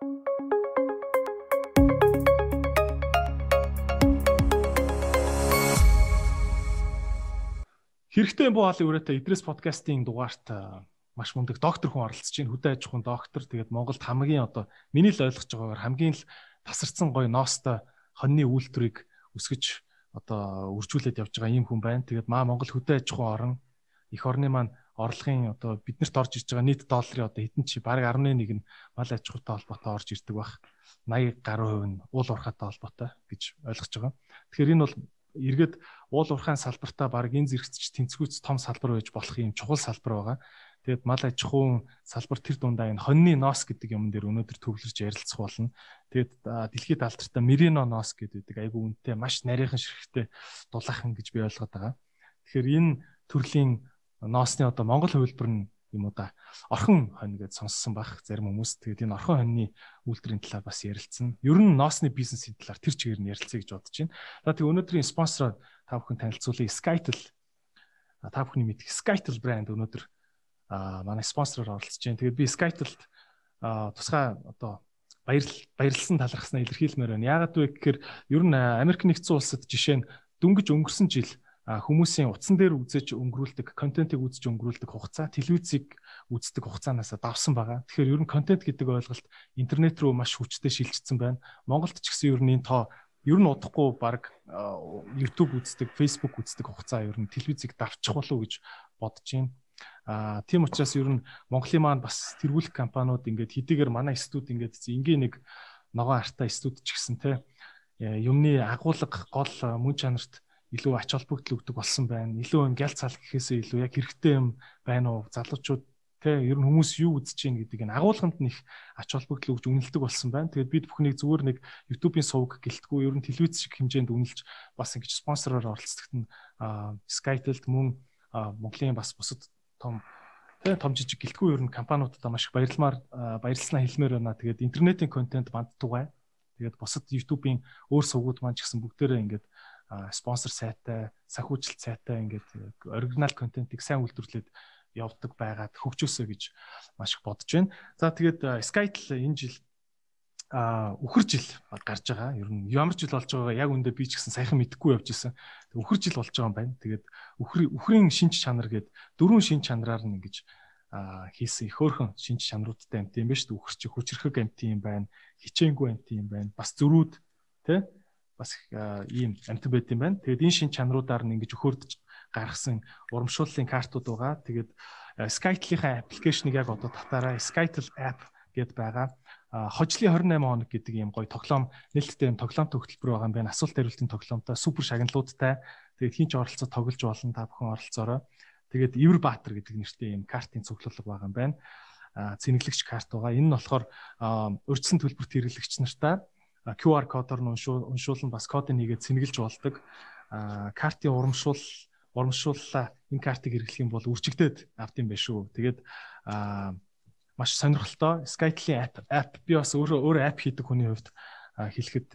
Хэрэгтэй буу хаалын үрээтэй Идрес подкастын дугаарт маш мундаг доктор хүн оролцож байна. Хөдөө аж ахуйн доктор. Тэгээд Монголд хамгийн одоо миний л ойлгож байгаагаар хамгийн л тасарсан гоё ноостой хоньны үйлдвэрийг өсгөж одоо үржүүлээд явж байгаа ийм хүн байна. Тэгээд маа Монгол хөдөө аж ахуйн орон их орны маань орлогын одоо биднэрт орж ирж байгаа нийт долларын одоо хэдэн чи баг 11 нь мал аж ахуйтай холбоотой орж ирдэг бах. 80 гаруй хувь нь уул уурхайтай холбоотой гэж ойлгож байгаа. Тэгэхээр энэ бол эргээд уул уурхайн салбартаа баг энэ зэрэгцч тэнцвүүц том салбар байж болох юм чухал салбар байгаа. Тэгээд мал аж ахуйн салбар тэр дундаа энэ хоньны ноос гэдэг юм дээр өнөөдөр төвлөрч ярилцах болно. Тэгээд дэлхийд алдартай Merino ноос гэдэг айгүй үнэтэй маш нарийнхан ширхэгтэй дулаахан гэж би ойлгоод байгаа. Тэгэхээр энэ төрлийн ноосны одоо Монгол хувилбар нь юм уу да орхон хонь гэж сонссон байх зарим хүмүүс тэгээд энэ орхон хоньны үйлдвэрийн талаар бас ярилцсан. Ер нь ноосны бизнесийн талаар тэр чигээр нь ярилцъя гэж бодож байна. За тэгээд өнөөдрийн спонсор та бүхэн танилцуулъя Skytel. Та бүхний мэдх Skytel брэнд өнөөдөр манай спонсороор оролцож байна. Тэгээд би Skytel-д тусгай одоо баярл баярлсан талархснаа илэрхийлмээр байна. Яагаад вэ гэхээр ер нь Америк нэгдсэн улсад жишээ нь дөнгөж өнгөрсөн жил хүмүүсийн утсан дээр үзэж өнгөрүүлдэг, контентыг үзэж өнгөрүүлдэг хугацаа, телевизийг үздэг хугацаанаас давсан байгаа. Тэгэхээр ер нь контент гэдэг ойлголт интернет рүү маш хүчтэй шилжчихсэн байна. Монголд ч гэсэн ер нь энэ тоо ер нь удахгүй баг YouTube үздэг, Facebook үздэг хугацаа ер нь телевизийг давчих болов уу гэж бодож байна. Аа тийм учраас ер нь Монголын маань бас тэргүүлэх компаниуд ингээд хэдийгээр манай студ ингээд энгийн нэг ногоон артай студ ч гэсэн те юмны агуулга гол мөн чанарт илүү ач холбогдол өгдөг болсон байна. Илүү юм гял цал гэхээсээ илүү яг хэрэгтэй юм байна уу? Залуучууд тэ ер нь хүмүүс юу үзэж чинь гэдэг энэ агуулганд нэг ач холбогдол өгж үнэлдэг болсон байна. Тэгээд бид бүхнийг зүгээр нэг YouTube-ийн сувг гэлтгүү ер нь телевиз шиг хэмжээнд үнэлж бас ингэж спонсороор оролцдогт нь Skytel мөн Монголын бас бусад том тэ том жижиг гэлтгүү ер нь компаниудад маш их баярламаар баярлалаа хэлмээр байна. Тэгээд интернетийн контент банд тугай. Тэгээд бусад YouTube-ийн өөр сувгууд маань ч гэсэн бүгдээрээ ингээд спонсор сайтай, санхүүжилт сайтай ингээд оригинал контентыг сайн үйлдвэрлээд явдаг байгаад хөгжөөсөө гэж маш их бодож байна. За тэгээд Skytel энэ жил а үхэр жил гарч байгаа. Ер нь ямар жил болж байгаагаа яг үндэ би ч гэсэн саяхан мэдэхгүй явж исэн. Үхэр жил болж байгаа юм байна. Тэгээд үхэр үхрийн шинж чанар гээд дөрвөн шинж чанараар нь ингэж хийсэн их хөөрхөн шинж чанаруудтай амт юм байна шүү дээ. Үхэр чи хүчрхэг амт юм байна. Хичээнгүй амт юм байна. Бас зөрүүд тий бас ийм амтан байт юм байна. Тэгээд энэ шин чанаруудаар нь ингэж өхөрдөж гаргасан урамшууллын картууд байгаа. Тэгээд Skytel-ийн аппликейшнийг яг одоо татаараа Skytel app гэд байгаа. Хожлын 28 хоног гэдэг ийм гоё тоглоом нээлттэй юм тоглоом төгөлбөр байгаа юм байна. Асуулт хариултын тоглоомтой супер шагналуудтай. Тэгээд хин ч оролцоо тоглож болно та бүхэн оролцоорой. Тэгээд Ивэр Баатар гэдэг нэртэй ийм картын цуглуулга байгаа юм байна. Цэнэглэгч карт байгаа. Энэ нь болохоор урьдчилан төлбөрт хэрэглэгч нартаа QR кодоор нь уншуулсан бас кодыг нэгээд сэнгэлж болдог. Картын урамшуул урамшууллаа энэ картыг хэрэглэх юм бол үржигдээд авд юм байна шүү. Тэгээд маш сонирхолтой Skytel-ийн app app би бас өөрөө өөрөө app хийдэг хүний хувьд хэлэхэд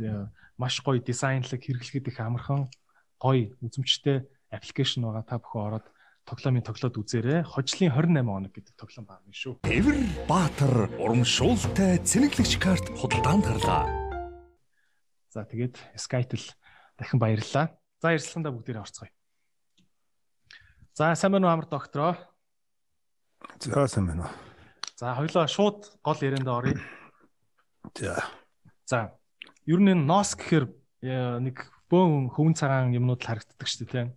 маш гоё дизайнлаг хэрэглэхэд их амархан гоё үзмжтэй аппликейшн байгаа та бүхэн ороод тоглоомын тоглоод үзээрэй. Хожлын 28 хоног гэдэг тоглоом байна шүү. Эвэр Баатар урамшуултай цэнэглэгч карт худалдаанд гарлаа. За тэгээд Skytel дахин баярлалаа. За ярилцлаганда бүгдээрээ орцгоё. За сайн байна уу амар доктороо? За сайн байна уу. За хоёлоо шууд гол ярианд оръё. За. За ер нь энэ нос гэхээр э, нэг бөөн хөвөн цагаан юмнууд л харагддаг шүү дээ тийм.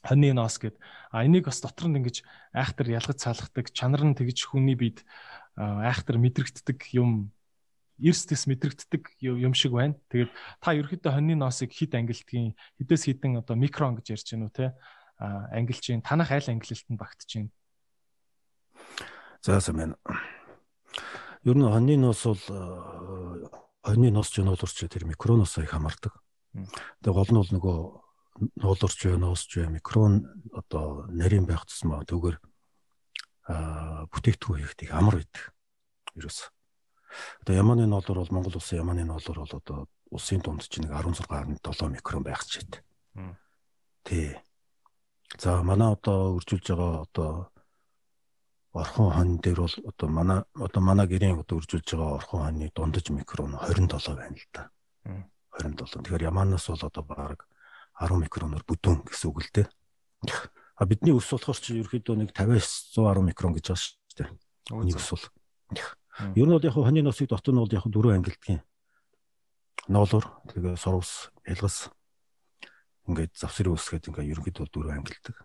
Хоньны нос гэд. А энийг бас дотор нь ингэж айхтар ялгаж цаалгадаг, чанар нь тэгж хүний бид айхтар мэдрэгддэг юм эрсдэс мэдрэгддэг юм шиг байна. Тэгээд та ерөөхдөө хоньны ноосыг хэд ангилдгийг хэдээс хэдэн одоо микрон гэж ярьж гэнэ үү те ангилж гин танах аль ангилалтанд багтж гин. За сайн. Ер нь хоньны ноос бол хоньны ноос ч нуулуурч тэр микроноос их хамаардаг. Тэгээ гол нь бол нөгөө нуулуурч бай, ноосч бай, микрон одоо нарийн байх тусмаа төгөр а бүтээгдэхүүн хийх тийг амар байдаг. Ерөөс. Одоо Яманы ноолор бол Монгол улсын Яманы ноолор бол одоо улсын дунд чинь нэг 16.7 микрон байх ч гээд. Тий. За манай одоо үржүүлж байгаа одоо орхон хон дээр бол одоо манай одоо манай гэрийн одоо үржүүлж байгаа орхон хоны дундаж микрон 27 байна л да. 27. Тэгэхээр ямаанаас бол одоо баг 10 микроноор бүдүүн гэсэн үг л дээ. А бидний ус болохоор чи ерөөхдөө нэг 50-аас 110 микрон гэж байгаа шүү дээ. Нэг ус бол. Ер нь бол яг хоны носыг дотор нь бол яг дөрөв ангилдгийн. Ноолор тэгээ сурвс, ялгас ингээд завсрын ус гэдэг ингээд ерөнхийдөө дөрөв ангилдаг.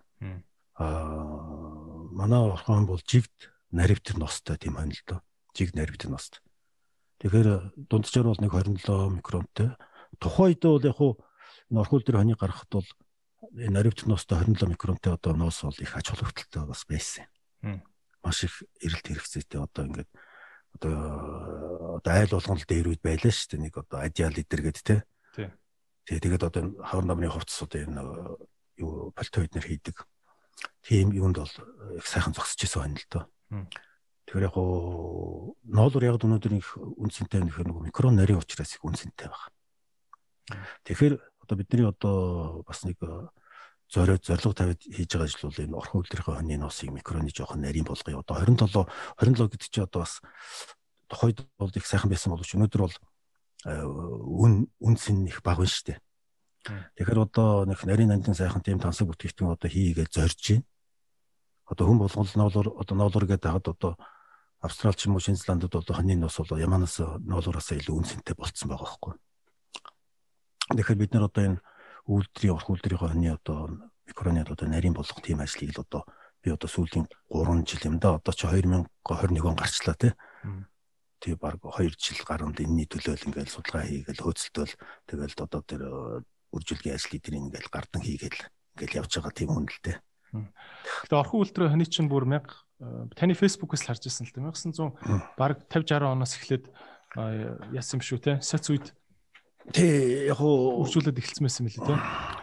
Аа манай орхон бол жигд наривтэр ностой тийм байна л доо. Жигд наривтэр ност. Тэгэхээр дунджаар бол нэг 27 микронтой. Тухайд бол яг хуу энэ орхиул дээр хоний гаргахад бол энэ наривт ноостой 27 микронтэй одоо ноос бол их ач холбогдолтой бас байсан. Маш их эрэлт хэрэгцээтэй одоо ингээд одоо одоо айл болгон л дээр үед байлаа шүү дээ. Нэг одоо адиал лидер гэдэг те. Тий. Тэгээд одоо хавар намны хувцсууд энэ юу пальтоид нэр хийдэг. Тийм юунд бол их сайхан зогсож исэн байна л доо. Тэгэхээр яг гоо ноолор яг өнөөдөр их үнцэнтэй нөхөр нэг микрон нарийн учраас их үнцэнтэй байна. Тэгэхээр одоо бидний одоо бас нэг э, зорио зорилго тавиад хийж байгаа ажил бол энэ орхон үлдэрийн хоньны носыг микроны жоохон нарийн болгоё. Одоо 27 27 гэдэг чинь одоо бас тухайд бол их сайхан байсан боловч өнөөдөр бол э, үн үнсэн их бага шүү дээ. Тэгэхээр одоо нэг нарийн нандин сайхан тийм тансаг бүтээгдэхүүн одоо хийгээд зорж байна. Одоо хүн болгол ноолор одоо ноолор гэдэг хаад одоо Австрал ч юм уу Шинэ Зеландд бол хоньны нос бол яманаас ноолороос илүү үнцэнтэй болцсон байгаа байхгүй. Тэгэхээр бид нар одоо энэ үйлдвэрийн урх үйлдвэрийн хоньны одоо микроны одоо нарийн болгох тийм ажлыг л одоо би одоо сүүлийн 3 жил юм да. Одоо чи 2021 он гарчлаа тий. Тэгээ баг 2 жил гарунд энэний төлөө л ингээл судалгаа хийгээл хөөцөлтөөл тэгэл одоо тэр э, үржилгийн ажлыг тэр ингээл гардан хийгээл ингээл явж байгаа тийм хүн л дээ. Тэгээ орхон үйлдвэрийн хоньны чинь бүр 1000 э, таны фэйсбүүкээс л харж ирсэн л дээ. 1900 баг 50 60 оноос эхлээд э, яасан юм шүү те. Соц үед Тий, яг уу үржүүлээд эхэлсэн байсан мөлий тий.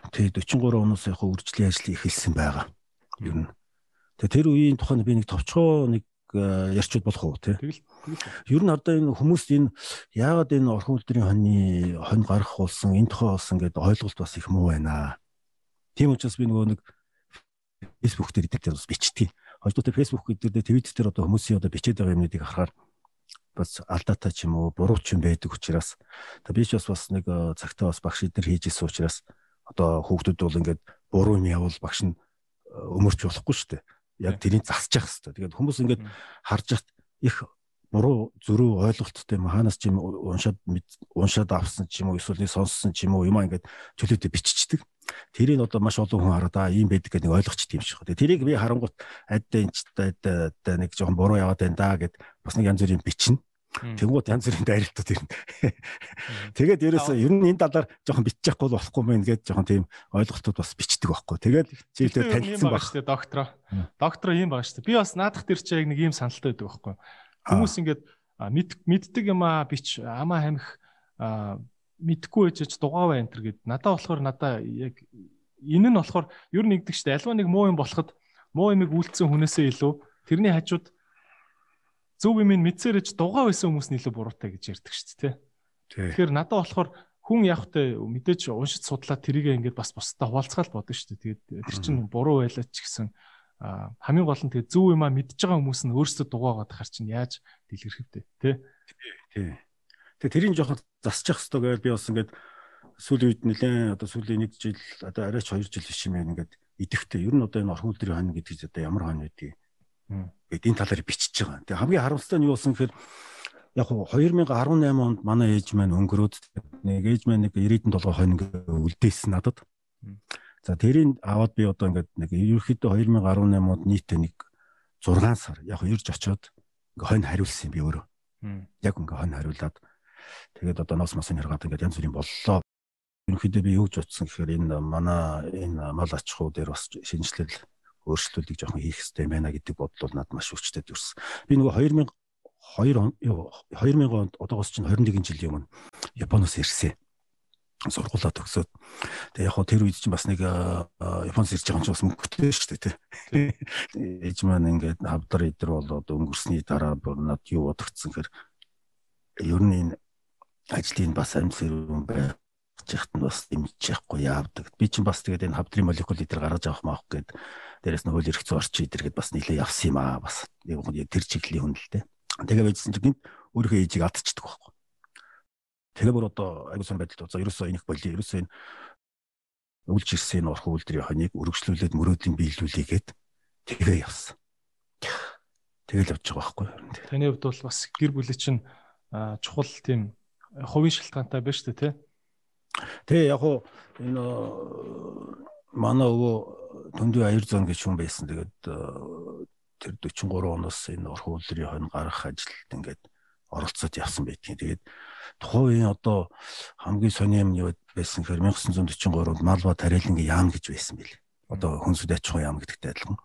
Тий, 43 оноос яг уу үржлийн ажил эхэлсэн байгаа. Ер нь. Тэгээ тэр үеийн тухайд би нэг товчгоо нэг э, ярьчуд болох уу тий. Ер нь одоо энэ хүмүүс энэ яагаад энэ орхон үлдрийн хоньны хонь гарах болсон энэ тухай болсон гэдээ ойлголт бас их муу байна. Тийм учраас би нөгөө нэг фэйсбүүк дээр идэвхтэй бас бичдэг. Хоёрдугаар фэйсбүүк гэдэг дээр твит дээр одоо хүмүүсийн одоо бичээд байгаа юмнуудыг харахаар бас алдаатай ч юм уу буруу ч юм байдаг учраас би ч бас бас нэг э, цагтаа бас багш эднэр хийж исэн учраас одоо хүүхдүүд бол ингээд буруу юм явал багш нь э, өмөрч болохгүй шүү дээ. Яг тэрийг засчих хэвээр. Тэгээд хүмүүс ингээд харж яхад их буруу зөрүү ойлголттой юм хаанаас ч юм уншаад уншаад авсан ч юм уу эсвэл сонссон ч юм уу юм ингээд чөлөөтэй биччихдэг. Тэрийг одоо маш олон хүн хараад аа ийм байдаг гэдэг нэг ойлгочт юм шиг. Тэгээ тэрийг би харангуут адда энэ ч да нэг жоохон буруу яваад байна да гэд бас нэг янз бүрийн бичнэ. Тэнгууд янз бүрийн дайралтууд ирнэ. Тэгээд ерөөсөө ер нь энэ талаар жоохон биччихгүй болохгүй мэн гэж жоохон тийм ойлголтууд бас бичдэг байхгүй. Тэгээд чийлдээ танилцсан баг шүү дээ доктор. Доктор ийм баг шүү. Би бас наадах тэр чи яг нэг ийм саналтай байдаг байхгүй. Хүмүүс ингээд мэддэг юм аа бич амаа хамих мэдхгүй байж дугаа бай энэ төр гэд надаа болохоор надаа яг энэ нь болохоор ер нь нэгдэг дээ. Альва нэг муу юм болоход муу юмыг үйлцсэн хүнээсээ илүү тэрний хажууд зөв юм ин мэдсээрэж дугаа байсан хүмүүс нь илүү буруутай гэж ярьдаг шүү дээ. Тэгэхээр надад болохоор хүн явахтай мэдээж уншиж судлаад тэрийг ингээд бас бусдаа хуваалцгаал бодно дээ. Тэгээд тэр чинь буруу байлаа ч гэсэн хамгийн гол нь тэгээд зөв юм а мэдж байгаа хүмүүс нь өөрсдөө дугаагаад хар чинь яаж дэлгэрэх вэ тий. Тий. Тэгээд тэрийг жоохон засчих хэвээр гэвэл би бас ингээд сүүлийн үед нэлээд одоо сүүлийн нэг жил одоо арайч 2 жил биш юм байна ингээд идэвхтэй ер нь одоо энэ орхон үлдрийн хань гэдэг чинь одоо ямар хань байдгийг Гэт энэ талаар бичиж байгаа. Тэгээ хамгийн харамсалтай нь юу болсон гэхээр яг хуу 2018 онд манай ээж маань өнгөрөөд нэг ээж маань нэг 90-ийн толгой хонь ингээ үлдээсэн надад. За тэрийг аваад би одоо ингээд нэг ерөөхдөө 2018 онд нийтээ нэг 6 сар яг ирж очоод ингээ хонь хариулсан би өөрөө. Яг ингээ хонь хариулаад тэгээд одоо ноос мосын хэргаад ингээд янз бүрийн боллоо. Ерөнхийдөө би юу гэж утсан гэхээр энэ манай энэ мал аж ахуй дээр бас шинжилэл өөрчлөлтийг жоохон хийх хэрэгтэй байна гэдэг бодол надад маш хүчтэй төрсөн. Би нөгөө 2002 он 2000 онд одоогоос чинь 21 жилийн өмнө Японоос ирсэн. Сургуулаа төгсөөд тэгээ яг хоо тэр үед чинь бас нэг Японоос ирж байгаа юм чинь бас мөнгөтэй шүү дээ тий. Ээж маань ингээд хавдар идэр болоод өнгөрсний дараа над юу бодогдсон хэр ер нь энэ ажлын бас амжилт бай яхад нь бас дэмжихгүй яавдаг. Би чинь бас тэгээд энэ хавдрын молекул дээр гаргаж авах маах гээд дээрэс нь хууль эрх зүйн орчин идэр гээд бас нийлээ явсан юм аа бас нэг тэр чиглэлийн хүн л дээ. Тэгээ байжсэн чинь өөрийнхөө ээжийг алдчихдаг байхгүй. Тэгээ бүр одоо аягүй сан байдалд за ерөөсөө энэх боли ерөөсөө энэ өвлж ирсэн энэ орхон үйлдвэрийн хоныг өргөжлүүлээд мөрөөдлийн биелүүлээгээд тэгээ явсан. Тэгэл явж байгаа байхгүй юу. Таны хувьд бол бас гэр бүлийн чинь чухал тийм хувийн шалтгаантай байна шүү дээ тий. Тэгээ яг уу энэ манай өвөө Төндөө аяр зон гэж хүн байсан. Тэгээд тэр 43 оноос энэ орхон үйлрийн хонь гаргах ажилд ингээд оролцоод явсан байдгийн. Тэгээд тухайн үеийн одоо хамгийн сони юм юу байсан гэхээр 1943 онд Малва Тарэлэнгийн яам гэж байсан байл. Одоо хүнсүд аж ахуйн яам гэдэгтэй адилхан.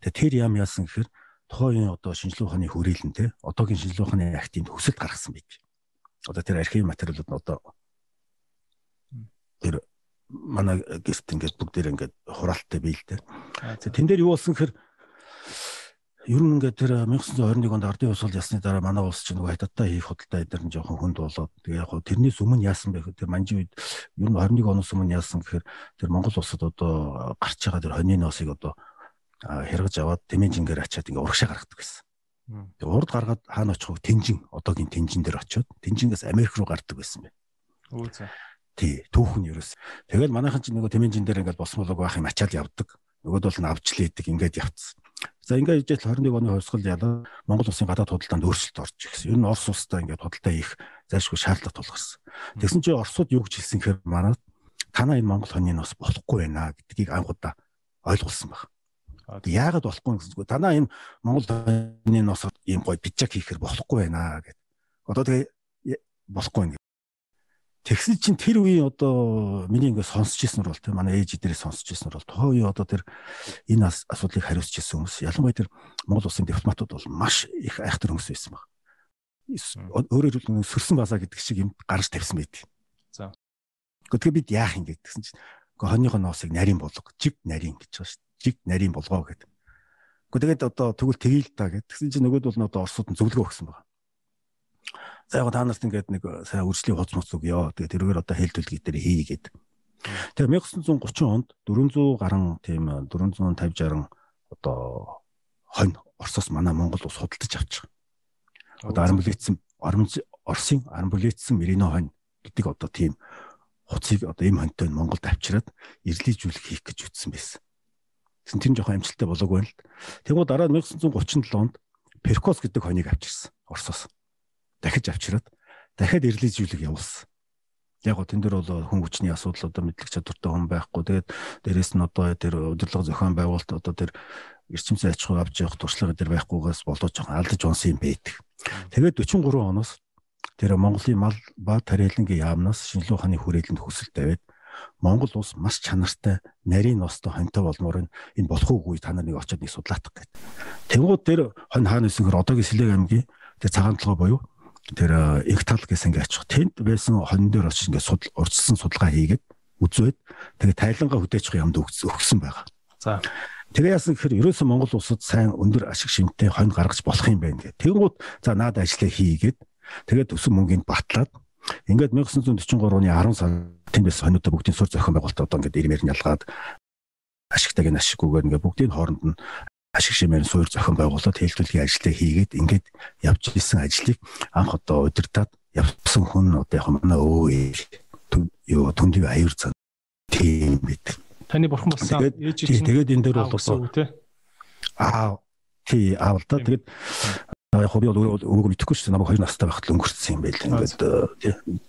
Тэгээд тэр яам яасан гэхээр тухайн үеийн одоо шинжилгээ ухааны хүрээлэн те одоогийн шинжилгээ ухааны актийн төсөлд гаргасан байг. Одоо тэр архив материалууд нь одоо тэр манай гэрт ингээд бүгдээр ингээд хураалттай бийлдэ. Тэн дээр юу болсон гэхээр ер нь ингээд тэр 1921 онд ардын усул ясны дараа манай улс чинь нөгөө хятадтай хийх худалдаа эдгээр нь жоохон хүнд болоод тэгээ яг тэрнээс өмнө яасан бэ гэхээр тэр манжи үед ер нь 21 оноос өмнө яасан гэхээр тэр Монгол улсад одоо гарч байгаа тэр хоньны ноосыг одоо хэрэгж аваад тэмээн жингээр ачаад ингээ урагшаа гаргадаг байсан. Тэгээ урд гаргаад хаана очих вэ? Тэнжин одоогийн тэнжин дээр очиод тэнжингээс Америк руу гардаг байсан бэ. Үгүй за. Тий, түүхэн ерөөс. Тэгэл манайхан чинь нөгөө тэмээн жин дээр ингээ босмолог байх юм ачаад явдаг. Нөгөөд бол навж лээдэг ингээд явцсан. За ингээд ижил 21 оны хувьсгал ялаа Монгол улсын гадаад худалдаанд өөрчлөлт орж ирсэн. Ер нь Орос улстай ингээд худалдаа хийх зайлшгүй шаардлага тулгарсан. Тэгсэн чинь Оросууд юу гэж хэлсэн гэхээр манай танаа энэ Монгол хоньны нас болохгүй байна гэдгийг анхудаа ойлгуулсан байна. Яагаад болохгүй гэсэнгүү танаа энэ Монгол хоньны нас ийм гоё бичаг хийхээр болохгүй байна гэдэг. Одоо тэгээ болохгүй юм. Тэгсэн чинь тэр үеийн одоо миний ингээд сонсч ирсэн бол тийм манай ээж дээрээ сонсч ирсэн бол тухайн үеийн одоо тэр энэ асуудлыг хариуцж ирсэн хүмүүс ялангуяа тэр Монгол улсын дипломатууд бол маш их айхтар хүмүүс байсан баг. Өөрөөр хэлбэл сөрсөн базаа гэдэг шиг юм гарч тавьсан байт. За. Гэхдээ бид яах юм гээд гэсэн чинь хоньныхоо ноосыг нарийн болго, жиг нарийн гэж байгаа шүү. Жиг нарийн болгоо гэдэг. Гэхдээ тэгээд одоо тэгвэл тгийл та гэдэг. Тэгсэн чинь нөгөөд бол одоо Оросууд нь зөвлөгөө өгсөн байна За яг та нарт ингээд нэг сайн үржлийн хоц моц өгөө. Тэгээд тэргээр одоо хэлтүүлгийг дээр хийгээд. Тэгээ 1930 онд 400 гарan тийм 450 60 одоо хонь Оросоос манай Монгол ус худалдаж авчих. Одоо армбулетсэн Оросын армбулетсэн Мерино хонь гэдэг одоо тийм хуцыг одоо им хоньтой Монголд авчираад ирлийжүүлэх хийх гэж үтсэн байсан. Тэгсэн тэр жоохон амжилттай болоогүй байна л. Тэгвэл дараа 1937 онд Перкос гэдэг хоньыг авчирсан Оросоос дахиж авчираад дахиад эрлэжүүлэг явуулсан. Яг гоо тэн дээр бол хүн хүчний асуудал одоо мэдлэг чадвартай хүн байхгүй. Тэгээд дээрэс нь одоо тэр удирдлага зохион байгуулалт одоо тэр эрчимсэн аж ахуй авч явах туршлага дээр байхгүйгээс болоо жоохон алдаж унсан юм байдаг. Тэгээд 43 оноос тэр Монголын мал ба тарэлэнгийн яамнаас шинжилгээ ухааны хүрээлэнд хүсэл тавиад Монгол улс маш чанартай нарийн ностой хоньтой болмоор энэ болох уугүй та нар нэг очиод нэг судлаах гэдэг. Тэнгууд тэр хонь хаана нэсгэр одоогийн Сэлэг аймгийн тэр цагаан толгой буюу тэр Эктал гэсэн ингээ очих. Тэнд байсан хон дээр очиж ингээ судал урьдчилсан судалгаа хийгээд үзээд тэгээ тайлангаа хөдөөчих юмд өгсөн байгаа. За. Тэгээ яасан гэхээр ерөөсөн Монгол улсад сайн өндөр ашиг шимтээ хонь гаргаж болох юм байна гэх. Тэнгууд за наад ажиллаа хийгээд тэгээд өсөн мөнгөнд батлаад ингээд 1943 оны 10 сард тэнд байсан хоньудаа бүгдийн сур зохион байгуулалт одоо ингээд ирмээр нь ялгаад ашигтайг нь ашиггүйгээр ингээд бүгдийн хооронд нь ашиг шимээр суур зохион байгуулалт хэлтүүлгийн ажлыг хийгээд ингээд явж исэн ажлыг анх одоо удирдаад явсан хүн одоо яг манай өө юу түндий аюур цан. Тийм бид. Таны бурхан болсон. Ээж чинь тэгээд энэ дээр бол одоо аа тий аавал та тэгээд яг хобби бол өөрөө мэдэхгүй шүү дээ. Намайг 2 настай байхад л өнгөрцсөн юм байл ингээд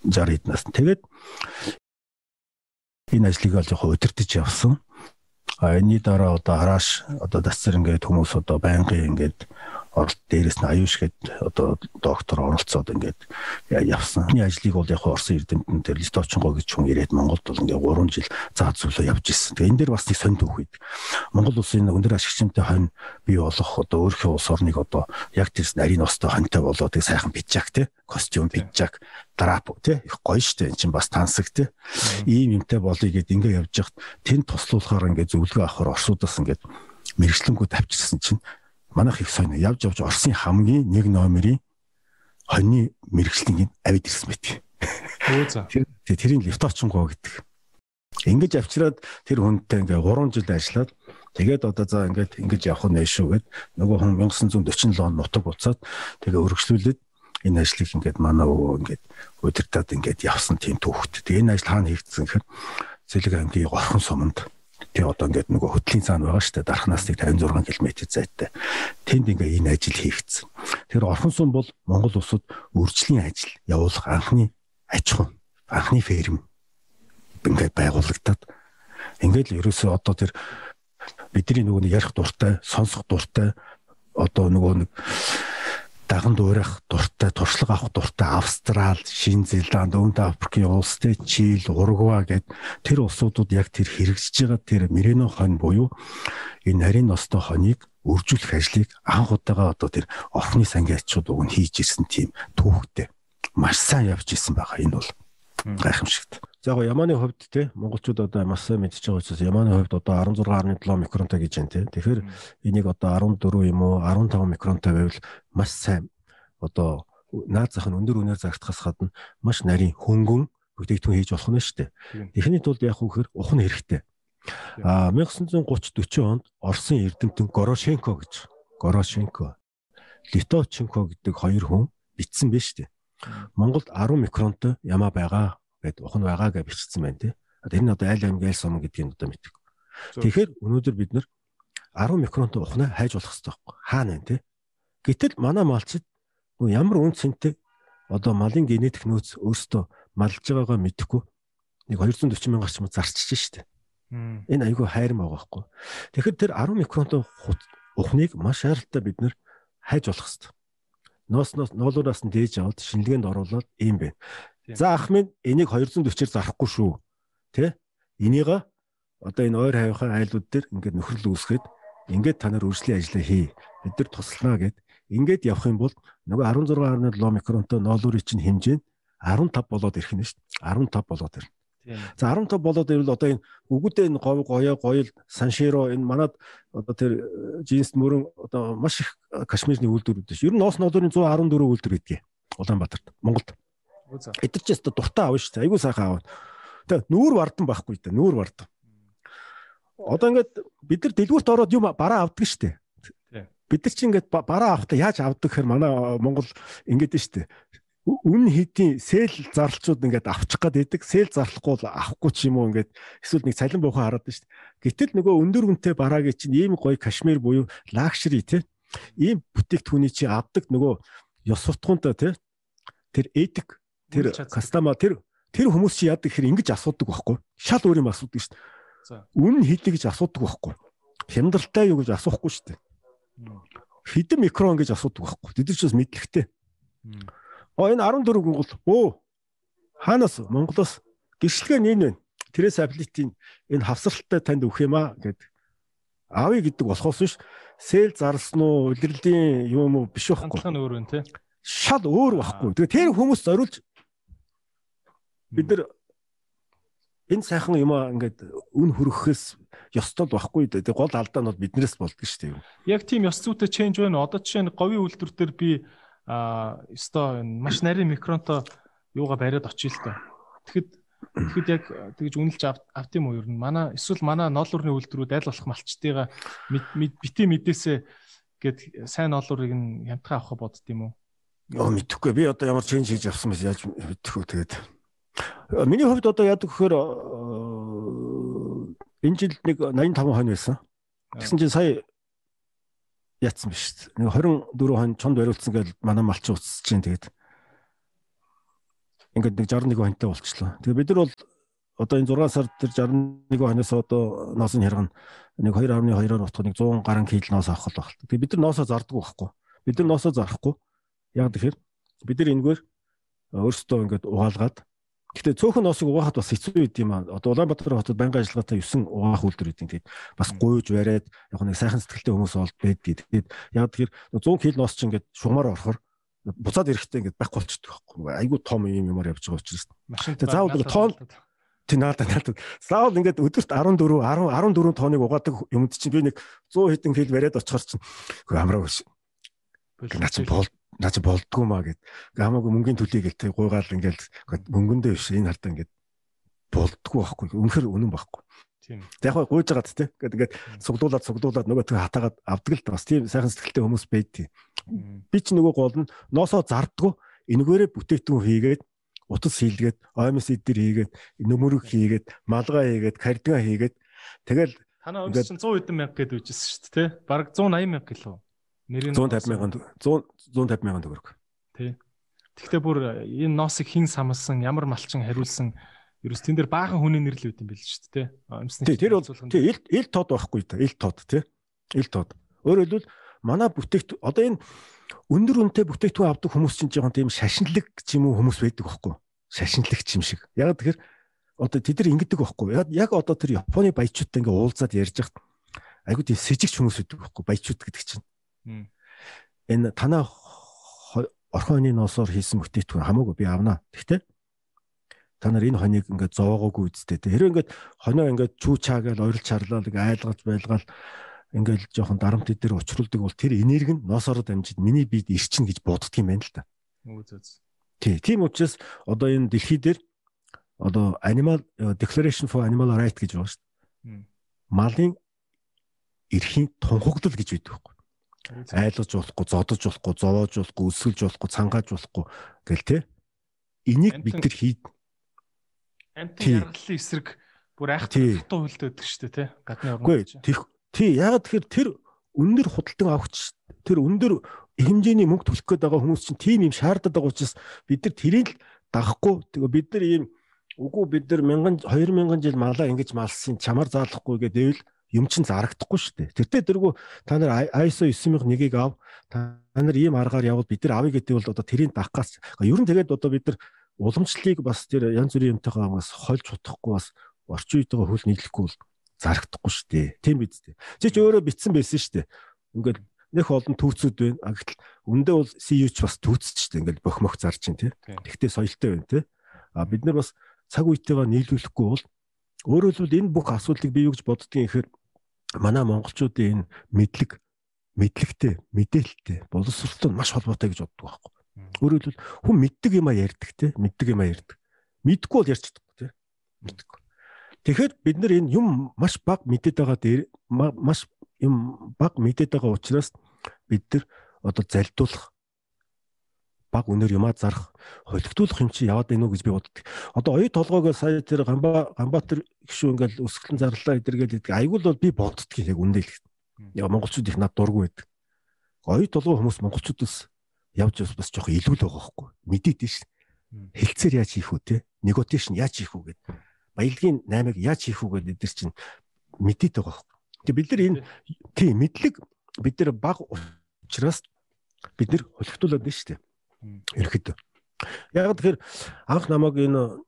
60 хэд нас. Тэгээд энэ ажлыг бол яг удирдах явсан. Энэний дараа одоо арааш одоо дасцэр ингээд хүмүүс одоо байнгын ингээд оролт дээрээс нь аюуш гээд одоо доктор оролцоод ингээд явсан. Миний ажлыг бол яг Орсын эрдэмтэн дээр Листочинго гэж хүн ирээд Монголд бол ингээд 3 жил заа зүйлөө явж ирсэн. Тэгээ энэ дээр бас нэг сонд түүхийд. Монгол улсын өндөр ашигчтай хонь бий болох одоо өөрийнхөө улс орныг одоо яг тэр нарийн остой хоньтой болоод тэг сайхан бичжак те костюм бичжак драп те их гоё штэ эн чинь бас тансаг те ийм юмтай болъё гэд ингээд явж хахад тэнд туслуулахаар ингээд зөвлөгөө авахар Орсуудаас ингээд мэрэгчлэнгүүд авчирсан чинь манайх их сонио явж явж Оросын хамгийн нэг номерийн хоньны мэрэгчлэнгийн авид ирсэн байт. Өө за. Тэр тэрийн лифт очингоо гэдэг. Ингэж авчираад тэр хүнтэй ингээ 3 жил ажиллаад тэгээд одоо за ингээд ингэж явах нь шүү гэд нөгөө хүн 1947 он нутаг буцаад тэгээ өргөжлүүлээд энэ ажлыг ингээд манай өвөө ингээд удирдаад ингээд явсан тийм түүхт. Тэгээ энэ ажил хаана хийгдсэн гэхээр Цэлэг аймгийн Горхон суманд тий одоо ингээд нөгөө хөтлийн цаана байгаа шүү дээ дархнаас 56 км зайтай. Тэнд ингээ энэ ажил хийгдсэн. Тэр орхон сум бол Монгол улсад үржлийн ажил явуулах анхны аж ахуй анхны ферм ингээд байгуулагдаад ингээд л ерөөсөө одоо тэр бидний нөгөө ярих дуртай, сонсох дуртай одоо нөгөө нэг даган дуурайх дуртай, туршлага авах дуртай Австрал, Шинэ Зеланд, Өвд Африкийн улс тэ Чил, Уругвай гэд тэр улсуудад яг тэр хэрэгжиж байгаа тэр Мерино хонь буюу энэ нарийн ностой хоньыг үржүүлэх ажлыг анх удаага одоо тэр орхны сангийн ачууд уг нь хийж ирсэн тийм түүхтэй маш сайн явж исэн байгаа. Энэ бол гайхамшигт. За яг Яманы хувьд те монголчууд одоо маш сайн мэдчихэж байгаа учраас Яманы хувьд одоо 16.7 микронтай гэж байна те. Тэгэхээр энийг одоо 14 юм уу 15 микронтай байвал маш сайн одоо наад зах нь өндөр үнээр зарагдахаас гадна маш нарийн хөнгөн бүтээгдэхүүн хийж болох нь шүү дээ. Эхний тулд яг үхээр ух нь хэрэгтэй. А 1930 40 онд Оросын эрдэмтэн Горошенко гэж Горошенко Литовченко гэдэг хоёр хүн бичсэн байж тээ. Монголд 10 микронтой ямаа байгаа гэд ух нь байгаа гэж бичсэн байна тий. Тэр нь одоо айл аймаг айл сум гэдгийг одоо мэддэг. Тэгэхээр өнөөдөр бид нар 10 микронтой ухнаа хайж болох хэрэгтэй байхгүй хаана вэ тий. Гэтэл манай малчид ямар үн цэнтэй одоо малын генетик нөөц өөртөө малж байгаагаа мэдэхгүй нэг 240 мянгаар ч юм зарчиж штэ. Энэ айгүй хайрам байгаа байхгүй. Тэгэхээр тэр 10 микронтой ухныг маш шаардлагатай бид нэр хайж болох хэрэгтэй ноосноос ноолуураас нь дээж аваад шинэлгээнд оруулаад ийм байна. За ах минь энийг 240-ээр зарахгүй шүү. Тэ? Энийг одоо энэ ойр хавийнхаа айлууд дээр ингээд нөхрөл үүсгээд ингээд та нар үржлийн ажлаа хий. Бид нар туслана гэд ингээд явах юм бол нөгөө 16.7 микронтой ноолуурын чинь хэмжээ нь 15 болоод ирэх нь шүү дээ. 15 болоод ирнэ. За 15 болоод ирвэл одоо энэ үгүүдээ энэ говь гоёо гоёл санширо энэ манад одоо тэр жинс мөрөн одоо маш их кашмирны үйлдвэрүүд ш. Ер нь ноос ноолын 114 үйлдвэр гэдгийг Улаанбаатарт Монголд. Эдгээр ч яста дуртай аав шүү дээ. Айгуу сайхан аав. Тэгээ нүүр вардан байхгүй дээ. Нүүр вардан. Одоо ингээд бид нар дэлгүүрт ороод юм бараа авдаг шүү дээ. Бид нар чи ингээд бараа авахта яаж авдаг гэхээр манай Монгол ингээд шүү дээ үн хэдийн сэл зарлчууд ингээд авчих гад байдаг. Сэл зарлахгүй л авахгүй ч юм уу ингээд эсвэл нэг цалин буухан хараад байна шүү дээ. Гэтэл нөгөө өндөр үнэтэй бараагийн чинь ийм гоё кашмир буюу лакшри те. Ийм бүтээгдэхүүний чи авдаг нөгөө ёс суртахуунтай те. Тэр эдик тэр кастама тэр тэр хүмүүс чи яадаг хэрэг ингэж асуудаг байхгүй. Шал өөр юм асуудаг шүү дээ. Үн хэдий гэж асуудаг байхгүй. Хямдралтай юу гэж асуухгүй шүү дээ. Хэдэн микрон гэж асуудаг байхгүй. Тэд нар ч бас мэдлэгтэй. Оо энэ 14 гол өө хаанаас Монголоос гэрчлэгээ нэн вэ? Тэрээс аплитийн энэ хавсралтай танд өгөх юм аа гэд аавь гэдэг болохоос биш сэл зарлсан уу улирлын юм уу биш байхгүй. Хандлага нь өөр вэ те? Шал өөр байхгүй. Тэгээ тэр хүмүүс зориулж бид нар энэ сайхан юм аа ингээд үн хөрөхөөс ёстой байхгүй. Тэгээ гол алдаа нь бол биднээс болдго шүү дээ. Яг тийм ёс зүйтэй ченж байна. Одоо жишээ нь говийн үйлдвэр дээр би а өстой маш нарийн микронто юугаа бариад очие л тоо. Тэгэхэд тэгэхэд яг тэгж үнэлж авт юм уу ер нь манай эсвэл манай ноолуурны үйлдвэрүүд аль болох малчтайгаа бити мэдээсээ гээд сайн ноолуурыг нь хямдхан авах бодд юм уу? Яа мэдэхгүй би одоо ямар ченж хийж авсан мэс яаж мэдэх үү тэгээд миний хувьд одоо яадаг гэхээр энэ жил нэг 85 хонь байсан. Тэгсэн чинь сая яатсан биш. Нэг 24 хон чонд бариулсан гэж манай малчин уцсаж чинь тэгээд ингээд нэг 61 хонтой болчихлоо. Тэгээ бид нар бол одоо энэ 6 сард тэр 61 хоноос одоо ноос нь хэргэн нэг 2.2-оор утга нэг 100 гаруй кил ноос авах л байна. Тэгээ бид нар ноосоо зарддаг байхгүй. Бид нар ноосоо зарахгүй. Яг тэгэхээр бид нар энэгээр өөрсдөө ингээд угаалгаад Гэтэ цөөхөн ноосыг угаахад бас хэцүү байд юм аа. Одоо Улаанбаатар хотод байнгын ажиллагаатай 9 угаах үйлдвэр гэдэг. Тэгээд бас гуйж бариад яг нэг сайхан сэтгэлтэй хүмүүс олд байдгийг. Тэгээд яг тэгэхээр 100 кг ноос чинь ингээд шугамаар орохоор буцаад эрэхтэй ингээд байхгүй болчихдог байхгүй. Айгуу том юм юмар явж байгаа учраас. Тэгээд заавал тоон тий наадаа наадаа. Заавал ингээд өдөрт 14 10 14 тоныг угаадаг юмд чинь би нэг 100 хэдэн кг бариад очихоор чинь амраа биш. Наач бол наа чи болдгоо маа гэд. Хамаагүй мөнгөний төлөй гэлтэй гуйгаал ингээл мөнгөндөө биш энэ хардаа ингээд болдгоо байхгүй. Үнэхэр үнэн байхгүй. Тийм. Яг гоо гуйж байгаад те. Ингээд ингээд суглуулад суглуулад нөгөө тэг хатаагаад авдаг л бас тийм сайхан сэтгэлтэй хүмүүс байдгийг. Би ч нөгөө гол нь ноосоо зардггүй энэгээрээ бүтээгдэхүүн хийгээд утас хийлгээд оймс идэр хийгээд нөмөрөг хийгээд малгай хийгээд кардига хийгээд тэгэл танаа чинь 100 хэдэн мянга гээд үжсэн шүү дээ тий. Бараг 180 мянга гэлөө. Нэрийн 150 мянган 100 150 мянган төгрөг. Тий. Тэгвэл бүр энэ ноосыг хин самлсан ямар малчин хариулсан ерөөс тэн дээр баахан хүний нэрлэл үүд юм бэл шүү дээ тий. Тэр бол тий ил ил тод байхгүй та ил тод тий. Ил тод. Өөрөөр хэлбэл манай бүтээгт одоо энэ өндөр үнэтэй бүтээгдэхүүн авдаг хүмүүс чинь жоохон тийм шашинлаг ч юм уу хүмүүс байдаг байхгүй шашинлагч юм шиг. Яг тэгэхээр одоо тэд нар ингэдэг байхгүй. Яг одоо тэр Японы баячуудтай ингээ уулзаад ярьж хахад айгуу тийм сэжигч хүмүүс байдаг байхгүй баячууд гэдэг чинь. Энэ танаа орхон оны ноосоор хийсэн бүтээгдэхүүн хамаагүй би авнаа. Тэгтээ та нар энэ хоныг ингээд зоогоогүй үсттэй. Хэрэв ингээд хоноо ингээд чүү чаа гэж ойрлж чарлаа ингээ айлгаж байлгаал ингээл жоохон дарамт дээр учруулдаг бол тэр энерги нь ноосоор дамжид миний биед ирчин гэж боддөг юм байна л да. Тий, тийм учраас одоо энэ дэлхий дээр одоо animal declaration for animal right гэж байна шүү дээ. Малын эрхийн тунхаглал гэж байдаг байхгүй. Айлгаж болохгүй, зодож болохгүй, зовоож болохгүй, өсгөлж болохгүй, цангааж болохгүй гэл те. Энийг бид нар хий амтны яргаллын эсрэг бүр айх хатуу хөлдөөдөг шүү дээ, тий. Гадны орнууд. Тэр тий, ягаад тэгэхээр тэр өндөр худалдан авахч тэр өндөр хэмжээний мөнгө төлөх гээд байгаа хүмүүс чинь тийм юм шаарддаг байгаа учраас бид нар тэрийг л дагахгүй тэгээ бид нар ийм үгүй бид нар 1000 2000 жил малаа ингэж малсан чамаар заалахгүй гэдээвэл юм чинь зарагдахгүй шүү дээ. Тэртээ дэргүү та нар ISO 9001-ийг ав та нар ийм аргаар явбал бид нар авъя гэдэг бол одоо тэрийг дагахаас ер нь тэгээд одоо бид нар уламжлалыг бас тэр янз бүрийн юмтайгаа бас хольж чадахгүй бас орчин үеийнхээ хөл нийлэхгүй бол зарагдахгүй шүү дээ. Тийм биз дээ. Чи ч өөрөө битсэн байсан шүү дээ. Ингээд нэх олон түүцүүд байна. А гэтэл үндэ бол CU ч бас түүцч шүү дээ. Ингээд бөх мөх зарж чинь тий. Тэгтээ соёлтой байна тий. А бид нар бас цаг үетэйгээ нийлүүлэхгүй бол өөрөөр хэлбэл энэ бүх асуудлыг би юу гэж боддгийг ихээр манай монголчуудын энэ мэдлэг мэдлэгтэй мэдээлэлтэй боловсролтой маш холбоотой гэж боддог байхгүй. Өөрөөр хэлбэл хүн мэддэг юм а ярьдаг те мэддэг юм а ярьдаг. Мэдгүй бол ярьж чадахгүй те. Мэдгүй. Тэгэхээр бид нар энэ юм маш бага мэдээд байгаа дээр маш юм бага мэдээд байгаа учраас бид нар одоо залдуулах баг өнөр юмаа зарах холигдуулах юм чи яваад байна уу гэж би боддог. Одоо оюу толгойг сая тэр гамба гамбатэр гişүү ингээл өсгөлэн зарлаа эдэргээл гэдэг. Айгуул бол би боддог яг үндэл. Яг монголчууд их над дургүй байдаг. Оюу толгой хүмүүс монголчуудаас явж бас жоох илүү л байгаа хгүй. Мэдээд ш. Хэлцээр яаж хийх үү те? Неготишн яаж хийх үү гэд. Баялагын 8-ыг яаж хийх үү гэд эдэр чинь мэдээд байгаа хгүй. Тэгээ бид нар энэ тийм мэдлэг бид нар баг учраас бид нар холигтуулаад байна шүү дээ. Ерхэд. Яг тэгэхээр анх намайг энэ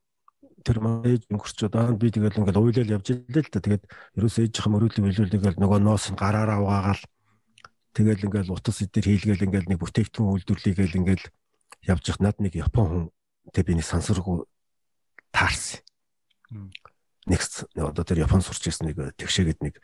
тэр маяг өнгөрч удаа би тэгэл ингээл уйлал явж илээ л та. Тэгээд ерөөсөө ээж хам өрөөлөг билүүлэгээл нөгөө ноос нь гараараа угаагаал Тэгэл ингээл утас эдэр хийлгээл ингээл нэг бүтээгдэхүүн үйлдвэрлэгээл ингээл явж их над нэг Япон хүн тэг би нэг сансаргүй таарсан. Next одоо тэр Япон сурч ирсэн нэг тэгшээгээд нэг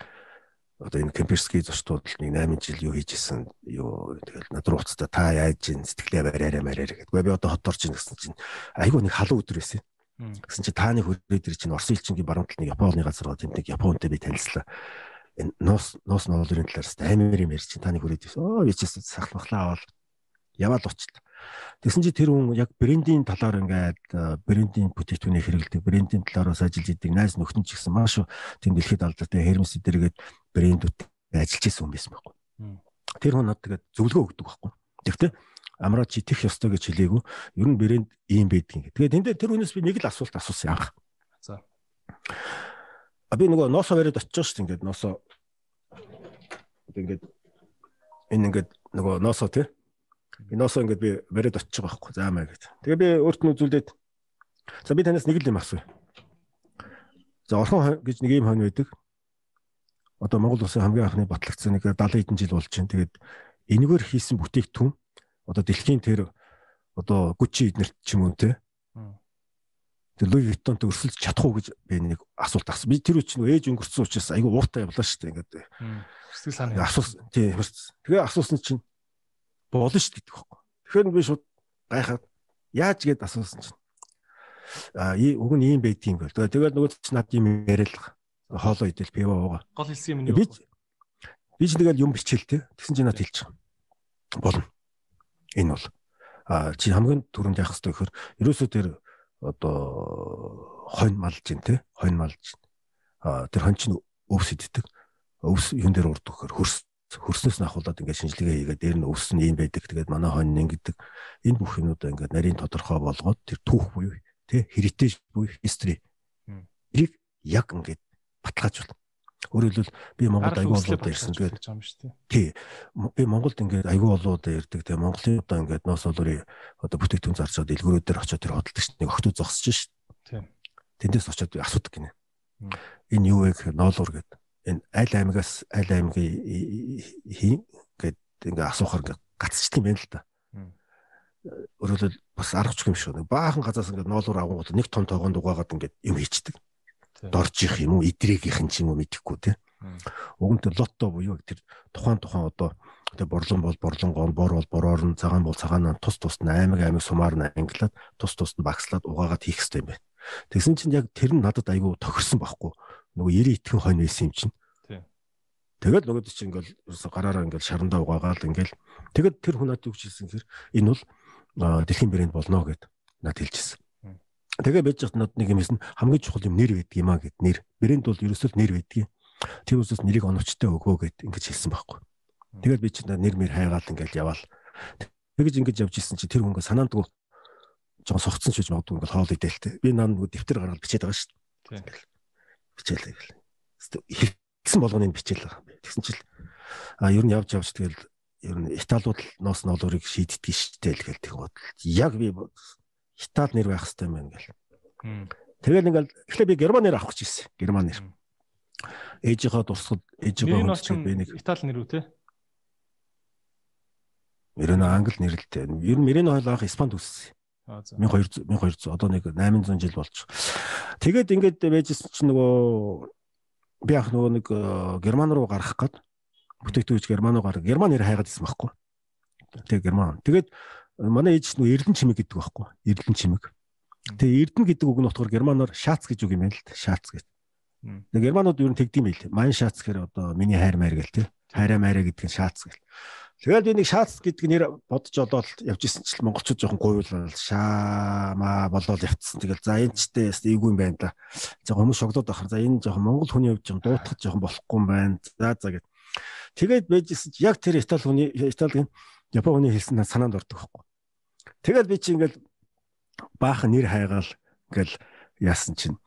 одоо энэ Кемперский зочдод нэг 8 жил юу хийжсэн юу тэгэл над руу уцтай та яаж ин сэтгэлээ бариараа мараар гэдэг. Би одоо хот орж ин гэсэн чинь айгүй нэг халуун өдөр байсан. Гэсэн чи тааны хөрөөд ир чинь Орос элчингийн баруун талд нэг Японы газар гоо тэмдэг Японтэй би танилцлаа энэ нуус нуус ноолрын талаас амар юм ярьж чинь таны хүрээд ирсэн. Оо би ч сахлахлаа авал яваал учлаа. Тэгсэн чи тэр хүн яг брендийн талаар ингээд брендийн бүтээгдэхүүнийг хэрэглэдэг, брендийн талаараас ажиллаж идэг найз нөхдөд ч гэсэн маш тийм дэлхийд алдартай Hermes дээргээд брэндүүд ажиллаж исэн хүн байсан байхгүй. Тэр хүн надад тэгээд зөвлөгөө өгдөг байхгүй. Тэгвэл амраа чи тех ёстой гэж хэлээгүү. Ер нь брэнд ийм байдгийг. Тэгээд тэндээ тэр хүнээс би нэг л асуулт асуусан анх. За. А би нөгөө ноосо бариад очиж шүү дээ ингээд ноосо ингээд энэ ингээд нөгөө ноосо тий. Ноосо ингээд би бариад очиж байгаа байхгүй заамаа гэд. Тэгээ би өөрт нь үзүүлээд за би танаас нэг л юм асууя. За орхон гэж нэг юм хонь байдаг. Одоо Монгол улсын хамгийн анхны батлагдсан нэг 70 хэдэн жил болж байна. Тэгээд энэгээр хийсэн бүтээгдэхүүн одоо дэлхийн тэр одоо Gucci эднэрт ч юм уу тий тэр Луи Виттонт өрсөлдөж чадах уу гэж би нэг асуулт асуусан. Би тэр үчиг ээж өнгөрсөн учраас айгүй ууртай явлаа шүү дээ. Ингээд сэтгэл санаа асуусан. Тийм. Тэгээ асуусан чинь болно шүү дээ гэдэг байхгүй. Тэгэхээр би шууд гайхаад яаж гээд асуусан чинь а уг нь ийм байдгийн гэл. Тэгээд нөгөө чинь над юм яриад хоолоо идэл пиво уугаа. Гол хэлсэн юм нь би би ч тэгэл юм бичээл те. Тэгсэн чинь над хэлчих. Болно. Энэ бол. А чи хамгийн түрүүнд яах хэрэгтэй гэхээр ерөөсөө тэр одоо хонь малж ин те. Хонь малж. А тэр хонь чинь өвс иддэг. Өвс юун дээр урддаг гэхээр хөрс хөрснөөс нь ахуулаад ингээд шинжилгээ хийгээд дээр нь өвс нь ийм байдаг. Тэгээд манай хонь ингэдэг. Энэ бүх юмудаа ингээд нарийн тодорхой болгоод тэр түүх буюу тий heritage буюу history. Эрийг яг ингээд баталгаажуул Өөрөөр хэлбэл би Монголд аягүй болоод ирсэн тэгээд тий би Монголд ингээд аягүй болоод ирдэг тэгээ Монголын одоо ингээд ноос олорын одоо бүтээгдэхүүн зарчаад дэлгүүрүүд дээр очиод тэр хөдөлдөг чинь нэг охтуу зогсож шít. Тий. Тэндээс очиод асуудаг гинэ. Энэ юу вэ гэхээр ноолуур гэдэг. Энэ аль аймагаас аль аймгийн хийн гэд ингээд асуухаар ингээд гацчдаг юм байна л да. Өөрөөр бас аргач юм шүү. Баахан газаас ингээд ноолуур авангууд нэг том тоогонд угаагаад ингээд юм хийчдэг доржих юм уу идрэгийнхэн ч юм уу мэдэхгүй те. Уг нь тэр лотто буюу тэр тухайн тухайн одоо тэр борлон бол борлонгоор бор бол бороор нь цагаан бол цагаанаа тус тусд нь аймаг аймаг сумаар нь ангилаад тус тусд нь багслаад угаагаад хийх хэрэгтэй юм байна. Тэгсэн чинь яг тэр нь надад айгүй тохирсон байхгүй. Нөгөө 90 итгэн хонь байсан юм чинь. Тэгэл нөгөөд чинь ингээл гараараа ингээл шарандаа угаагаал ингээл тэгэд тэр хүн надад үгч хэлсэн хэр энэ бол дэлхийн брэнд болно гэд надад хэлчихсэн. Тэгээ байж хат над нэг юм хэлсэн хамгийн чухал юм нэр байдаг юм а гэд нэр. Брэнд бол ерөөсөө нэр байдаг. Тэр үсээс нэрийг оновчтой өгөө гэд ингэж хэлсэн байхгүй. Тэгээд би чинь нэр мэр хайгаал ингээд яваал. Тэгэж ингэж явж исэн чи тэр хүн санаандгүй жоо согцсон шиж магадгүй ингээд хоол идэлтэй. Би наа нөгөө дэвтэр гаргаад бичээд байгаа шүү дээ. Ингээл бичээлээ гэл. Хэлсэн болгоны бичээл байгаа. Тэгсэн чил а ер нь явж явж тэгэл ер нь Италиуд ноос ноолорыг шийддэг штэ л гэл тэг бодол. Яг би Итали нэр байх хэрэгтэй юм байна гэл. Тэгэл ингээл эхлээ би герман нэр авах гэж ирсэн. Герман нэр. Ээжийнхаа дурсгал ээжийнхээ хүнчтэй би нэг Итали нэр үү те? Мэрэнэ англи нэр л дээ. Ер нь Мэрэнэ хоол авах Испанд үссэн. 1200 1200 одоо нэг 800 жил болж. Тэгээд ингээд байжсэн чинь нөгөө би ах нөгөө нэг э, герман руу гарах гээд бүтээгдэхүүн герман руу гарах. Герман нэр хайгаад ирсэн байхгүй. Тэгээд герман. Тэгээд манай ээж нөө эрдэн чимэг гэдэг байхгүй. Эрдэн чимэг. Тэгээ эрдэн гэдэг үг нь болохоор германоор шаац гэж үг юм байна л да шаац гэж нэг германууд юу нэгдэм байл. Майн шаац гэхээр одоо миний хайр майр гэл те. Хайраа майраа гэдэг нь шаац гэл. Тэгэл би нэг шаац гэдэг нэр бодож олоод явж исэн чил монголчууд жоохон гуйлал шаамаа болоод явцсан. Тэгэл за энэ ч тест эйгүй юм байна да. За хүмүүс шогдоод ахаар за энэ жоохон монгол хүний хувьд жоохон дуутахад жоохон болохгүй юм байна. За за гэд. Тэгээд байжсэн чи яг тэр итали хүний италигийн Япон хүний хэлсэн санаанд ордог байхгүй Тэгэл би чи ингээл баахан нэр хайгаал ингээл яасан чинь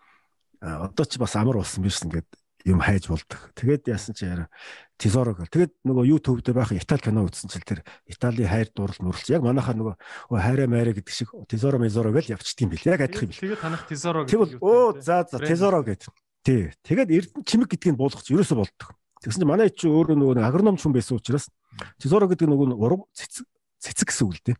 одоо ч бас амар болсон биш ингээд юм хайж болдог. Тэгээд яасан чи яра Тизоро гэл. Тэгээд нөгөө YouTube дээр баахан Итали кино үзсэн чил тэр Италийн хайр дуурал нүрэлц. Яг манайхаа нөгөө хайраа майраа гэдэг шиг Тизоро Мизоро гэл явчихдсан бил. Яг адилхан бил. Тэгээд танах Тизоро гэдэг. Тэгвэл оо за за Тизоро гэд. Тий. Тэгээд Эрдэнэ чимэг гэдгийг буулгач ерөөсө болдог. Тэгсэн чинь манай чи өөрөө нөгөө агроном хүн байсан учраас Тизоро гэдэг нөгөө ураг цэцэг цэцэг гэсэн үг л дээ.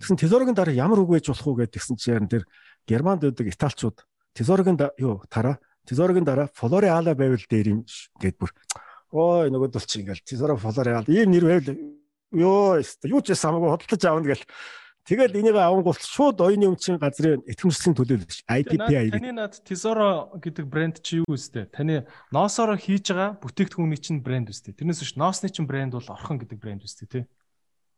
Тэгсэн Тезорогийн дараа ямар үг байж болох уу гэдэг тэгсэн чинь тэр Германд байдаг Италичууд Тезорогийн юу тараа Тезорогийн дараа Флореала байвал дээр юм гэд бүр ой нөгөөд бол чи ингээл Тезоро Флореал ийм нэр байвал ёо юу ч самаагүй хөдөлж аавна гэл Тэгэл энийг авангуул шууд оюуны өмчийн газрын итгэмжлэлийн төлөөлөл IPPI. Таны над Tesoro гэдэг брэнд чи юу үстэй? Таны ноосоор хийж байгаа бүтээгдэхүүний чинь брэнд үстэй. Тэрнээс биш ноосны чинь брэнд бол орхон гэдэг брэнд үстэй тий.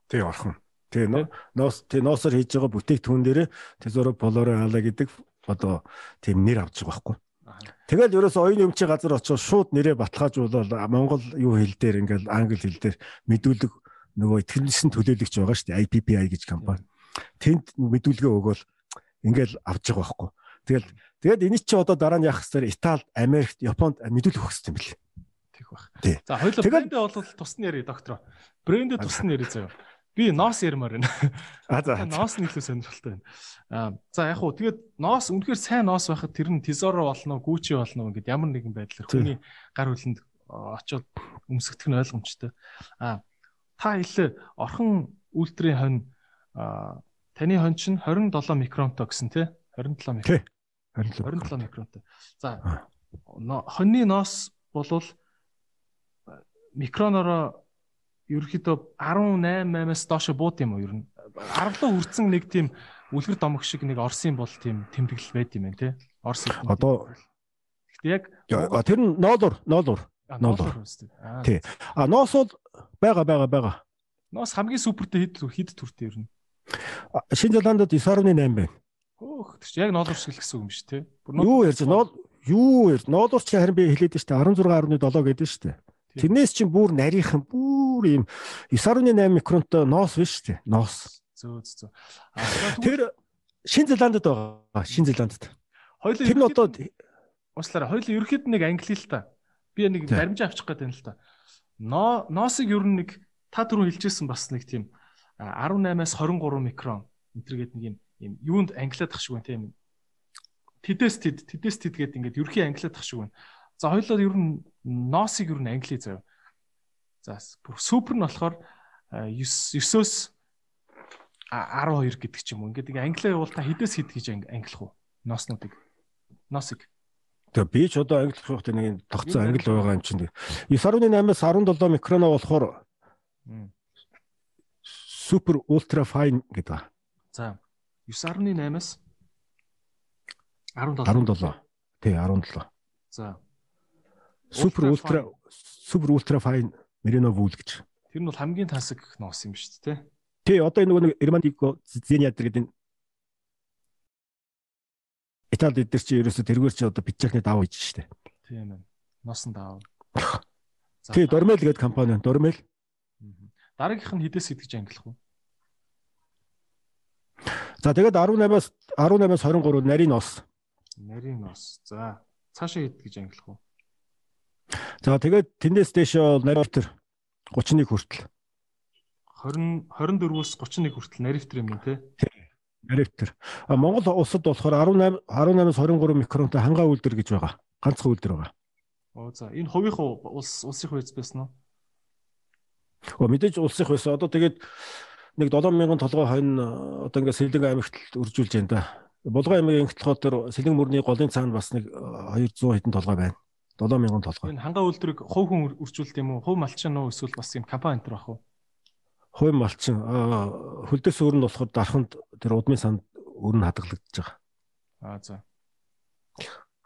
Тий орхон. Тэгээ ноос тэгээ ноосоор хийж байгаа бүтээгдэхүүн дээр Tesoro Poloro Ala гэдэг одоо тийм нэр авч байгаа байхгүй. Тэгэл ерөөс оюуны өмчийн газар очиж шууд нэрээ баталгаажуулаад Монгол юу хэл дээр ингээл англи хэл дээр мэдүүлэг нөгөө итгэмжсэн төлөөлөгч байгаа шүү дээ IPPI гэж компани. Тэнд мэдүүлгээ өгөөл ингээл авч байгаа байхгүй. Тэгэл тэгээд энэ чи одоо дараа нь яах хэвээр Итали, Америкт, Японд мэдүүлэх өгөх юм бэл. Тэг баг. За хоёул брэндээ бол тусны яри доктор. Брэндээ тусны яри заяа. Би ноос ярмаар байна. А за. Ноос нь илүү сонирхолтой байна. Аа за яг хуу тэгээд ноос үнэхээр сайн ноос байхад тэр нь Tesoro болно, Gucci болно гэдэг ямар нэгэн байдлаар хүний гар хөлөнд очиод өмсгөх нь ойлгомжтой. Аа та хэлээ орхон үлтрийн хонь аа таны хонь чинь 27 микронтой гэсэн тий 27 микрон. 27 микронтой. За хоньны ноос болвол микронороо ерөөхдөө 18 8-аас доош бууд юм уу ер нь аргалуу хүрсэн нэг тийм үлгэр домог шиг нэг Орсын бол тийм тэмдэглэл байд юм байна те. Орс. Одоо яг тэр нь ноолур, ноолур. ноолур. Тий. А ноос бол байгаа байгаа байгаа. Ноос хамгийн супертэй хэд хэд төртэй ер нь. Шинэ Зеландд 9.8 байна. Хөөх тэр чинь яг ноолур шиг л гэсэн үг юм шүү те. Юу ярьж ноол юу ярьж ноолур чи харин би хэлээд штэ 16.7 гэдэг штэ. Тэрнээс чинь бүр нарийнхан бүр ийм 9.8 микронтой ноос биш штэ. Ноос. Зөө зөө. Тэр Шинэ Зеландд байгаа. Шинэ Зеландд. Хоёул Тэр нь одоо уучлаарай. Хоёул ерөөд нэг англи л та. Би нэг баримжаа авчих гээд байна л та. Но ноосыг ер нь нэг та түрүү хэлжсэн бас нэг тийм 18-аас 23 микрон энтергээд нэг юм юм юунд англиад ах шиг байна тийм. Тэдэс тэд тэдэс тэд гээд ингээд ерхий англиад ах шиг байна. За хоёулаа ер нь ноосыг ер нь англи заяа. За супер нь болохоор 9-9-өөс 12 гэдэг ч юм уу. Ингээд англи явуул та хэдээс хэд гэж англих уу? Носнуудыг. Носыг. Тэгээ би ч одоо англи хөхтэй нэг тогтсон англи байгаа юм чинь. 9.8-аас 17 микроноо болохоор супер ультра файн гэдэг. За 9.8-аас 17. 17. Тий 17. За. Супер ультра супер ультра файн мерино вул гэж. Тэр нь бол хамгийн тансаг ноос юм шүү дээ, тий? Тий, одоо энэ нөгөө нэг Эрмандико Зениатер гэдэг энэ Итали дээр чи ерөөсө тэргээр чи одоо бичээхний даваа хийж штэ. Тийм ээ. Носон даваа. Тий, Дормел гэдэг компани, Дормел. Дараагийнх нь хідээс идэж ангилах уу? За тэгээд 18-аас 18-аас 23 нарийн нос. Нарийн нос. За цаашаа хэд гэж ангилах уу? За тэгээд тэндээс дэш наривтер 31 хүртэл. 20 24-өөс 31 хүртэл наривтер юм тий. Наривтер. Монгол улсад болохоор 18 18-аас 23 микронтой хангаа үйлдвэр гэж байгаа. Ганцхан үйлдвэр байгаа. Оо за энэ хувийнхаа улс улсынх үйс байсан уу? Оо мэдээж улсынх байсан. Одоо тэгээд нэг 7000 толгой хонь одоо ингээд Сэлэнг аймагт үржүүлж байна да. Булган аймгийн толгой дээр Сэлэнг мөрний голын цаана бас нэг 200 хэдэн толгой байна. 7000 толгой. Энэ хангаа үйлдвэрийг хувь хүн үржүүлдэг юм уу? Хувь малчин уу эсвэл бас юм компани энэ байх уу? хувь малчин хөлдөөс өөр нь болохоор дарханд тэр удмын санд өөр нь хадгалагдаж байгаа. Аа за.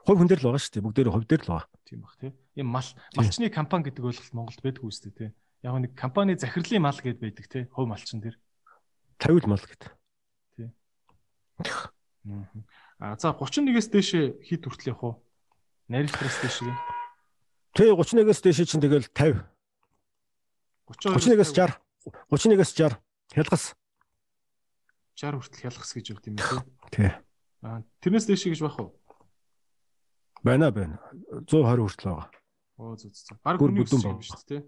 Хувь хүн дээр л байгаа шүү дээ. Бүгдээр хувь дээр л байгаа. Тийм бах тий. Ийм мал малчны компани гэдэг ойлголт Монголд байдгүй дээ тий. Яг нэг компани захирлын мал гэдээ байдаг тий. Хувь малчин дээр. Тавил мал гэдэг. Тий. Аа за 31-ээс дээш хит хүртэл явах уу? Нарийнхаас дээш гин. Тий 31-ээс дээш чинь тэгэл 50. 31-ээс 60. 31-ээс 60 хялгас 60 хүртэл хялгас гэж өгд юм тий. Тий. Аа тэрнээс дээш гэж байх уу? Байна байна. 120 хүртэл байгаа. Оо зү зү. Баг хүний өссөн юм шүү дээ тий.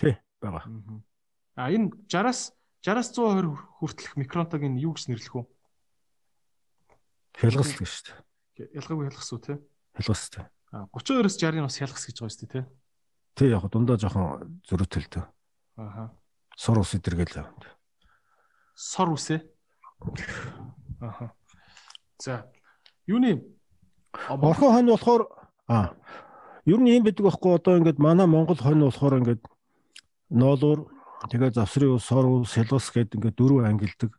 Тий байгаа. Аа энэ 60-аас 60-аас 120 хүртэлх микронтог энэ юу гэж нэрлэх вэ? Хялгас л гэж шүү дээ. Ялгаагүй хялгас уу тий? Хялгас тий. Аа 32-оос 60-ын бас хялгас гэж байгаа шүү дээ тий. Тий яг дундаа жоохон зөрүүтэлтэй. Ааха. Сор ус идэргээл явна. Сор усээ. Аха. За. Юуны орхон хонь болохоор аа ер нь юм байдаг байхгүй одоо ингээд манай Монгол хонь болохоор ингээд ноолуур тэгээ завсрын ус, сор ус, сэлгас гэдэг ингээд дөрөв ангилдаг.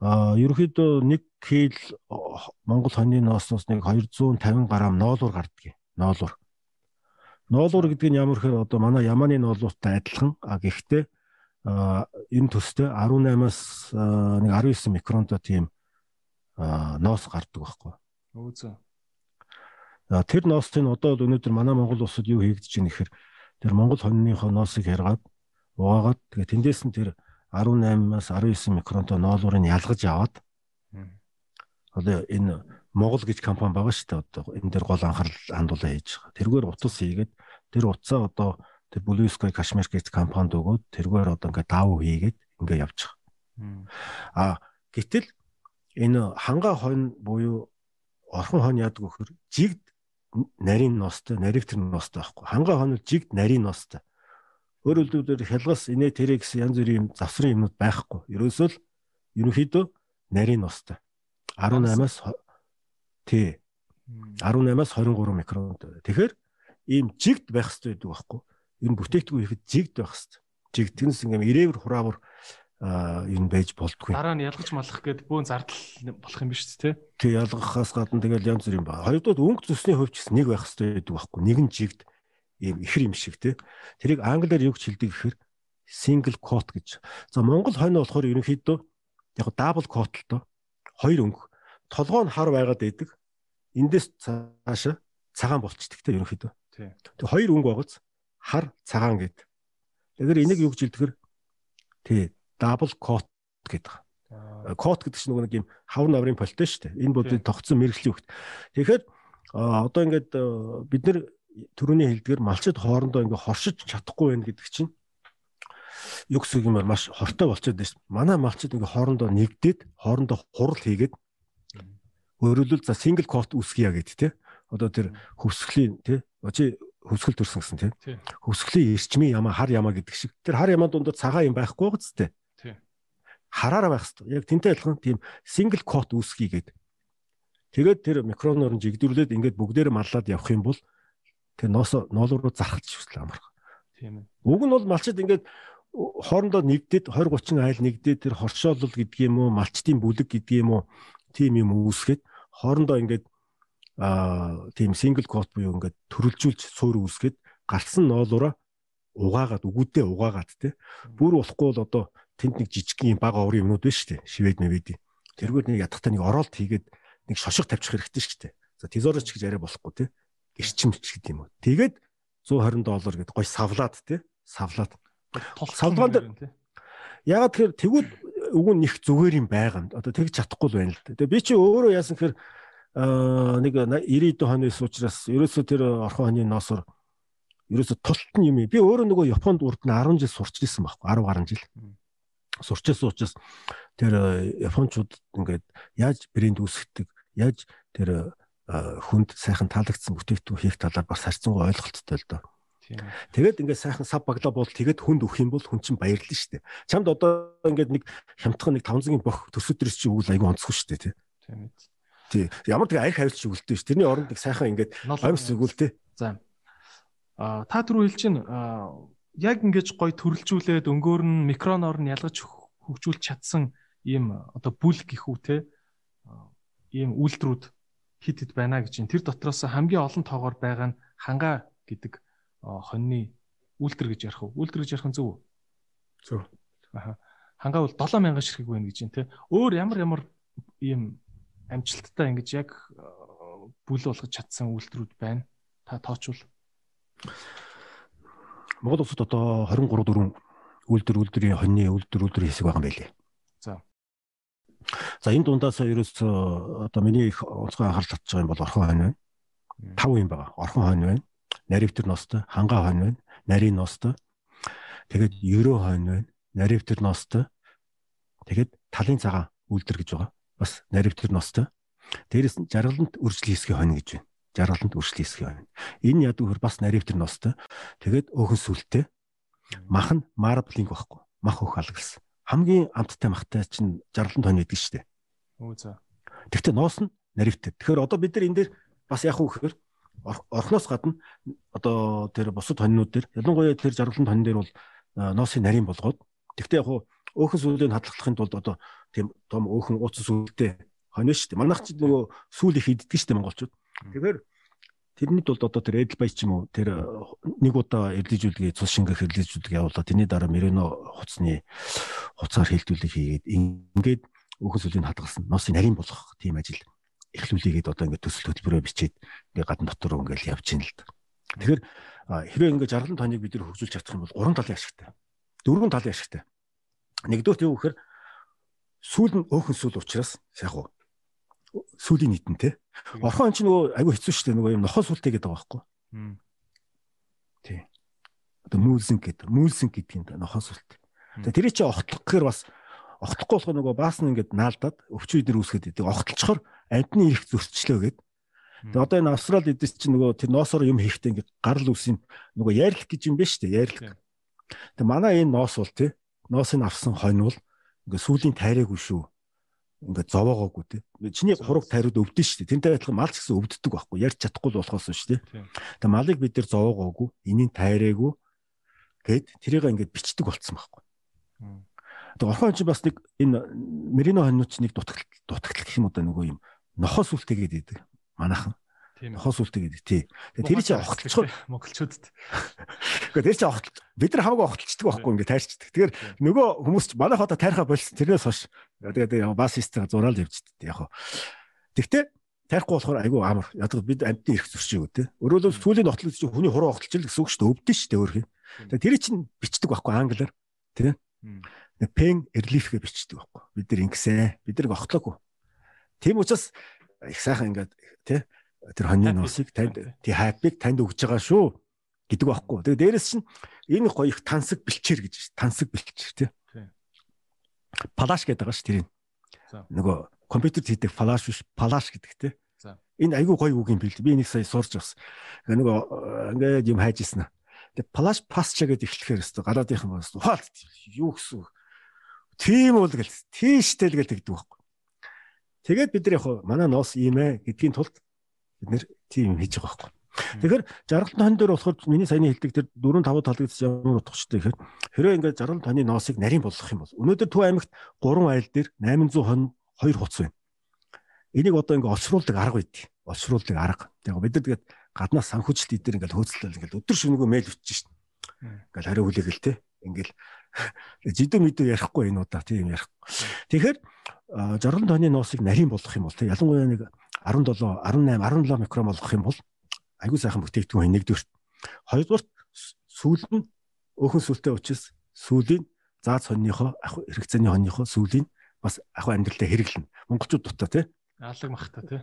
Аа ерөнхийдөө 1 кг Монгол хоньны ноосноос нэг 250 г ноолуур гардаг. Ноолуур. Ноолуур гэдэг нь ямар хэр одоо манай ямааны ноолууртай адилхан. А гэхдээ энэ төстэй 18-аас нэг 19 микронтой тийм ноос гардаг байхгүй. Өөзөө. Тэр ноостын одоо өнөөдөр манай Монгол улсад юу хийгдэж байна гэхээр тэр Монгол хоньныхоо ноосыг харгаад угаагаад тэгээ тэндээс нь тэр 18-аас 19 микронтой ноолуурыг ялгаж аваад одоо энэ Монгол гэж компани байгаа шүү дээ одоо энэ дээр гол анхаарал хандуулаа хийж байгаа. Тэргээр утас хийгээд тэр утсаа одоо тэр Blue Sky Kashmir гэж компанид өгөөд тэргээр одоо ингээд давуу хийгээд ингээд явж байгаа. А гэтэл энэ ханга хонь буюу орхон хонь яадаг вөхөр жигд нарийн ноостой, наривтер ноостой байхгүй. Ханга хонь жигд нарийн ноостой. Өөрөөр хэлбэл хялгас инээ тэрэ гэсэн янз бүрийн завсрын юмнууд байхгүй. Ерөөсөө л ерөнхийдөө нарийн ноостой. 18-аас тий 18-аас 23 микрон. Тэгэхээр ийм жигд байх хэрэгтэй байдаг байхгүй энэ бүтээгдэхүүн ихэд жигд байх хэвээр. Жигдгэнс ингээм ирээвэр хураавар энэ байж болдгүй. Дараа нь ялгаж малах гээд бөөн зардал болох юм биш үү те? Тэг ялгахаас гадна тэгэл янз бүр юм ба. Хоёрдугаар өнгө зүсний хувьд ч нэг байх хэрэгтэй байдаг байхгүй. Нэг нь жигд ийм ихэр юм шиг те. Тэрийг англиар юу гэж хэлдэг гэхээр single quote гэж. За Монгол хойно болохоор ерөнхийдөө яг double quote л доо. Хоёр өнгө. Толгой нь хар байгаад байдаг. Эндээс цаашаа цагаан болчдөг те ерөнхийдөө. Тэг хоёр өнгө байгааз хар цагаан гэд. Тэгэхээр энийг юу гэж хэлдэхэр тий double coat гэдэг. Coat гэдэг чинь нөгөө нэг юм хавар наврын полтой шүү дээ. Энэ бодит тогтсон мэрэгжлийн хөвгт. Тэгэхээр одоо ингээд бид нар төрөний хэлдгэр малчид хоорондоо ингээд хоршиж чадахгүй байх гэдэг чинь юу гэсэн юм маш хортой болчиход байна. Манай малчид ингээд хоорондоо нэгдээд хоорондоо хурал хийгээд өөрөлдөл за single coat үүсгийа гэд тэ. Одоо тэр хөвсглийн тэ. Очи хөвсгөл төрсөн гэсэн тийм. Хөвсгөлийн эрчмийн ямаа хар ямаа гэдэг шиг. Тэр хар ямаа дундад цагаан юм байхгүй гоц тээ хараараа байх хэрэгтэй. Яг тэнтэй адилхан тийм single quote үүсгий гээд. Тэгээд тэр микроноор нь жигдүүлээд ингээд бүгдээр маллаад явах юм бол тэр ноос ноолор руу зархаж хүсэл амарх. Тийм ээ. Уг нь бол малчид ингээд хоорондоо нэгдээд 20 30 айл нэгдээд тэр хоршоолол юм уу малчтын бүлэг гэдэг юм уу тийм юм үүсгээд хоорондоо ингээд аа тийм single quote буюу ингээд төрөлжүүлж суур үүсгээд гарсан ноолороо угаагаад үгүйдээ угаагаад те бүр болохгүй бол одоо тэнд нэг жижиг юм бага оврын юмнууд байна шүү дээ. Шивэд мэвэд. Тэргээр нэг ядахтаа нэг оролт хийгээд нэг шошго тавьчих хэрэгтэй шүү дээ. За тезорч гэж яриа болохгүй те. Гэрчимч гэдэг юм уу. Тэгээд 120 доллар гэд гой савлаад те. Савлаад. Дээр Ягаад тэгэхээр тэгвэл үг нь их зүгээр юм байгаа. Одоо тэгж чадахгүй л байна л да. Тэгээ би чи өөрөө яасан гэхээр нэг 90 хоногс учраас ерөөсөө тэр орхон хоны ноосор ерөөсөө тултан юм. Би өөрөө нөгөө Японд урд нь 10 жил сурч ирсэн байхгүй 10 гаруй жил сурчсан учраас тэр э, японочууд ингээд яаж брэнд үүсгдэг, яаж тэр э, хүнд сайхан таалагдсан бүтээгдэхүүн хийх талаар бас харьцангуй ойлголттой л доо. Тэгээд ингээд сайхан сав баглаа бол тэгээд хүнд өгөх юм бол хүн чинь баярлна шүү дээ. Чамд одоо ингээд нэг хямдхан нэг 500-ын бох төсөөдрөөс чи өгвөл айгүй онцгой шүү дээ тий. Тий. Ямар тэг арх хавилч өгөлдөө шүү. Тэрний оронд нэг сайхан ингээд амьс өгвөл тий. За. А та түрүү хэлж чинь яг ингэж гой төрөлжүүлээд өнгөөр нь микроноор нь ялгаж хөгжүүлж чадсан ийм одоо бүл гих үү те ийм үйлдвэрүүд хит хит байна гэж байна. Тэр дотроос хамгийн олон тоогоор байгаа нь хангаа гэдэг хоньны үйлдвэр гэж ярих уу? Үйлдвэр гэж ярих нь зөв үү? Зөв. Аха. Хангаа бол 7000 ширхэг байна гэж байна те. Өөр ямар ямар ийм амжилттай ингэж яг бүл болгож чадсан үйлдвэрүүд байна. Та тоочвол Монгол улсад одоо 23 дөрвөн үйлдвэр үйлдвэрийн хоньны үйлдвэр үйлдвэр хэсэг байгаа юм байлээ. За. За энэ дундаас ерөөсөө одоо миний их онцгой анхаарал татж байгаа юм бол орхон хонь байна. Тав юм байгаа. Орхон хонь байна. Наривтер ностой, хангаа хонь байна. Нарийн ностой. Тэгээд ерөө хонь байна. Наривтер ностой. Тэгээд талын цагаан үйлдвэр гэж байгаа. Бас наривтер ностой. Дээрээс нь жаргалант үржил хэсгийн хонь гэж байна жаргаланд үржил хийсгий байна. Энэ яд үхэр бас наривтер ностой. Тэгээд өөхөн сүлтэй. Мах нь марблинг байхгүй. Мах өөх алгасан. Хамгийн амттай махтай чинь жаргаланд хонь байдаг шүү дээ. Өө за. Тэгвэл ноос нь наривтер. Тэгэхээр одоо бид нар энэ дээр бас яах вэ гэхээр орхноос гадна одоо тэр бусад хоньнууд дээр ялангуяа тэр жаргаланд хонь дээр бол ноосыг нарийн болгоод тэгвэл яг өөхөн сүлийн хадгалахын тулд одоо тийм том өөхөн ууц сүлтэй хонь шүү дээ. Манайх ч нөгөө сүүл их иддэг шүү дээ монголчууд. Тэгэхээр тэрний тулд одоо тэр Edelweiss ч юм уу тэр нэг удаа эрлэжүүлгээ цус шингэх эрлэжүүлгээ явуулаад тэрний дараа Merino хуцсны хуцаар хилдүүлэг хийгээд ингээд өөхөн сүлийн хадгалсан носын нарийн болгох тийм ажил эхлүүлээгээд одоо ингээд төсөл хөтөлбөрөө бичээд ингээд гадна дотор ингээд явж байна л да. Тэгэхээр хэрвээ ингээд жаргалан тоныг бид нэр хөгжүүлж чадах юм бол гурван талын ашигтай. Дөрвөн талын ашигтай. Нэгдүгээр юу гэхээр сүүл нь өөхөн сүл учраас яг уу сүлийн нийтэн те. Орхон ч нөгөө айгүй хэцүү шүү дээ нөгөө юм нохоо сүлтэй гэдэг байгаа байхгүй. Тий. Одоо мүүлсэн гэдэг. Мүүлсэн гэдэг да нохоо сүлтэй. Тэгээ тэр чинь огтлох гэхээр бас огтлохгүй болох нөгөө баас нь ингээд наалдаад өвчин үдэр үүсгээд идэг. Огтлцохоор амтны ирэх зөрчлөө гэдэг. Тэгээ одоо энэ австрал эдэс чинь нөгөө тэр ноосоор юм хийхдээ ингээд гарал үс юм нөгөө яарлах гэж юм шүү дээ. Яарлах. Тэгээ манай энэ ноос бол тий. Ноосыг авсан хонь бол ингээд сүлийн тайраагүй шүү ингээд зовоогоогүй те. Чиний хураг тариуд өвдөн шүү. Тэнтэй адилхан мал ч гэсэн өвддөг байхгүй. Ярьж чадахгүй л болохоос шүү дээ. Тэгээ малыг бид нэр зовоогоогүй, энийн тайраагүй гэд тэрийг ингээд бичдэг болцсон байхгүй. Тэгээ орхон чинь бас нэг энэ мерино хоньнууд чинь нэг дутагт дутагт гэх юм да нөгөө юм нохоос үлтэйгээд идэг. Манайхан. Тийм нохоос үлтэйгээд тий. Тэр чинь огтлцоо монголчуудад. Гэхдээ тэр чинь огт бид нар хамаагүй огтлцдаг байхгүй ингээ тайрчдаг. Тэгэхээр нөгөө хүмүүс манайх одоо тайрхаа болсон тэрнээс хойш тэгээд бас систем зураал явчихдаг яг. Тэгтээ тайрахгүй болохоор айгүй амар. Яг бид амьтны ирэх зуршиг үү те. Өөрөөр сүүлийн нотлог чинь хүний хуруу огтлж л гэсэн үг шүү дээ. Өвдөн шүү дээ өөр хин. Тэгээ тэр чинь бичдэг байхгүй англиар. Тэ. Relief гэж бичдэг байхгүй. Бид нар ингэсэн. Бид нар огтлоогүй. Тийм учраас их сайхан ингээд тий тэр хоньны нуусыг танд тий хайпыг танд өгж байгаа шүү гэдэг байхгүй. Тэгээ дээрэс чинь энэ гоё их тансаг бэлчээр гэж тансаг бэлчээр тий. Палаш гэдэг байгаа ш тэрийг. Нөгөө компьютер хийдэг флаш биш палаш гэдэг тий. Энэ айгүй гоё үг юм бил. Би нэг сая сурч бас. Нөгөө ингээд юм хайж ирсэн. Тэгээ флаш пасча гэдэг эхлэхээр өстө гадаадынхан бас ухаалт юу гэсэн үг. Тийм үл гэл тийштэй л гэл тэгдэг байхгүй. Тэгээд бид нар яг манай ноос ийм ээ гэдгийн тулд бид нэр тийм хийж байгаа байхгүй. Тэгэхээр жаргалт хон дээр болохоор миний саяны хэлдэг тэр 4 5 талгаас ямар утгатай гэхээр хэрэг ингээд жаргалт хоны ноосыг нарийн болгох юм бол өнөөдөр Төв аймагт 3 айл дээр 800 хон 2 хуц байна. Энийг одоо ингээд олшруулдаг арга үйд. Олшруулдаг арга. Яг бид нар тэгээд гаднаас санхүүжилт идээр ингээд хөөцлөл ингээд өдөр шөнөгөө мэйл өчж шин. Ингээд хариу хүлээгээл те. Ингээд жидүү мэдүү ярихгүй энэ удаа тийм ярих. Тэгэхээр жаргал тооны ноосыг нарийн болгох юм бол тийм ялангуяа нэг 17 18 17 микрон болгох юм бол айгүй сайхан бүтээгдэхүүн нэгдүгürt. Хоёрдугаар сүүлд нь өөхөн сүлтэй учраас сүүлийн заад сонныхоо ах хэрэгцээний хоньныхоо сүүлийн бас ах амьдралдаа хэрэглэнэ. Монголчууд дутаа тий. Алаг махта тий.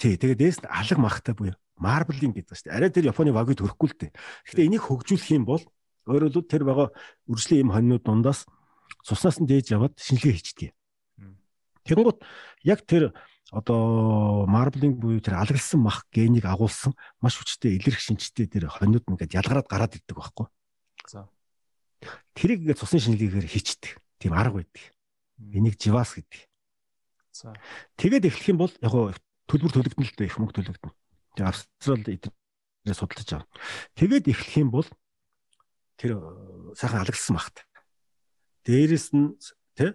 Тий, тэгээд дээс нь алаг махта буюу марблинг гэдэг шүү дээ. Арай тэр Японы вагыг төрөхгүй л дээ. Гэхдээ энийг хөгжүүлэх юм бол өөрөөр хэлбэл тэр байгаа үржлийн юм хоньнууд дундаас цуснаас нь дээж яваад шинжилгээ хийчихдэг. Тэгэнгუთ яг тэр одоо марблинг буюу тэр алгалсан мах генийг агуулсан маш хүчтэй илэрх шинжтэй тэр хоньнууд ингээд ялгараад гараад ирдэг байхгүй. За. Тэрийг ингээд цусны шинжилгээгээр хийчдэг. Тийм арга байдаг. Энийг живас гэдэг. За. Тэгээд эхлэх юм бол яг гоо төлбөр төлөгдөн л дээ их мөнгө төлөгдөн. Тэгээ Австрал эднээс судалж байгаа. Тэгээд эхлэх юм бол тэр сайхан алгалсан махт. Дээрээс нь тий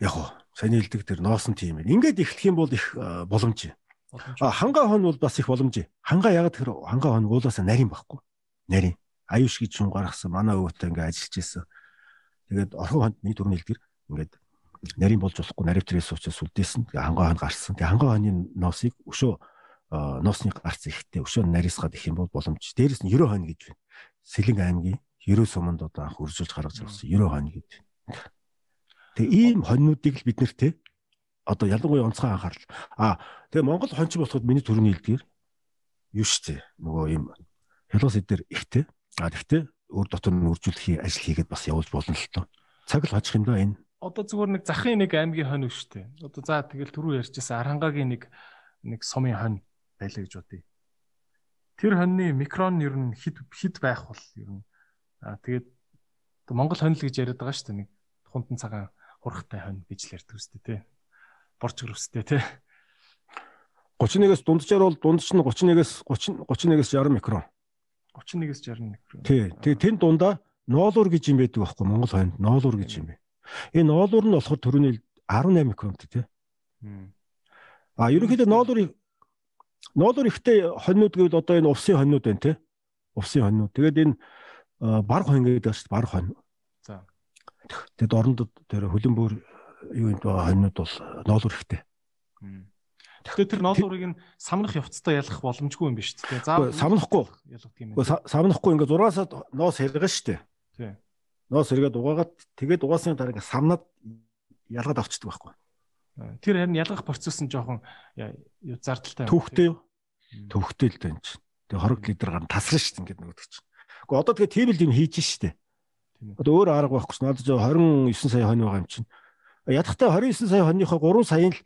яг уу саяны хэлдэг тэр ноосон тийм байна. Ингээд эхлэх юм бол их боломж. А хангаа хон бол бас их боломж. Хангаа ягаад тэр хангаа хон уулаасаа нарийн байхгүй. Нарийн. Аюуш гэж юм гаргасан манай өвөтэй ингээд ажиллаж ирсэн. Тэгээд орхон хонд нэг дөрөв хэлдгэр ингээд нарийн болж болохгүй наривтрээс учраас үлдээсэн. Хангаа хон гарсан. Тэгээ хангаа хоны ноосыг өшөө ноосны гарц ихтэй өшөө нарийсгаад их юм бол боломж. Дээрээс нь 90 хонь гэж байна. Сэлэн аймгийн 90 суманд одоо анх үржилж гаргаж ирсэн 90 хонь гэж. Тэгээ ийм хоньнуудыг л бид нэр те одоо ялангуяа онцгой анхаарал. А тэгээ Монгол хонч болоход миний төрөний хэлдгэр юу штэ нөгөө ийм хялгас эдэр ихтэй. А тэгтээ өөр дотор нь үржүүлэх ажил хийгээд бас явуулж болно л тоо. Цаг л хожих юм да энэ. Одоо зүгээр нэг захын нэг аймгийн хонь штэ. Одоо за тэгэл түрүү ярьжсэн Арангагийн нэг нэг сумын хонь байлаа гэж бодъё. Тэр хоньны микрон ер нь хид хид байх бол ер нь аа тэгээд Монгол хонь л гэж яриад байгаа шүү дээ нэг хунтан цагаан хурхтай хонь гэж л ярьдаг үстэй тий. Борч гөрөстэй тий. 31-ээс дунджаар бол дунд нь 31-ээс 30 31-ээс 60 микрон. 31-ээс 60 микрон. Тий. Тэгээ тэн дундаа ноолуур гэж юм байдаг байхгүй Монгол хойнд ноолуур гэж юм бэ. Энэ ноолуур нь болохоор төрөний 18 микронт тий. А ерөнхийдөө ноолуур ноолуур ихтэй хоньнууд гэвэл одоо энэ увсын хоньнууд байна тий. Увсын хоньнууд. Тэгээд энэ бар хонь гэдэг дээ бар хонь. Тэгэд орондод тэр хөлбөмбөр юу юм байгаа хоньнууд бол ноолуур ихтэй. Тэгэхээр тэр ноолуурыг нь самнах явцтай ялах боломжгүй юм биш үү? Заавал самнахгүй ялах тийм ээ. Самнахгүй ингээ 6 сар ноос хэргэн штэ. Тий. Ноос хэргээд угаагаад тэгээд угаасны дараа ингээ самнаад ялгаад авчдаг байхгүй. Тэр харин ялгах процесс нь жоохон юу зардалтай. Төвхтэй юу? Төвхтэй л дээ чинь. Тэгээ хорог литр гар тасран штэ ингээ нөгөөдөг чинь. Гэхдээ одоо тэгээ тийм л юм хийж штэ. Одоо өөр арга байхгүй ч надад 29 сая хонь байгаа юм чинь. Ядахтай 29 сая хоньныхоо 3 саяын л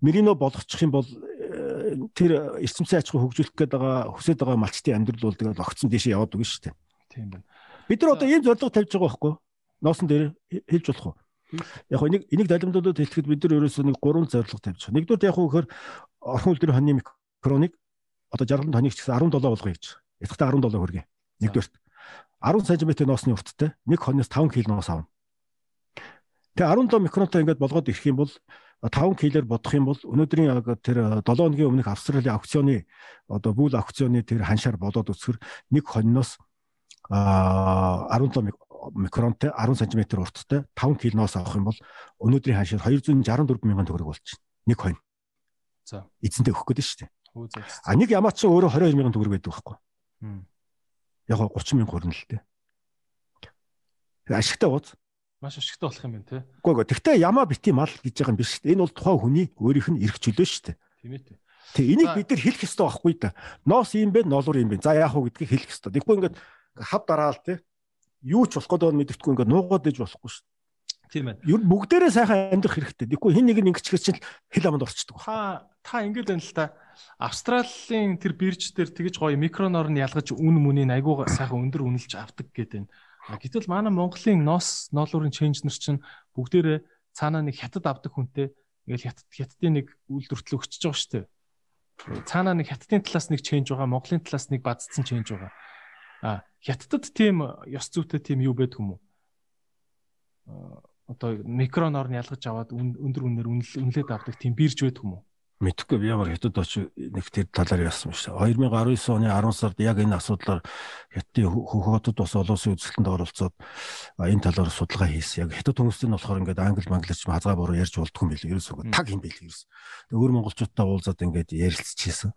мерино болгочих юм бол э, тэр эрчимцэн аж ахуй хөгжүүлэх гээд байгаа хүсэж байгаа малчтын амьдрал бол тэгээд огцсон дэшээ яваад үгүй шүү дээ. Тийм байна. Бид нар одоо ийм зорилго тавьж байгаа байхгүй Ноосон дээр хэлж болох уу? Яг хөө энийг энийг далимдуудад хэлэхэд бид нар ерөөсөө нэг гурван зорилго тавьж байгаа. Нэгдүгээр яг хөөхөр орхон үлдэр хоньны микроныг одоо жаргаланд хоньыг ч гэсэн 17 болгоё гэж. Ятгахтаа 17 хүргэе. Нэгдүгээр 10 см ноосны урттай нэг хоньоос 5 кг ноос авна. Тэгээ 17 микронтой ингээд болгоод ирэх юм бол 5 килээр бодох юм бол өнөөдрийн тэр 7 өдрийн өмнөх Австралийн аукционы одоо бүл аукционы тэр ханшаар болоод өсгөр нэг хоньноос а 17 микронтой 10 см урттай 5 килоноос авах юм бол өнөөдрийн ханшаар 264 мянган төгрөг болчихно. Нэг хонь. За. Эзэнтэй өгөх гээд шүү дээ. А нэг ямаа ч өөрөө 22 мянган төгрөг байдаг байхгүй. Яг 30 мянга хүрнэ л дээ. Ашигтай ууз маш ашигтай болох юм байна те. Үгүй ээ. Тэгтээ ямаа бити мал гэж байгаа юм биш шүү дээ. Энэ бол тухайн хүний өөрийнх нь эрх чөлөө шүү дээ. Тийм ээ. Тэг энийг бид нар хэлэх ёстой байхгүй да. Ноос юм бэ, ноолуур юм бэ. За яах вэ гэдгийг хэлэх ёстой. Тэгэхгүй ингээд хав дараал те. Юу ч болох гэдэг нь мэддэхгүй ингээд нуугаад иж болохгүй шүү. Тийм ээ. Ер нь бүгдээрээ сайхан амьдрах хэрэгтэй. Тэгэхгүй хин нэг нь ингэч гэрчил хэл аманд орчдөг. Та та ингэж байна л та. Австралийн тэр бирж дээр тэгэж гоё микроноор нь ялгаж үн мүнийг айгуу сайхан өндөр үнэлж авдаг гэдэг. Гэтэл манай Монголын ноос ноолуурын ченжнер чинь бүгдээрээ цаанаа нэг хятад авдаг хүнтэй ингээл хятад хятадын нэг үйлдвэртэл өгчөж байгаа шүү дээ. Цаанаа нэг хятадын талаас нэг ченж байгаа, Монголын талаас нэг бадцсан ченж байгаа. А хятадд тийм ёс зүйтэй тийм юу байдаг юм уу? одоо микроноор нь ялгаж аваад өндөр үнээр үнэлээд авдаг тийм бирж байдаг юм уу? мэдхгүй би ямар хятад очи нэг тэр талаар яасан юм шиг. 2019 оны 10 сард яг энэ асуудлаар хятадын хөхөтөд бас олон улсын үзэлтэнд оролцоод энэ талаар судалгаа хийсэн. Яг хятад хүмүүстэй нь болохоор ингээд англи манглич хазгаа буруу ярьж болдгүй юм билээ. Ерөөсөө таг юм билээ ерөөс. Өөр монголчуудтай уулзаад ингээд ярилцчихсэн.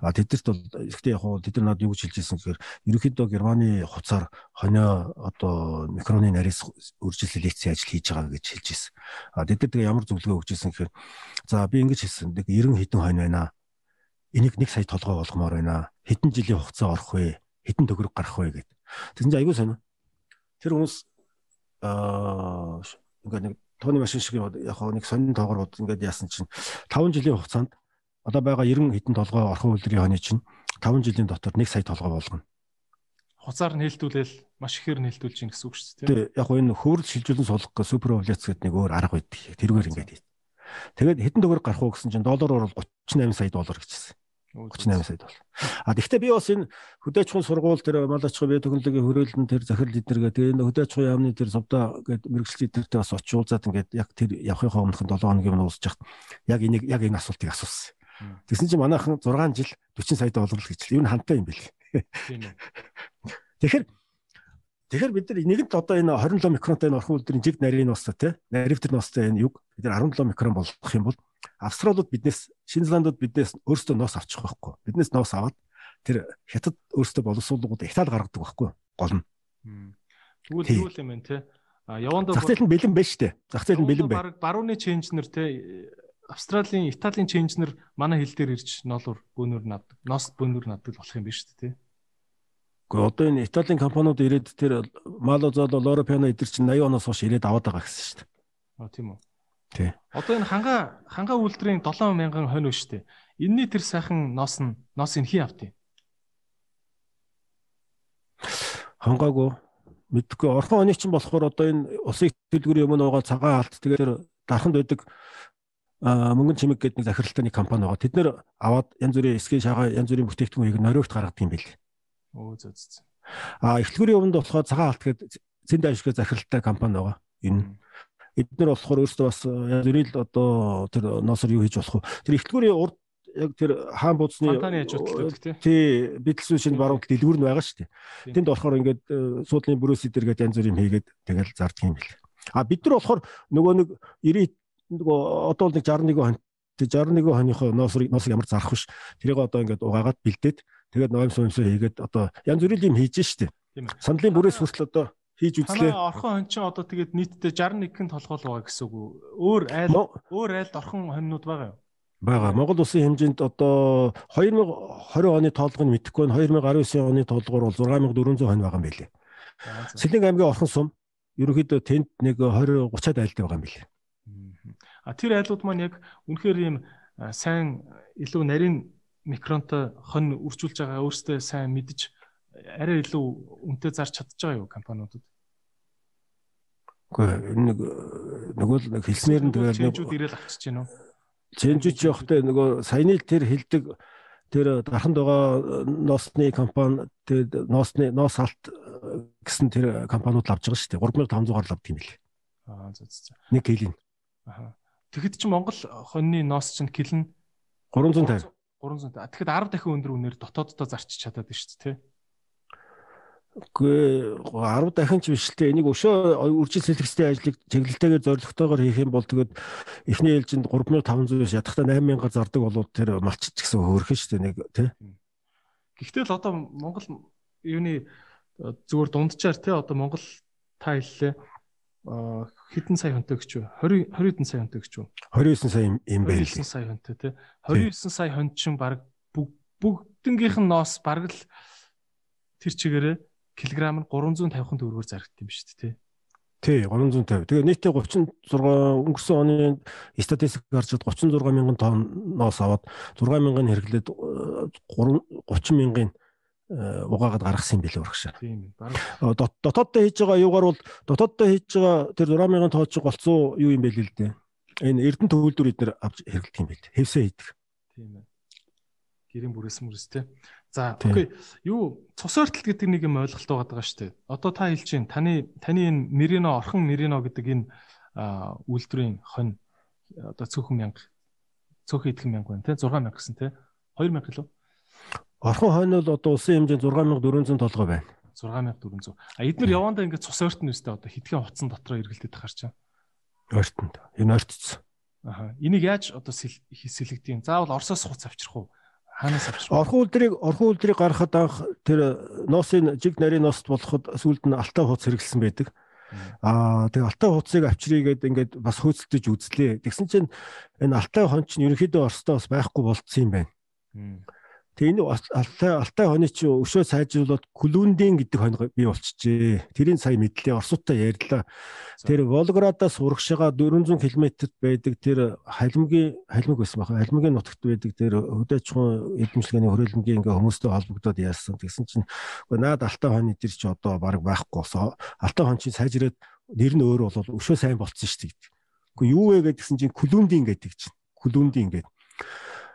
А тэдэрт бол ихтэй яг хуу тэд нар юу гэж хэлж ирсэн гэхээр ерөнхийдөө Германы хуцаар хонио одоо микроны нарийн үржилэл лекцийн ажил хийж байгаа гэж хэлж ирсэн. А тэд нар тэгээ ямар зөвлөгөө өгч ирсэн гэхээр за би ингэж хэлсэн. Нэг 90 хэдэн хонь байна. Энийг нэг сая толгой болгомоор байна. Хэдэн жилийн хугацаа орох вэ? Хэдэн төгрөг гарах вэ гэд. Тэгсэн чинь айгүй сонио. Тэр хүмүүс аа ингээд нэг тооны машин шиг яг нэг сонин тоогоор бод ингээд яасан чинь 5 жилийн хугацаанд одоо байгаа 90 хэдэн толгой орхон үлрийн хоны чинь 5 жилийн дотор 1 сая толгой болгоно. Хуцаар нээлтүүлэл маш ихээр нээлтүүлж ин гэсэн үг шүү дээ. Тэг яг гоо энэ хөврөл шилжүүлэн суулгах гэх супер овляц гэдэг нэг өөр арга байдаг. Тэргээр ингээд. Тэгээд хэдэн төгрөг гарах уу гэсэн чинь доллараар бол 38 сая доллар гэжсэн. 38 сая доллар. А тэгвэл би бас энэ хөдөөж чухал сургууль тэр малачгүй бие технологийн хөрөөлөн тэр захирал эднэргээ тэгээ энэ хөдөөж чухал яамны тэр совдоо гэдэг мэрэгчлэл эднэртэй бас очиулзаад ингээд яг тэр явахынхаа өмнөх 7 хоногийн өмнө уусчих. Яг энийг яг энэ асуултыг асуусан. Тэгсэн чинь манайхан 6 жил 40 сая доллар л гэж. Юу н хантай юм бэл. Тэгэхээр Тэгэхээр бид нар нэгэнт одоо энэ 27 микронтай энэ орхон үлдрийн жиг нарийн ноостой тий наривтер ноостой энэ юг бид нар 17 микрон болгох юм бол австралууд биднээс шинэ зеландууд биднээс өөрсдөө ноос авчих байхгүй. Биднээс ноос аваад тэр хятад өөрсдөө боловсруулгууд ихтал гаргадаг байхгүй гол нь. Тэгвэл юу юм бэ те? А явандаа зах зээл нь бэлэн байна шүү дээ. Зах зээл нь бэлэн байна. Барууны ченжнэр те Австралийн, Италийн ченжнэр манай хил дээр ирж ноолуур бөөнөр наддаг. Ноос бөөнөр наддаг болох юм биш үү те? Гэхдээ одоо энэ Италийн компаниуд ирээд тэр Мало Золо, Лоро Пиано эдэр чинь 80 оноос хойш ирээд аваад байгаа гэсэн шүү дээ. А тийм үү. Тий. Одоо энэ ханга ханга үйлдвэрийн 7000 хонь биш үү? Энийний тэр сайхан ноос нь ноос нь хий авт юм. Хангаагүй мэдгүй орхон оны чинь болохоор одоо энэ усын дэлгүүрийн өмнө байгаа цагаан алт тэгээд дарханд байдаг мөнгөн чимэг гэдэг нэг захиралтай нэг компани байгаа. Тэд нэр аваад янз бүрийн эсгээ шагаа янз бүрийн бүтээгдэхүүнийг нориогт гаргадаг юм бэл. Өө зөө зөө. А эхлэгүүрийн өмнөд болохоор цагаан алт гэдэг зэнд ашиг захиралтай компани байгаа. Энэ эдгээр болохоор өөрсдөө бас янз бүрийн л одоо тэр ноосор юу хийж болох вэ? Тэр эхлэгүүрийн урд яг тэр хаан ажилтдаг тий. Тий, бидлсэн шинэ баруун дэлгүүр нь байгаа шүү дээ. Тэнд болохоор ингээд суудлын бүрөөс идэр гэдэг янз бүрийн хийгээд тэгэл зарддаг юм бэл. А бид нар болохоор нөгөө нэг 90 нөгөө одоо бол нэг 61 хон тэг 61 хоныхоо ноосыг ноосыг ямар зарах биш. Тэрийг одоо ингээд угаагаад бэлдээд тэгээд ноомс ноомсоо хийгээд одоо янз бүрийн юм хийж штэ. Сандлын бүрээс хүртэл одоо хийж үзлээ. Танаа орхон хон чинь одоо тэгээд нийтдээ 61-ийн толгойл байгаа гэсэн үг. Өөр айл өөр айлд орхон хоньнууд байгаа юу? Бага. Монгол улсын хэмжээнд одоо 2020 оны тоолгыг мэдэхгүй нь 2019 оны тоолгоор бол 6400 хонь байгаа юм билээ. Сэлэнг аймгийн орхон сум ерөнхийдөө тэнд нэг 20 30-аад айлд байгаа юм билээ. А тэр айлууд маань яг үнэхээр ийм сайн илүү нарийн микронтой хон үржүүлж байгаа өөртөө сайн мэдж арай илүү үнэтэй зарч чадж байгаа юу компаниудад? Үгүй нэг нөгөө л нэг хэлснээр нь тэгээд чэнжүүд ирээл авчиж гэнэ үү? Чэнжүүд явахтай нөгөө саяны тэр хэлдэг тэр дарханд байгаа ноосны компани тэгээд ноосны ноос алт гэсэн тэр компаниуд л авч байгаа шүү дээ. 3500 гаруй авдаг юм билээ. Аа за за. 1 килийн. Аа. Тэгэхэд чи Монгол хоньны ноос чинь кил нь 350. 300. Тэгэхэд 10 дахин өндөр үнээр дотооддоо зарчиж чадаад байна шүү дээ, тий. Үгүй 10 дахин ч биш л те энийг өшөө үржил сэлгэстэй ажлыг чиглэлтэйгээр зорилготойгоор хийх юм бол тэгээд эхний ээлжинд 3500-аас ядахтаа 8000 зардаг болоод тэр малчич гэсэн хөөрхөн шүү дээ нэг тий. Гэхдээ л одоо Монгол юуны зүгээр дунджаар тий одоо Монгол та хэллээ хэдэн сая хүнтэй гэж юу 20 20 хэдэн сая хүнтэй гэж юу 29 сая юм байл. 29 сая хүнтэй тий. 29 сая хүн чинь баг бүгднгийнх нь ноос баг л тэр чигээрээ килограмм нь 350 төгрөгөөр зарагдсан юм шүү дээ тий. 350. Тэгээ нийтдээ 36 өнгөрсөн оны статистик гарчаад 36 мянган тонноос аваад 6 мянган хэрэглээд 30 мянган угаагаад гаргасан юм билээ урагшаа. Тийм ээ. Дотооддоо хийж байгаа юугаар бол дотооддоо хийж байгаа тэр 6 мянган тооч голцоо юу юм бэ л дээ. Энэ Эрдэнэ төвлөрүүд эднэр авч хэрэглэдэг юм билээ. Хэвсээ хийдэг. Тийм ээ. Гэрийн бүрээс мөрөс те. За окей. Юу цус ортол гэдэг нэг юм ойлголт байгаа шүү дээ. Одоо та хэлж чинь таны таны энэ Мерино орхон Мерино гэдэг энэ үйлдвэрийн хонь одоо цөөхөн мянга цөөхөн идэх мянга байна те 6000 гэсэн те 2000 кг. Орхон хонь бол одоо улсын хэмжээнд 6400 толгой байна. 6400. А эдгээр явандаа ингээд цус ортон үстэй одоо хитгэн утсан дотроо эргэлдээд харч чам. Ортонд. Энэ ортцсон. Аха. Энийг яаж одоо сэлэгдэв? Заавал Оросоос хуц авчрах уу? Хаанаас авч? Орхон үлдрийг орхон үлдрийг гаргахад анх тэр носын жиг нарийн ност болоход сүүлд нь алтай хууц хэрэгэлсэн байдаг. Аа тэгээ алтай хууцыг авчрыгээд ингээд бас хөөцөлдөж үзлээ. Тэгсэн чинь энэ алтай хон чинь ерөнхийдөө Оросдоо бас байхгүй болцсон юм байна. Тэгээ энэ алтай алтай хоны чи өшөө сайжруулаад Клүндин гэдэг хонь бий болчихжээ. Тэрийн сая мэдлээ Оросуудаа ярьлаа. Тэр Волгоградаас урагшаага 400 км байдаг тэр халимгийн халимг байсан баха. Халимгийн нутагт байдаг тэр хөдөөчхөн эдэмшлэгийн хөрөлмгийн ингээ хүмүүстэй холбогдоод яасан. Тэгсэн чинь үгүй наад алтай хонь тэр чи одоо баг байхгүй болсон. Алтай хон чи сайжраад нэр нь өөр бол өшөө сайн болцсон шүү дээ. Үгүй юу вэ гэдгсэн чинь Клүндин гэдэг чинь. Клүндин гэдэг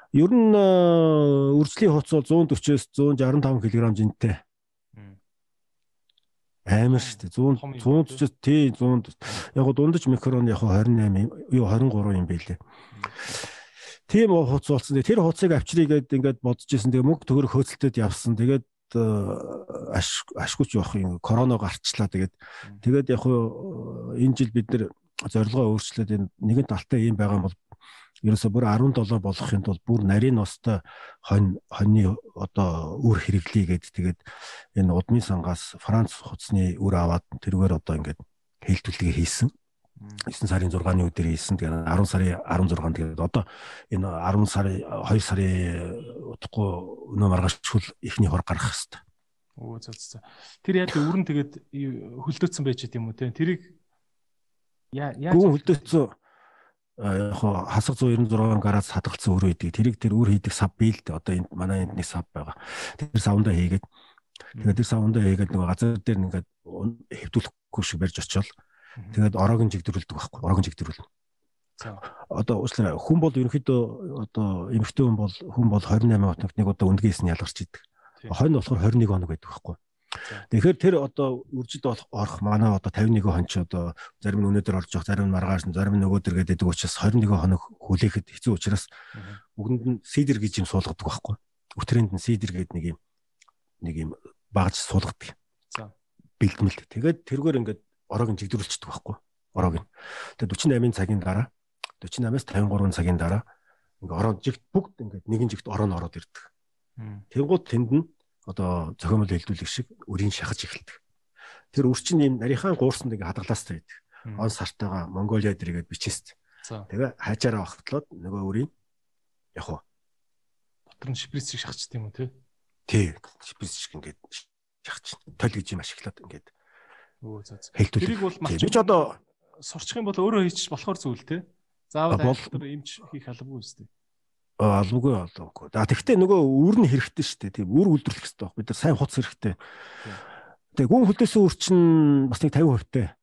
Ер нь э, үржлийн хуц бол 140-с 165 кг жинтэй. Амар шүү дээ. 100 140-с тий 100 яг го дундаж микрон яг 28 юу 23 юм байлээ. Тийм хуц болсон. Тэр хуцыг авчрыгээд ингээд бодож исэн. Тэгээ мөнгө төгрөг хөөцөлтөд явсан. Тэгээд э, аш ашгүйч явах юм корона гарчлаа тэгээд тэгээд яг энэ жил бид нэр зорилгоо өөрчлөөд энэ нэгэн талтай юм байгаа юм бол ерөөсө бүр 17 болохын тулд бүр нарийн ностой хонь хоньны одоо үр хэрэглэе гэд тэгээд энэ удмын сангаас Франц хуцсны үр аваад тэргээр одоо ингээд хэлтүүлгээ хийсэн. 9 сарын 6-ны өдөр хийсэн. Тэгээд 10 сарын 16-нд тэгээд одоо энэ 10 сарын 2 сарын удахгүй өнөө маргаашгүй ихний хор гарах хэвээр. Оо зөө зөө. Тэр яг өрн тэгээд хөлдөөцсөн байж тийм үү те. Тэрийг яа яаж хөлдөөцсөн яг хасаг 196 гараас хадгалсан өр үйдэг. Тэрийг тэр өр хийдэг сав бий л дээ. Одоо энд манай эндний сав байгаа. Тэр савндаа хийгээд тэгээд тэр савндаа хийгээд нөгөө газар дээр ингээд хэвдүүлэхгүй шиг барьж очивол тэгээд ороог нь жигдэрүүлдэг байхгүй. Ороог нь жигдэрүүл. Одоо уучлаарай хүн бол ерөнхийдөө одоо эмэгтэй хүн бол хүн бол 28 хоногт нэг удаа үндгээс нь ялгарч идэг. Хонь болохоор 21 хоног байдаг байхгүй. Тэгэхээр тэр одоо үржид орох манай одоо 51 хон ч одоо зарим нь өнөөдөр орж явах, зарим нь маргааш, зарим нь нөгөөдөр гэдэг учраас 21 хоног хүлээхэд хэцүү учраас бүгдэнд нь сидер гэж юм суулгадаг байхгүй. Өтрэнд нь сидер гэдэг нэг юм нэг юм багж суулгадаг. За бэлтмэлт. Тэгээд тэргээр ингээд ороог нь жигдэрүүлчихдэг байхгүй. Ороог нь. Тэгээд 48 цагийн дараа 48-аас 53 цагийн дараа ингээд ороо жигт бүгд ингээд нэгэн жигт ороо нь ороод ирдэг. Тэнгууд тэнд нь одоо зохиомжтой хэлдүүлэх шиг өрийн шахаж эхэлдэг. Тэр үр чинь юм нарийнхаа гуурсанд ингээ хадгалаастай байдаг. Он сартаага Монголиа дэргээд бичээст. Тэгээ хайчаараа багтлоод нөгөө өрийн яг уу дотор нь шприц шиг шахаж тийм үү те? Тий, шприц шиг ингээд шахаж. Толь гэж юм ашиглаад ингээд өө зөө зөө. Тэрийг бол би ч одоо сурчих юм бол өөрөө хийчих болохоор зүйл те. Заавал айлтар эмч хийх албагүй үстэй албагүй албагүй. За тэгвэл нөгөө үр нь хэрэгтэй шүү дээ. Тийм үр үйлдвэрлэх хэрэгтэй баг. Бид нар сайн хуц хэрэгтэй. Тэгээ гүн хөлдөөсөн үр чинь бас нэг 50% таа.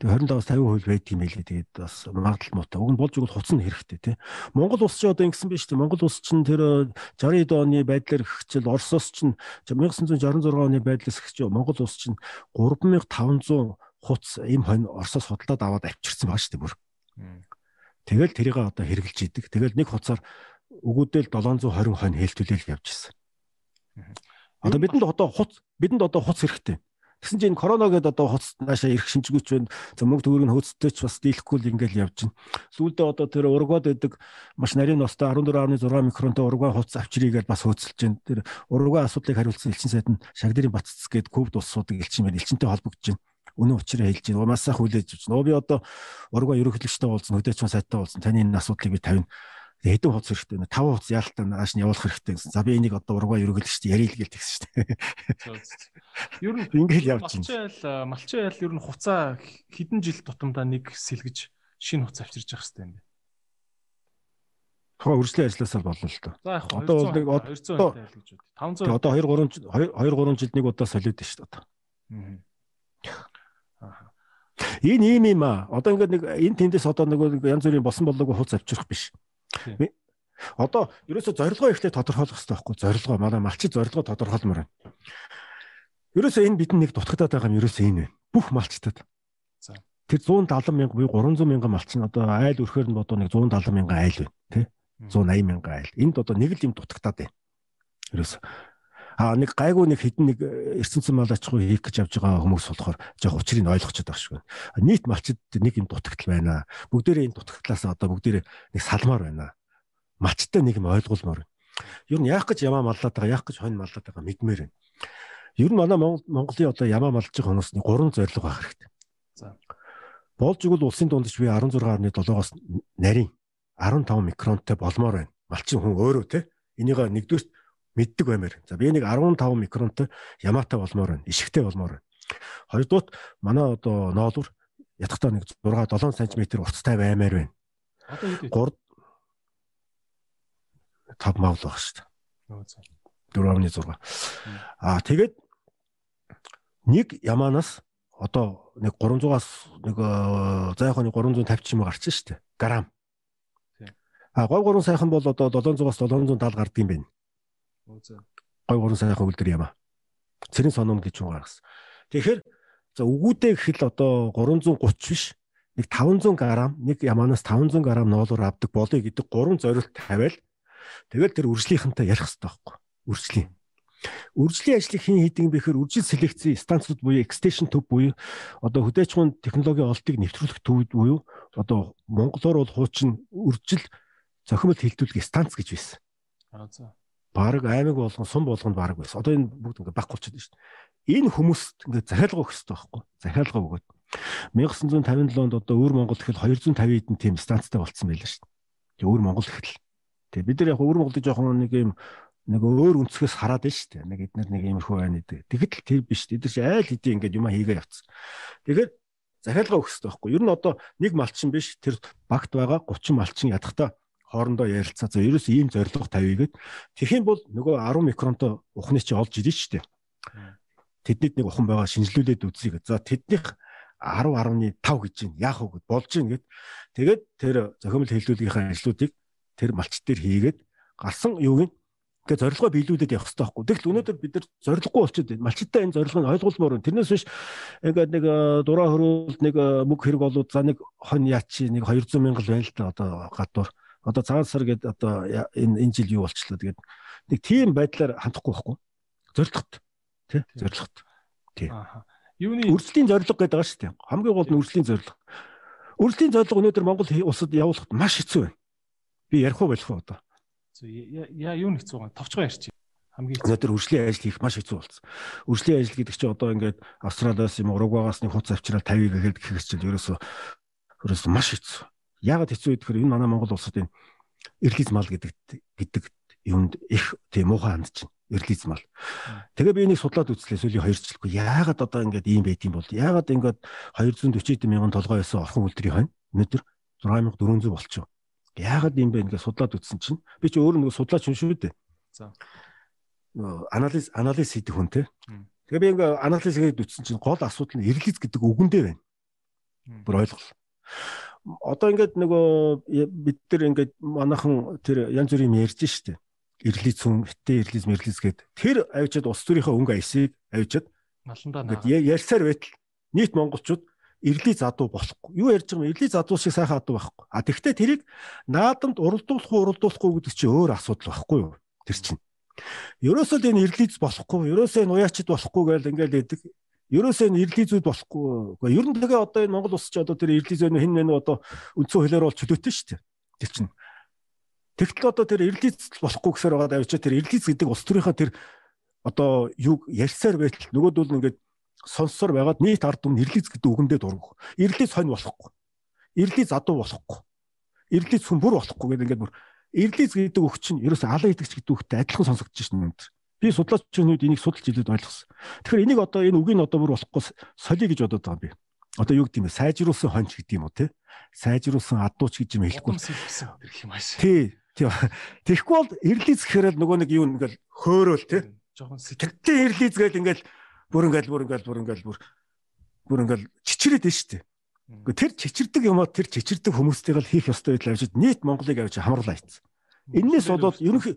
Тэгээ 25-аас 50% байдаг юм байлээ. Тэгээд бас магадлал муутай. Уг нь болж игэл хуц нь хэрэгтэй тий. Монгол улс ч одоо ингэсэн биш тий. Монгол улс чинь тэр 60-д оны байдлаар ихчил Оросоос чинь 1966 оны байдлаас ихч Монгол улс чинь 3500 хуц им хонь Оросоос худалдаад аваад авчирсан байгаа шүү дээ бүр. Тэгэл тэрийг одоо хэрэгжилж идэг. Тэгэл нэг хуцаар өгөөдөл 720 хонь хэлтүүлэл явж ирсэн. Одоо бидэнд одоо хуц бидэнд одоо хуц хэрэгтэй. Тэгсэн чинь корона гэдэг одоо хуц наашаа ирэх шинжгүүч байна. За мөнгө төгрөг нь хөөцтэй ч бас дийлэхгүй л ингээл явж байна. Сүүлдээ одоо тэр ургад байдаг маш нарийн ностой 14.6 микронтой урган хуц авчирыгээд бас хөөцөлж байна. Тэр урган асуудлыг хариулсан элчин сайд нь Шагдэрийн Батцэц гээд ковид улсуудыг элчин байна. Элчинтэй холбогдож байна үнэн учраа хэлж байна. Маш сайхан хүлээж авч байна. Би одоо ургаа ерөнхийлөгчтэй уулзсан, хөдөөчмөн сайттай уулзсан. Таны энэ асуудлыг би тавина хэдэн хуц хэрэгтэй нэ 5 хуц яалтаа нааш нь явуулах хэрэгтэй гэсэн. За би энийг одоо ургаа ерөглөж штэ ярил гээл тэгсэн штэ. Ер нь ингээл явж байна. Малчин айл ер нь хуцаа хэдэн жил тутамдаа нэг сэлгэж шинэ хуц авчирж явах хэрэгтэй юм бэ. Тухайн үржлийн ажилласаар болно л доо. За яг одоо бол нэг одоо 500 одоо 2 3 2 3 жилд нэг удаа солиод шүү дээ одоо. Энэ ийм юм аа. Одоо ингээд нэг энэ тэндээс одоо нэг янз бүрийн босон болоогүй хуц авчрах биш. Одоо ерөөсө зорилгоо ихтэй тодорхойлох хэрэгтэй байхгүй зорилгоо манай малчид зорилгоо тодорхойлмоор байна. Ерөөсө энэ бидний нэг дутагдаад байгаа юм ерөөсө энэ байна. Бүх малчтад. За. Тэр 170 мянга буюу 300 мянган малчин одоо айл өрхөөр нь бодоо нэг 170 мянган айл байна тий. 180 мянган айл. Энд одоо нэг л юм дутагдаад байна. Ерөөсө а нэг гайгүй нэг хідэн нэг эрсэнцэн мал ачгүй хийх гэж явж байгаа хүмүүс болохоор жоох учрыг ойлгочиход байгаа шүү. Нийт малчид нэг юм дутагдал байна. Бүгдээрээ энэ дутагдлаас одоо бүгдээрээ нэг салмаар байна. Малчтай нэг юм ойлгуулмаар. Ер нь яах гэж ямаа маллаад байгаа, яах гэж хонь маллаад байгаа мэдмээр байна. Ер нь манай Монголын одоо ямаа малж байгаа нэг гурван зорилго байх хэрэгтэй. За. Болж игэл улсын дундч би 16.7-оос нарийн 15 микронтой болмоор байна. Малчин хүн өөрөө те. Энийг нэгдүгээр мэддэг баймаар. За би нэг 15 микронтой ямаатай болмоор байна. Ишигтэй болмоор байна. Хоёрдуут манай одоо ноолуур ятгахтаа нэг 6 7 см урттай баймаар байна. Одоо хэд вэ? 3 5 мав л баг шүү дээ. 4.6. Аа тэгээд нэг ямаанаас одоо нэг 300-аас нэг за яг нэг 350 ч юм уу гарч шүү дээ. Грамм. А гой гурван сайхан бол одоо 700-аас 770 гардаг юм байна. Гой гурван сайхан үлдэр юм аа. Цэрэн соном гэж юм гаргасан. Тэгэхээр за үгүүдээ гэхэл одоо 330 биш нэг 500 г нэг ямаанаас 500 г ноолоор авдаг болоё гэдэг гурван зорилт тавиал тэгэл тэр үржлийнхэнтэй ярих хэрэгтэй байхгүй үржлийн үржлийн ажлыг хэн хийдэг бэхээр үржил селекцийн станцууд буюу extension төв буюу одоо хөдөөчмөн технологийн олдыг нэвтрүүлэх төв буюу одоо монголоор бол хуучин үржил зохимол хилдүүлэх станц гэж байсан. Аа за баг аймаг болгон сум болгонд баг байсан. Одоо энэ бүгд ингээ баг болчиход шүү дээ. Энэ хүмүүст ингээ захиалга өгөх хэрэгтэй байхгүй. Захиалга өгөөд 1957 онд одоо өвөр Монгол гэхэл 250 хэдэн тийм станцтай болцсон байлаа шүү дээ. Тэгээ өвөр Монгол гэхэл. Тэгээ бид нар яг өвөр Монголыг жоохон нэг юм нэг өөр өнцгөөс хараад байна шүү дээ. Нэг эднэр нэг иймэрхүү байна гэдэг. Тэгэхэд л тэр биш. Эдгээр чи айл хэдий ингээд юма хийгээ явцсан. Тэгэхээр захиалга өгөх хэрэгтэй байхгүй. Ер нь одоо нэг малчин биш тэр багт байгаа 30 малчин ядахтаа хоорондоо ярилцаа. За ерөөс ийм зорилго тавья гэд. Тэгэх юм бол нөгөө 10 микронтой ухны чи олж шүү дээ. Тэднийд нэг ухан байгаа шинжилүүлээд үзье гэж. За тэднийх 10 10.5 гэж байна. Яах вэ гэд болж гин гэд. Тэгээд тэр зохиомл хэллүүлгийнхаа ажлуудыг тэр малч дээр хийгээд гарсан юуг нь Тэгээ зорилгоо биелүүлээд явах хэрэгтэй байхгүй. Тэгвэл өнөөдөр бид нар зорилгогүй болчиход байна. Малчтай энэ зорилгыг ойлгуулмаар байна. Тэрнээс биш ингээд нэг дураа хөрүүлд нэг мөг хэрэг болоод за нэг хон яачи нэг 200 мянган байл та одоо гадуур одоо цагаан сар гэдэг одоо энэ энэ жил юу болчлоо тэгээд нэг тийм байдлаар хандахгүй байхгүй. Зорилгот тий зорилгот тий. Юуны үржлийн зорилго гэдэг байгаа шүү дээ. Хамгийн гол нь үржлийн зорилго үржлийн зорилго өнөөдөр Монгол улсад явуулахад маш хэцүү байна. Би ярих уу болох уу одоо? Яа юу нэг хэцүү байгаа? Товчгоо ярьчих. Хамгийн өнөөдөр үржлийн ажил хийх маш хэцүү болсон. Үржлийн ажил гэдэг чинь одоо ингээд Австралиас юм Уругвагаас нэг хуц авчраад 50 гэхэд гэхээс чинь ерөөсөө ерөөсөө маш хэцүү. Яагаад хэцүү гэхээр энэ манай Монгол улсад энэ эрлиз мал гэдэг гэдэг юмд их тийм муухай хандж байна. Эрлиз мал. Тэгээ би энийг судлаад үзлээ сүүлийн 2 жилгүй. Яагаад одоо ингэж ийм юм бол? Яагаад ингэж 240 мянган толгой байсан орхон үлдрийн хонь өнөөдөр 6400 болчихоо. Яагаад ийм бэ гэж судлаад үзсэн чинь би чи өөрөө нэг судлаач хүн шүү дээ. За. Анализ анализ хийдэг хүн те. Тэгээ би ингээ анализ хийгээд үзсэн чинь гол асуудал нь эрлиз гэдэг үгэндээ байна. Бүр ойлголоо одоо ингээд нөгөө бид нар ингээд манайхан тэр янз бүрийн ярьж штэ. Ирлиз хүн, хитэ ирлиз, мэрлиз гэд тэр авчиад улс төрийнхөө өнгө аясыг авчиад маландаа ингээд ярьсаар байтал нийт монголчууд эрлийн задуу болохгүй. Юу ярьж байгаа юм? Эрлийн задуу шиг сайхан адуу байхгүй. А тэгвэл тэрийг наадамд уралдуулах уу, уралдуулахгүй гэдэг чинь өөр асуудал байхгүй юу? Тэр чинь. Ерөөсөө л энэ эрлийз болохгүй, ерөөсөө энэ уяачд болохгүй гэж ингээл идэг. Ерөөсөө энэ эрлийзүүд болохгүй. Гэхдээ ер нь тэгээ одоо энэ Монгол улс ч одоо тэр эрлийз өнө хин нэ одоо үндсэн хөлөөр бол чөлөөтэй шүү дээ. Тэр чинь. Тэгтэл одоо тэр эрлийз болохгүй гэсээр байгаа давчаа тэр эрлийз гэдэг улс төрийнхөө тэр одоо юу ярьсаар байтал нөгөөдөл нь ингээд сонссоор байгаад нийт ард түмэн эрлийз гэдэг үгэндээ дургах. Эрлийз хонь болохгүй. Эрлийз адуу болохгүй. Эрлийз хүн бүр болохгүй гэдэг ингээд бүр Эрлиз гэдэг үг чинь ерөөсөө алан идэгч гэдэг үгтэй адилхан сонсогдож байна өндөр. Би судлаачийн үед энийг судалж илээд ойлгосон. Тэгэхээр энийг одоо энэ үгийг одоо бүр болохгүй солиё гэж бодоод байгаа юм би. Одоо юу гэдэг юм бэ? Сайжруулсан хонч гэдэг юм уу те? Сайжруулсан адууч гэж юм хэлэхгүй. гэх юм ааш. Тий. Тэгэхгүй бол эрлиз гэхээр л нөгөө нэг юу ингээл хөөрөөл те. Жохон сэтгэлтэй эрлиз гээд ингээл бүр ингээл бүр ингээл бүр ингээл бүр бүр ингээл чичрээд байна шүү дээ. Гэхдээ тэр чичирдэг юмаа тэр чичирдэг хүмүүстэйг л хийх ёстой гэдэл авчид нийт Монголыг авчи хамруулаа ийцсэн. Эннээс болоод ерөнхий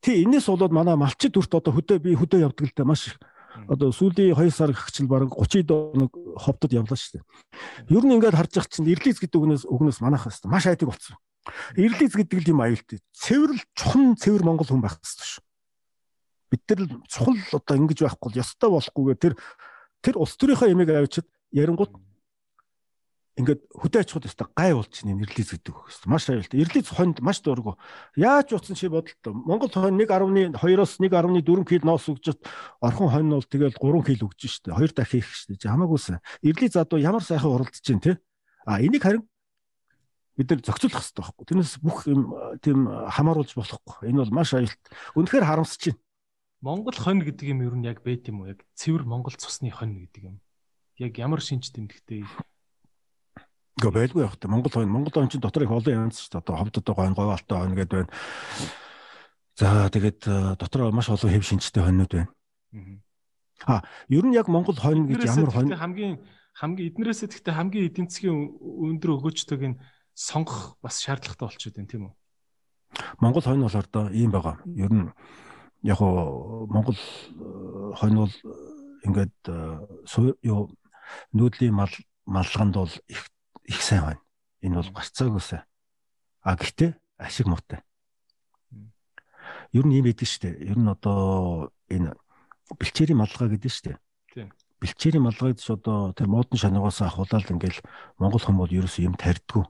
тий энэс болоод манай малчид дүрт одоо хөдөө би хөдөө явдаг л да маш одоо сүүлийн 2 сар гихчил баг 30 доног ховдод явлаа шүү дээ. Ер нь ингээд харж явах чинь ирлиз гэдэг үгнээс үгнээс манайх хэвээр маш айдаг болсон. Ирлиз гэдэг л юм аюултай. Цэвэрл чухам цэвэр монгол хүн байх хэвээр шүү. Бид нар л чухал одоо ингэж байхгүй ёстой болохгүйгээр тэр тэр улс төрийнхөө ямиг авчид ярингууд ингээд хөдөө аж ахуйд өстой гай чинь нэрлиз гэдэг үг гэсэн. Маш аюултай. Нэрлиз хонд маш дургу. Яаж утсан чи бодолтой. Монгол хон 1.2-оос 1.4 кг ноос өгчөд орхон хон нь бол тэгэл 3 кг өгч штэ. Хоёр дахин их штэ. Хамаагүйсэн. Нэрлиз адуу ямар сайхан уралдаж чинь те. А энийг харин бид нар зохицуулах хэрэгтэй байхгүй. Тэрнээс бүх юм тийм хамааруулж болохгүй. Энэ бол маш аюултай. Үнэхээр харамсаж байна. Монгол хонь гэдэг юм ер нь яг байт юм уу? Яг цэвэр Монгол цусны хонь гэдэг юм. Яг ямар шинж тэмдэгтэй Гэхдээ байлгүй явах та Монгол хойно Монгол хойно чинь дотор их олон янз шүү дээ. Одоо ховдод гойн говаалтай хойно гэдэг байна. За тэгээд э, дотор маш олон хэв шинжтэй хойнууд байна. Аа ер нь яг Монгол хойно гэж ямар хойно хамгийн хамгийн эднэрээс гэхдээ хамгийн эдийн засгийн өндөр өгөөжтэйг нь сонгох бас шаардлагатай болчиход байна тийм үү? Монгол хойно бол одоо ийм байгаа. Ер нь яг уу Монгол э, хойно бол э, ингээд юу нүүдлийн мал малганд бол их их сайн байна. Энэ бол гарцаагүйсэ. А гэхдээ ашиг муутай. Ер нь юм байдаг шүү дээ. Ер нь одоо энэ бэлчээрийн малгай гэдэг шүү дээ. Тийм. Бэлчээрийн малгай гэж одоо тэр модон шанагаас ахуулаад ингээл монгол хүмүүс ерөөс юм тарьдгүй.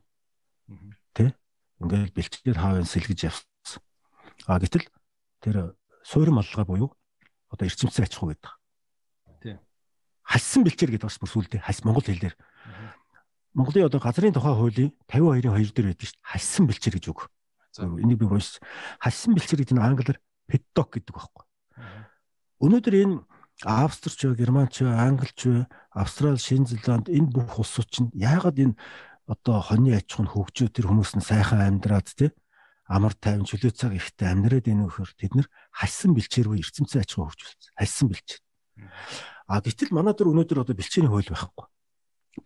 Тэ? Ингээл бэлчээр хаавын сэлгэж явсан. А гэтэл тэр суурин малгай буюу одоо эрчимцэн аж ахуй гэдэг. Тийм. Хассан бэлчээр гэдэг бас бүр сүлдээ хас монгол хэлээр Монголын одоо газрын тухай хуулийн 52-ийн 2 дээр байдаг шүү дээ. Хассан бэлчээр гэж үг. Энийг би уншсан. Хассан бэлчээр гэдэг нь англиар petdoc гэдэг байхгүй. Өнөөдөр энэ Австрч, Германч, Англич, Австрал, Шинэ Зеланд энэ бүх улсууд чинь яагаад энэ одоо хоньны аж ахуйн хөгжөө тэр хүмүүс нь сайхан амьдраад тий амар тайван чөлөө цаг ихтэй амьдраад энэ вөхөр тэд нар хассан бэлчээр буюу эрдэмцэн аж ахуй хөгжүүлсэн. Хассан бэлчээр. А гэтэл манай дөр өнөөдөр одоо бэлчээрийн хууль байхгүй.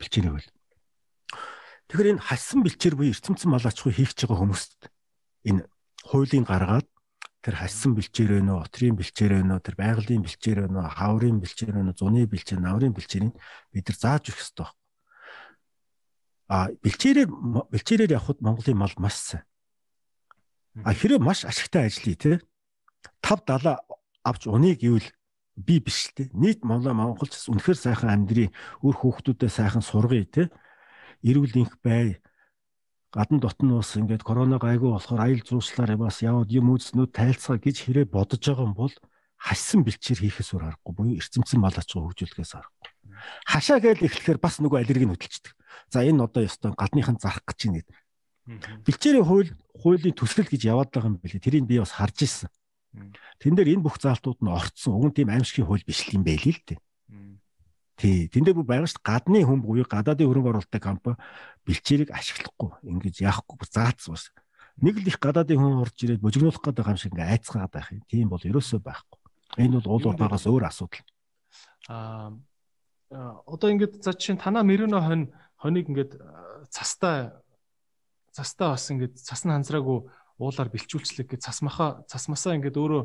Бэлчээрийн хууль. Тэгэхээр энэ хассан бэлчээр буюу эрдэмтэн мал аж ахуй хийх гэж байгаа хүмүүст энэ хуулийн гаргаад тэр хассан бэлчээр байна уу, отрийн бэлчээр байна уу, тэр байгалийн бэлчээр байна уу, хаврын бэлчээр байна уу, зуны бэлчээр, наврын бэлчээрийг бид нар зааж өгөх ёстой байна. А бэлчээрээр бэлчээрээр явхад Монголын мал маш сайн. А хэрэв маш ашигтай ажиллая те 5 70 авч уныг гэвэл би биш л те нийт монголчс үнэхээр сайхан амьдрий өөр хүүхдүүдэд сайхан сургая те эрүүл инх бай гадна дотн ус ингээд корона гайгүй болохоор аял зуушлаар бас яваад юм үүснүүд тайлцгаа гэж хэрэг бодож байгаа юм бол хассан бэлчээр хийхээс өөр аргагүй буюу эрчимцэн мал аж ахуй хөгжүүлэхээс аргагүй. Хашаа гээл эхлэхээр бас нөгөө аллергийг хөдөлчихдөг. За энэ одоо ёстой гадныхан зарах гэж байна гэдэг. Бэлчээрийн хууль хуулийн төсөл гэж яваад байгаа юм билий. Тэрийг би бас харж ирсэн. Тэн дээр энэ бүх заалтууд нь орцсон. Уг нь тийм аимшигын хууль биш л юм байл л дээ. Тий, тэндээ бүр байгаа шүү дээ. Гадны хүн буюу гадаадын хөрөнгө оруулалттай компани бэлчээрийг ашиглахгүй ингэж яахгүй заацсан бас. Нэг л их гадаадын хүн орж ирээд божигнуулах гэдэг юм шиг ингээ айцгаад байх юм. Тийм бол ерөөсөө байхгүй. Энэ бол уул ууртаагаас өөр асуудал. Аа одоо ингээд за чинь танаа мөрөнө хонь хоныг ингээд цастай цастай бас ингээд цас нь ханзраагүй уулаар бэлчүүлчлэг гэж цас маха цас масаа ингээд өөрөө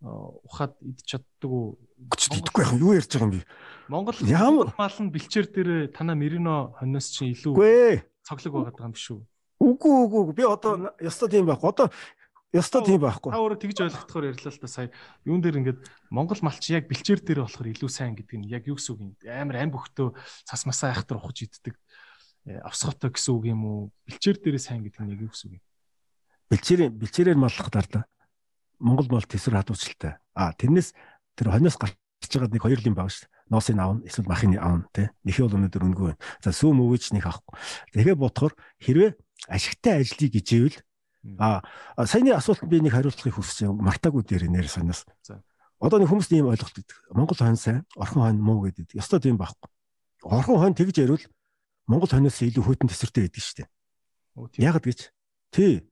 ухаад идэж чаддаг уу? Гэж идэхгүй яах юу ярьж байгаа юм бэ? Монгол Ямар- мал нь бэлчээр дээр танаа Мерино хониос чинь илүү цоглог байгаа юм биш үү? Үгүй үгүй би одоо ёстой тийм байхгүй. Одоо ёстой тийм байхгүй. Та өөрөө тэгж ойлгохдохоор ярьлаа л та сая юун дээр ингээд Монгол малч яг бэлчээр дээр болохоор илүү сайн гэдэг нь яг юу гэсэн үг юм? Амар ам бөхтөө цас масаа айхтар ухаж иддэг э, авсготой гэсэн үг юм уу? Бэлчээр дээрээ сайн гэдэг нь яг юу гэсэн үг юм? Бэлчээрээ бэлчээрээр маллах дарлаа. Монгол мал төсөр хадуучилтай. А тэрнээс тэр хониос гарч байгаа нэг хоёр лим байгаа шүү. Носын аавн эсвэл махын аавн тий. Нэхий бол өнөдөр өнгөө байна. За сүүм өвөж нэг авахгүй. Тэгээ бодохоор хэрвээ ашигтай ажлыг гижээвэл а а, саяны асуултанд би нэг хариултыг хүсэж. Мартаагүй дээр нэр санаас. За. Одоо нэг хүмүүс ийм ойлголт өгдөг. Монгол хойно сайн, орхон хойно муу гэдэг. Ёстой тийм байхгүй. Орхон хойно тэгж ярил Монгол хойноос илүү хөтөн төсөртэй байдаг шүү дээ. Яг гэж. Тий.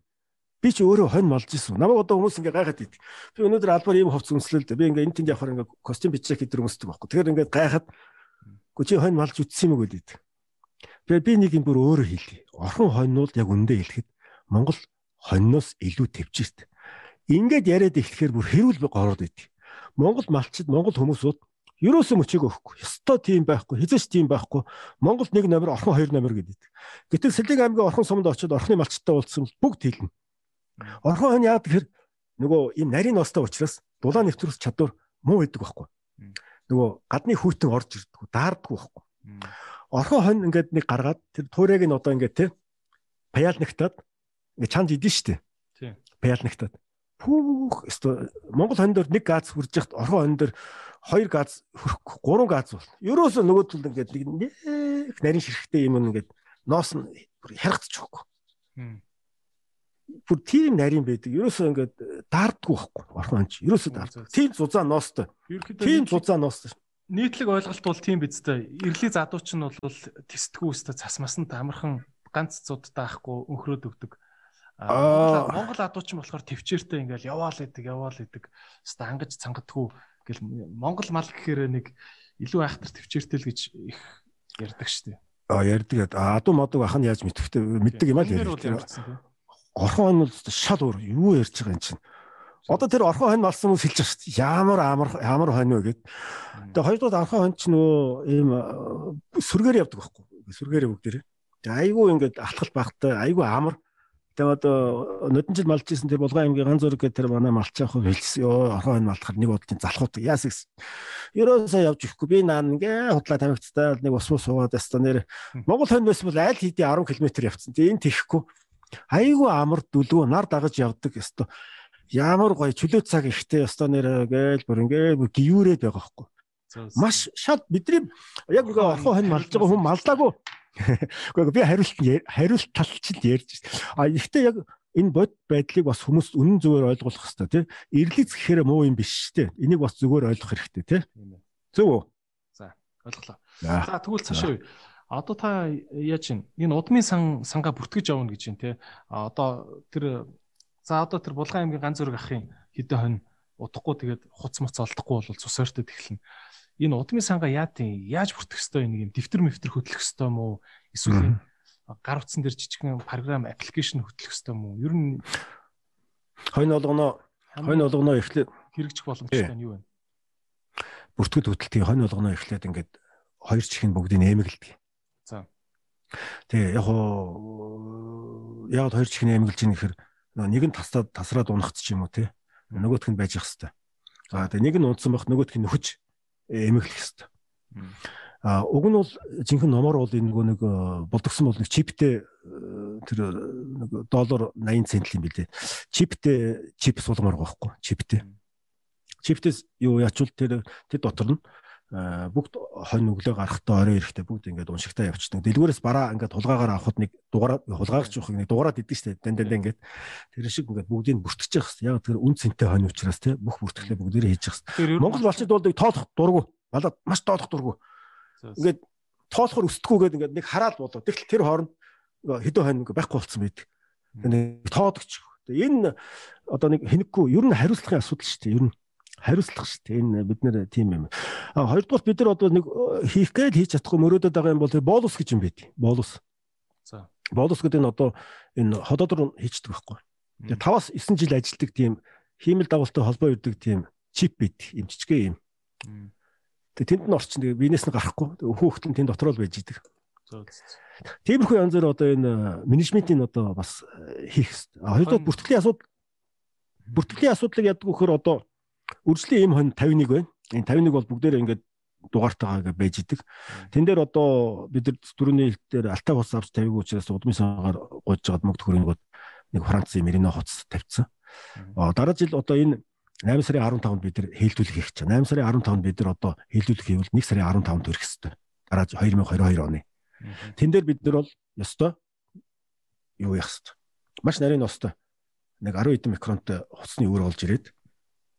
Би ч өөрөө хонь молж исэн. Намайг одоо хүмүүс ингээ гайхаад ид. Би өнөөдөр албаар ийм хувц үнслэлд би ингээ энэ тэнд явахаар ингээ костюм бичиж хэдэр өмсдөг байхгүй. Тэгэхээр ингээ гайхаад гү чи хонь молж үтсэн юм уу гэдэг. Тэгээ би нэг юм бүр өөрөө хэлье. Орхон хоньнууд яг үндэ хэлэхэд Монгол хоньноос илүү төвчээрт. Ингээд яриад эхлэхээр бүр хэрүүл гороод идэв. Монгол малчид, Монгол хүмүүсүүд ерөөсөө мөчөг өгөхгүй. Ёстой тийм байхгүй, хизээч тийм байхгүй. Монголд нэг номер, орхон хоёр номер гэдэг. Гэтэл Сэлэг аймгийн орхон сумд очиод орхны малчтай уулзсан бүгд хэлнэ. Орхон хонь яа тэгэхээр нөгөө ийм нарийн ностой учраас дулаан нэвтрүүлэх чадвар муу байдаг байхгүй. Нөгөө гадны хүйтэн орж ирдэг, даарддаг байхгүй. Орхон хонь ингээд нэг гаргаад тэр туурайг нь одоо ингээд те паялнагтаад ингээд чанд идэн штэ. Тийм. Паялнагтаад. Пүүх өстой Монгол хонь дээр нэг газ хүрж яхад орхон хонь дээр хоёр газ хөрөхгүй гурван газ бол. Ерөөсөө нөгөө тул ингээд нэг нэг нарийн ширхтээ юм ингээд ноос нь харагдчихгүй. Бүр тийм нарийн байдаг. Ерөөсөө ингээд даардгүй байхгүй. Орхон хонь ч ерөөсөө даардгүй. Тийм зузаан ноостой. Тийм зузаан ноостой. нийтлэг ойлголт бол тийм биз дээ. Ирлийн задууч нь бол тэсдгүү өстө цас масанд амархан ганц цудтай ахгүй өнхрөөд өгдөг. Аа. Аа Монгол адууч нь болохоор төвчээртэй ингээл яваал идэг, яваал идэг. Өстө ангаж цангадгүй гэл Монгол мал гэхээр нэг илүү айхтар төвчээртэй л гэж их ярьдаг штеп. А ярьдаг. А адуу модог ах нь яаж мэдвэхтэй мэддэг юм аа л ярьдаг. Орхон хонь бол шал өөр. Юу ярьж байгаа юм чинь. Одоо тэр орхон хонь малсан хүмүүс хэлж байгаа шүү дээ. Ямар амар ямар хонь вэ гэд. Тэгээ хоёрдугаар орхон хонь ч нөө ийм э, сүргээр явдаг байхгүй. Сүргээрээ бүгдээрээ. Тэгээ айгүй ингээд алтгал багтай, айгүй амар. Тэгээ одоо нодон жил малж исэн тэр булган аймгийн ганц зураг гэдэг тэр манай малчаах хөө хэлсэн. Йоо орхон хонь малхаар нэг бодлын залхуудаг. Яас гэсэн. Ерөөсөө явж ихгүй. Би наа ингээ худлаа тамигцтай нэг ус мус суугаад яста нэр. Монгол хонь байсан бол аль хэдийн 10 км явцсан. Тэгээ энэ тэхгүй. Айгүй амар дүлгөө нар дагаж явдаг ёстой. Ямар гоё чөлөө цаг ихтэй ёстой нэр гээл бүр ингээ бүр гіврээд байгаа байхгүй. Маш шат бидний яг ингээ орхон хонь малж байгаа хүн малдаагүй. Гэхдээ би хариулт нь- хариулт тал чинь ярьж байна. А ихтэй яг энэ бод байдлыг бас хүмүүс үнэн зөвөөр ойлгох хэрэгтэй тий. Ирлиц гэхээр муу юм биш тий. Энийг бас зөвөөр ойлгох хэрэгтэй тий. Зөв үү? Ойлголоо. За. За тэгвэл цаашаа? Одоо та яаж чинь энэ удмын сан сангаа бүртгэж явна гэж байна те. Одоо тэр за одоо тэр булган аймгийн ганц зураг ахын хідэн хонь удахгүй тэгээд хуц муц олдохгүй бол цус ойртод эхэлнэ. Энэ удмын сангаа яа тийм яаж бүртгэх ёстой нэг юм дэвтэр мэвтэр хөтлөх ёстой мó эсвэл гар утсан дээр жижигхэн програм аппликейшн хөтлөх ёстой мó? Ер нь Хонь олгоно хонь олгоно эхлээд хэрэгжих боломжтой нь юу вэ? бүртгэд хөдөлтийн хонь олгоно эхлээд ингээд хоёр чихийн бүгдийг нэмэглэдэг. Тэгээ яг хоо яг хоёр чихний нэмэглэж ийн нөгөө нэг нь тасраад тасраад унахт ч юм уу те. Нөгөөх нь байж ах хэвээр. За тэгээ нэг нь унтсан байх нөгөөх нь нөхөж эмэглэх хэвээр. Мм. А уг нь бол жинхэнэ номоор бол энэ нөгөө нэг э, болдгсон бол нэг чиптэй э, тэр э, нэг доллар 80 цент юм билээ. Чиптэй чип суулгамаар байхгүй. Чиптэй. Чиптээс юу ячвал тэр тэр дотор нь э, бүгд хонь өглөө гарахтаа орой ирэхдээ бүгд ингээд уншигтаа явчихдаг. Дэлгүүрээс бараа ингээд тулгаагаар авахд нэг дугаараа хулгаагч явах нэг дугаараад идэв штэ. Дан дан дан ингээд тэр шиг ингээд бүгдийг бүртгэж явах хэрэгтэй. Яг тэр үн цэнтэй хонь учраас те бүх бүртгэлээ бүгдээрээ хийж явах хэрэгтэй. Монгол балчид бол тоолох дургу. Балаад маш тоолох за. Ингээд тоолохор өсдгүүгээд ингээд нэг хараад болоо. Тэгтэл тэр хооронд хэдэн хонь ингээд байхгүй болцсон байдаг. Нэг тоодогч. Энэ одоо нэг хэнэггүй ер нь хариуцлагын асуудал дээ. Ер нь хариуцлах шүү дээ. Энэ бид нэр тийм юм. А хоёрдугаар бид нар одоо нэг э, хийх гээл хийж чадахгүй мөрөөдөд байгаа юм бол тэр болус гэж юм байдаг. Болус. За. Болус гэдэг нь одоо энэ ходоод руу хийчдэг байхгүй. Тэгээ Мм. 5-аас 9 жил ажилладаг тийм хиймэл дагуултай холбоо ирдэг тийм чип бит юм жижигхэн юм. Тэгээ тэнд нь орчин тэгээ биенээс нь гарахгүй хүүхэд нь тэнд дотор л байж идэг. Тиймэрхүү янзаар одоо энэ менежментийн одоо бас хийх хэрэгтэй. Хоёрдоо бүртгэлийн асуудал бүртгэлийн асуудлыг яддаг вөхөр одоо үржлийн эм хон 51 байна. Энэ 51 бол бүгдээрээ ингээд дугаартайгаа байж идэг. Тэн дээр одоо бид нар дөрөвний хэлтээр алтаа бус авч тавиг учраас удмын сагаар гойж жаад мөнгө төгрөг нэг Францын Мерино хоц тавьсан. Дараа жил одоо энэ 8 сарын 15-нд бид нар хэлтүүлэх хийх чинь. 8 сарын 15-нд бид нар одоо хэлтүүлэх хийвэл 1 сарын 15-нд төрөх хэвээр. Дараа 2022 оны. Тэн дээр бид нар бол ёстой юу яах хэвээр. Маш нарийн ностой. Нэг 10 хэдэн микронтой хуцсны үүр олж ирээд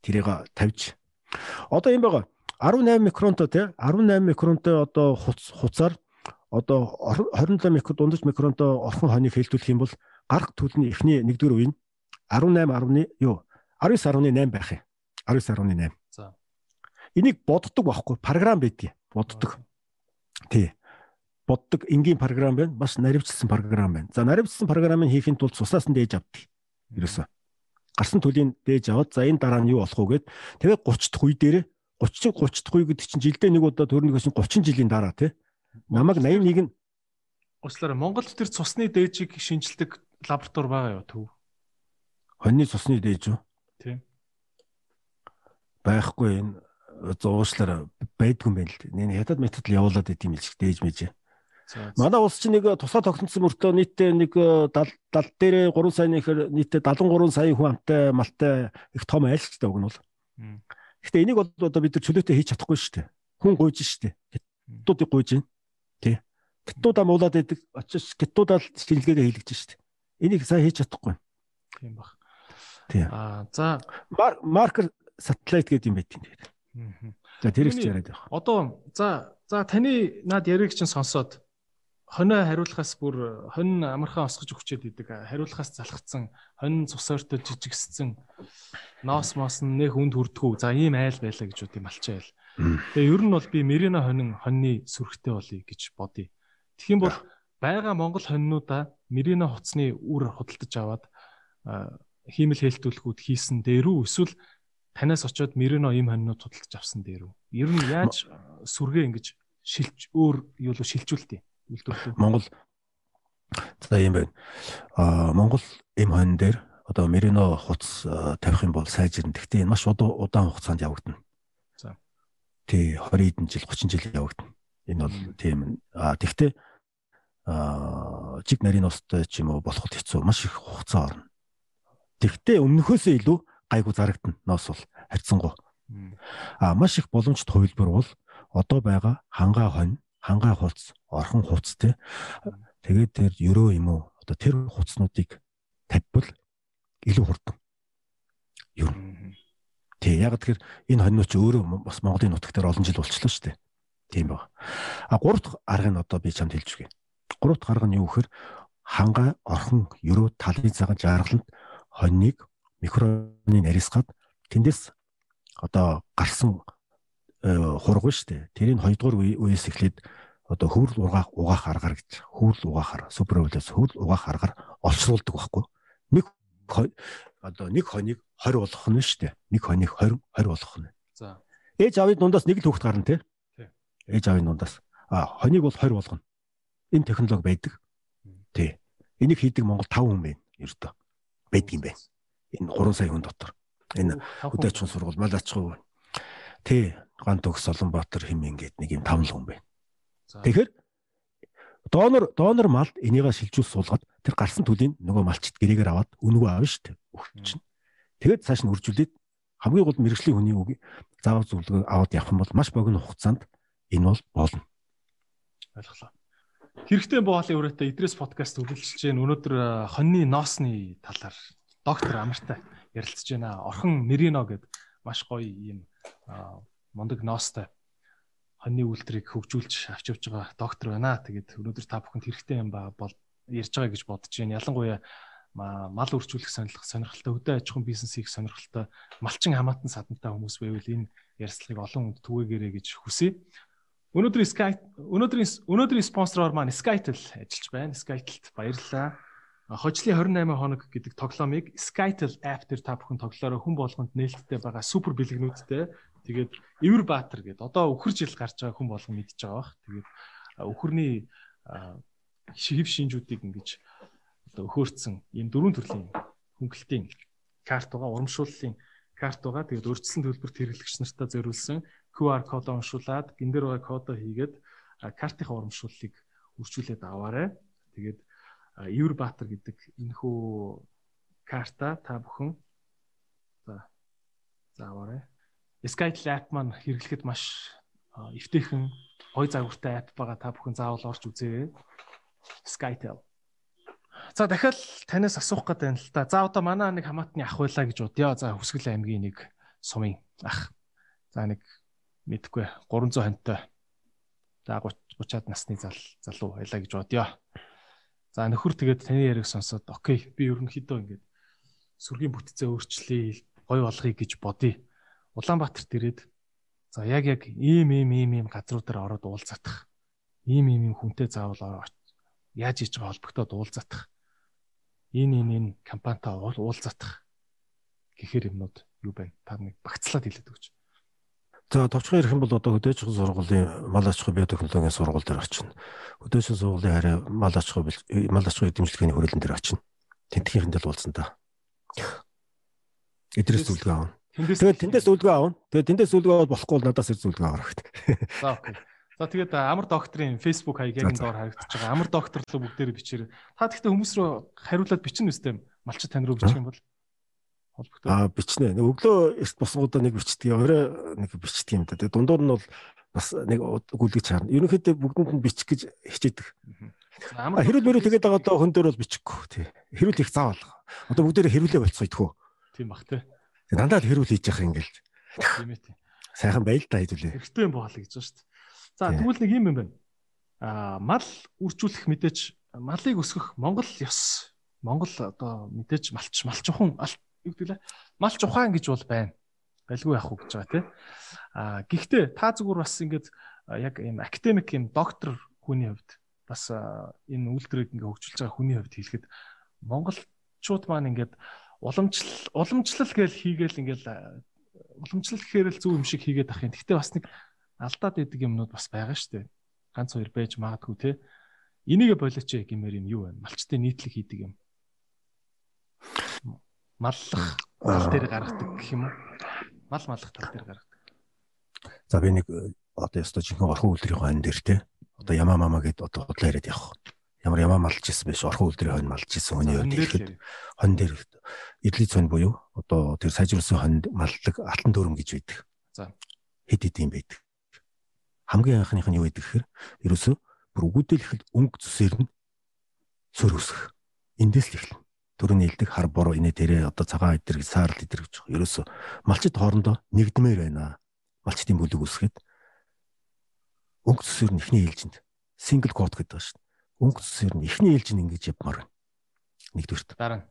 тэрийг тавьж одоо юм байгаа 18 микронтой тий 18 микронтой одоо хуц хуцаар одоо 27 микро дундаж микронтой орхон хоног хэлтүүлэх юм бол гарах төлний эхний 1-р үе нь 18 10-ны юу 19.8 байх юм. 19.8. За. Энийг боддог байхгүй програм байдгийг боддог. Тий. Боддог энгийн програм байна. Бас наривчсан програм байна. За наривчсан програмыг хийхин тулд цуснаас нь дээж авдаг. Ерөөсөө. Гарсан төлийг дээж аваад за энэ дараа нь юу болох вэ гэд тэгээд 30 дахь үе дээр 30 30 дахь үе гэдэг чинь жилдээ нэг удаа төрнөгөөс 30 жилийн дараа тий. Намаг 81 нь Уучлаарай Монголд тэр цусны дээжийг шинжилдэг лаборатори байгаа юу төв? Хоньны цусны дээж үү? Тийм. Байхгүй энэ зуушлаар байдгүй юм байна л дээ. Нэг хятад метод явуулаад идэм билж дээж мэжээ. Манай улс чинь нэг тусгай тогтнолцсон мөртөө нийтдээ нэг 70 дээрээ 3 сая нэхэр нийтдээ 73 сая хүн амтай малтай их том айлчтай уг нь бол. Гэхдээ энийг бол одоо бид нар чөлөөтэй хийж чадахгүй шүү дээ. Хүн гуйж шүү дээ. Гиттуудыг гуйж байна. Тий. Гиттуудаа муулаад байдаг. Очиж гиттуудаа шинжилгээгээ хийлгэж шүү дээ. Энийг сайн хийж чадахгүй. Тийм баг. Тий. Аа за маркер сателлит гэдэг юм байт тэгээд. За тэр их ч яриад байх. Одоо за за таны над яриг чинь сонсоод хонио хариулахаас бүр хонь амархан осгож өгчээд идэг хариулахаас залхацсан хонь цус ойртой жижигссэн ноос моос нь нэг хүнд хүрдгүү за ийм айл байлаа гэж үгүй малчаал. Тэгээ ер нь бол би Мерина хонин хоньны сүрхтэй болъё гэж бодъё. Тэгэх юм бол байгаа Монгол хоньнуудаа Мерина хуцсны үр худалдаж аваад хиймэл хэлтүүлгүүд хийсэн дээрүү эсвэл танаас очиод Мерина ийм хоньнууд худалдаж авсан дээрүү. Ер нь яаж сүргээ ингэж шилж өөр юу л шилжүүлтий үйлдвэрлэв. Монгол за юм байна. Аа Монгол эм хонь дээр одоо Мерино хуц тавих юм бол сайжирна. Гэхдээ энэ маш удаан хугацаанд явагдана. За. Тий 20 хэдэн жил 30 жил явагдана. Энэ бол тийм. Аа тэгвэл аа жиг нарийн устай ч юм уу болоход хэцүү. Маш их хугацаа орно. Тэгвэл өмнөхөөсөө илүү гайгүй зарагдана. Ноос бол харьцангуй. Аа маш их боломжит хувилбар бол одоо байгаа хангаа хонь хангаа хуц, орхон хуц те. Тэгээд тэр ерөө юм уу? Одоо тэр хуцнуудыг тавьбал илүү хурдан. Юу. Тий, яг тэгэхээр энэ хоньнууд ч өөрөө бас Монголын нутаг дээр олон жил болчихлоо шүү дээ. Тийм баг. А гурав дахь арга нь одоо би чамд хэлж өгье. Гурав дахь арга нь юу гэхээр хангаа, орхон, ерөө талын цагаан жаргаланд хоньныг микроны нарийсгаад тэндээс одоо гарсан хург шүү дээ. Тэрийг 2 дугаар үеэс эхлээд одоо хөврөл угаах угаах аргаар гэж хөврөл угаахаар суперволоос хөврөл угаах аргаар олшруулдаг байхгүй. Нэг одоо нэг хоныг 20 болгох нь шүү дээ. Нэг хоныг 20 20 болгох нь. За. Ээж аавын дундаас нэг л хүүхэд гарна тий. Ээж аавын дундаас. А хоныг бол 20 болгоно. Энэ технологи байдаг. Тий. Энийг хийдэг Монгол 5 хүн байна. Ердөө. Байдаг юм байна. Энэ 3 сая хүн дотор. Энэ хөдөөчн сургууль малачгүй. Тий Гант төгс Солонбаатар хэмээн гээд нэг юм тавлан хүн байна. Тэгэхээр донор донор малд энийгээ шилжүүл суулгаад тэр гарсан төлийг нөгөө малчит гэрээгээр аваад өнгөө аав шүү дээ. Өгч чинь. Тэгээд цааш нь үржүүлээд хамгийн гол мэрэгжлийн хүний үг заавар зөвлөгөө аваад явах юм бол маш богино хугацаанд энэ бол болно. Ойлголоо. Хэрэгтэй боолын үрэтэ Идрээс подкаст үргэлжилж байна. Өнөөдөр хоньны ноосны талаар доктор Амартай ярилцж байна. Орхон Мерино гэдэг маш гоё юм мундаг ноостой хоньны үйлдвэрийг хөгжүүлж авч явж байгаа доктор байна. Тэгээд өнөөдөр та бүхэнд хэрэгтэй юм ба бол ярьж байгаа гэж бодож байна. Ялангуяа мал үржүүлэх сонирхол сонирхолтой өдөө аж ахуйн бизнес хийх сонирхолтой малчин хамаатан садантай хүмүүс байвал энэ ярилцлагыг олон хүнд түгээгээрэй гэж хүсье. Өнөөдрийн Sky өнөөдрийн өнөөдрийн спонсороор маань Skytel ажиллаж байна. Skytel-т баярлалаа. хожлын 28 хоног гэдэг тоглоомыг Skytel app дээр та бүхэн тоглоорой хүн болгонд нээлттэй байгаа супер бэлгнүүдтэй тэгээд Эвэр Баатар гэдэг одоо өхөр жил гарч байгаа хүн болгон мэдж байгаа бах. Тэгээд өхөрний шигв шинжүүдийг ингэж одоо өхөөрцөн ийм дөрвөн төрлийн хөнгөлтийн карт байгаа, урамшууллын карт байгаа. Тэгээд өрчлөн төлбөрт хэрэглэгч нартаа зориулсан QR код уншуулад гин дээр байгаа кодоо хийгээд картын урамшууллыг үржүүлээд аваарай. Тэгээд Евробаатар гэдэг энэхүү карта та бүхэн за зааваарай. Skytel app маань хэрэглэхэд маш эвтэйхэн гой загвартай app байгаа та бүхэн заавал орж үзээрэй. Skytel. За дахиад танаас асуух гэдэг юм л та. За одоо манай нэг хамаатны ах байлаа гэж бодъё. За Хүсгэл аймгийн нэг сумын ах. За нэг мэдхгүй 300 хонтой. За 30 30-аад насны зал залуу байлаа гэж бодъё. За нөхөр тэгээд таны яриг сонсоод окей би ерөнхийдөө ингээд сүргийн бүтцээ өөрчлөе, гой болгоё гэж бодъё. Улаанбаатарт ирээд за яг яг ийм ийм ийм ийм газруудаар ороод уулзах. Ийм ийм ийм хүнтэй заавал яаж хийж байгаа холбогдоод уулзах. Энэ энэ энэ компанитай уулзах гэхэр юмнууд юу байна? Та нэг багцлаад хэлээд өгч. За товчхон ирэх юм бол одоо хөдөөж ах сургуулийн мал аж ахуй биотехнологийн сургууль дээр очино. Хөдөөж сургуулийн хараа мал аж ахуй мал аж ахуй эзэмшлэгийн хүрээлэн дээр очино. Тэнтгийнхэн дээр уулзсан та. Эдрээс зөвлөгөө аавна. Тэгээд тэндээс зөвлөгөө аавна. Тэгээд тэндээс аваад болохгүй бол надаас ир зөвлөгөө авах хэрэгтэй. За окей. За тэгээд амар докторийн Facebook хаягийн доор харагдаж байгаа. Амар доктор л бүгдээр бичээрэй. Та тэгтээ хүмүүс рүү хариулаад бичнэ үстэй малчид тань руу бичих юм бол холбогдоо. Аа бичнэ. Өглөө эрт босгоодоо нэг бичдэг, орой нэг бичдэг юм да. Тэгээ дундуур нь бол бас нэг гүлгэж чарна. Ерөнхийдөө бүгдэнд нь бичих гэж хичээдэг. Аа хэрүүл мөрөө тэгээд байгаа хүн дээр бол бичихгүй тий. Хэрүүл их заавал. Одоо бүгдээрээ хэрүүлээ болцоо идэх үү? Тийм бах тий. Дандаа л хэрүүл хийж явах ингээл. Тийм ээ. Сайхан байл та хэдүүлээ. Хэрэгтэй юм боолоо гэж байна шүү дээ. За тэгвэл нэг юм юм байна. Аа мал үржүүлэх мэдээж малыг өсгөх Монгол ёс. Монгол одоо мэдээж малч малчхан юу гэдэг лээ малч ухаан гэж бол байна. Байлгүй яах вэ гэж байгаа тий. А гэхдээ та зүгээр бас ингээд яг ийм академик ийм доктор хүний хувьд бас энэ үйлдвэрийг ингээ хөгжүүлж байгаа хүний хувьд хэлэхэд монголчууд маань ингээд уламжлал уламжлал гэж хийгээл ингээл уламжлал гэхээр л зөв юм шиг хийгээд ах юм. Гэхдээ бас нэг алдаад идэг юмнууд бас байгаа шүү дээ. Ганц хоёр байж магадгүй те. Энийг болооч гэмээр юм юу вэ? Малчтын нийтлэг хийдэг юм маллах тал дээр гаргадаг гэх юм уу? Мал маллах тал дээр гаргадаг. За би нэг э, одоо ёстой жинхэнэ орхон үлдрийн хойно дээр те. Одоо ямаа мама гэд одоо худлаа яриад явах. Ямар ямаа малж исэн биш орхон үлдрийн хойно малж исэн хүний үед ихэд хон дээр эдлийн цон буюу одоо тэр сайжруулсан хонд маллаг алтан дөрөм гэж байдаг. За хэд хэд юм байдаг. Хамгийн анхных нь юу байдаг гэхээр ерөөсөө бүр үгүйдэл өнгө зүсээр нь сөр үсэх. Эндээс л эхэлнэ төрөний илдэг хар буруу инээ дээрээ одоо цагаан идэр саарл идэр гэж байгаа. Ерөөсө малчид хоорондоо нэгдмээр байна. Малчдын бүлэг үсгээд өнгө цэсэр нь ихний ээлжинд сингл код гэдэг байгаа шүү дээ. Өнгө цэсэр нь ихний ээлжинд ингэж явмаар байна. Нэгдүгürt. Дараа нь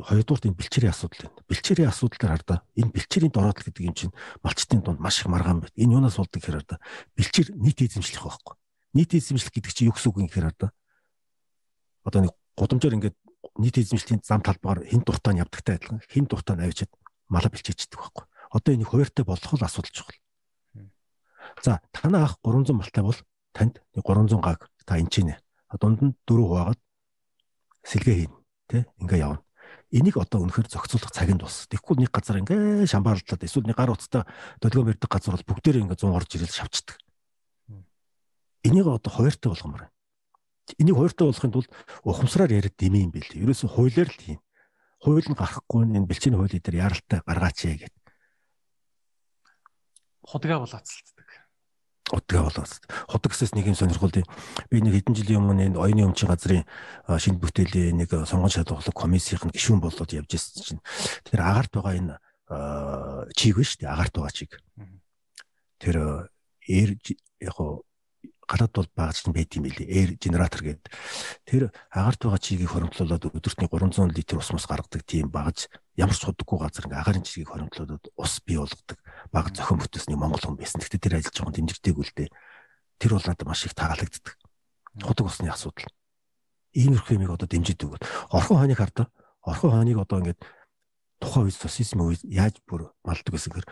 хоёрдуурт энэ бэлчээрийн асуудал байна. Бэлчээрийн асуудал дээр хардаа энэ бэлчээрийн дороотл гэдэг юм чинь малчтын дунд маш их маргаан байна. Энэ юунаас болдог гэхээр хардаа бэлчээр нийт эзэмшлэх байхгүй. Нийт эзэмшлэх гэдэг чинь юу гэсэн үг юм гэхээр хардаа одоо нэг гудамжаар ингээд нийт эзэмшлийн зам талбаар хин дуртай нь явдагтай адилхан хин дуртай нь авчиад мала бэлчээчдэг байхгүй. Одоо энэ хуваартай болох л асуудал чухал. За танаа ах 300 малтай бол танд 300 гаг та энэ чинь дунд нь дөрөв хуваагаад сэлгээ хийн тэ ингээ явна. Энийг одоо үнэхээр зохицуулах цаг нь тус. Тэгэхгүй нэг газар ингээ шамбаарлаад эсвэл нэг гар утастай төлгөө мэрдэг газар бол бүгдээрээ ингээ 100 орж ирэл шавчдаг. Энийг одоо хуваартай болгомоор Энийг хууртай болохын тулд ухамсараар яриад дэмий юм бэл. Ерөөсө хуулиар л тийм. Хууль нь гарахгүй энэ бэлчийн хуулийн дээр яралтай гаргаач яа гэд. Худгаа болоцолддог. Худгаа болоцолд. Худаг гэсээс нэг юм сонирхол тийм. Би нэг хэдэн жилийн өмнө энэ оюуны өмчийн газрын шинэ бүтээлийн нэг сонгон шалгуулах комиссийн гишүүн болоод явж ирсэн чинь тэр агаарт байгаа энэ чиг ба шүү дээ. Агаарт байгаа чиг. Тэр эр яг гадаад бол багаж нь байд юм билий. Air generator гэдэг. Тэр агаарт байгаа чигийг хоримтлуулад өдөртний 300 литр ус мус гаргадаг тийм багаж ямар ч судаггүй газар ингээ агаарын чигийг хоримтлуулад ус бий болгодог баг зохион бүтээсний Монгол хүн байсан. Гэхдээ тэр ажиллаж байгаа дэмжигдээгүй л дээ. Тэр бол надад маш их таалагддаг. Худаг усны асуудал. иймэрхүү юмыг одоо дэмжиж өгöd. Орхон хааныг хардаа. Орхон хааныг одоо ингээд тухайн үед социализм үед яаж бүр малдаг гэсэн гэр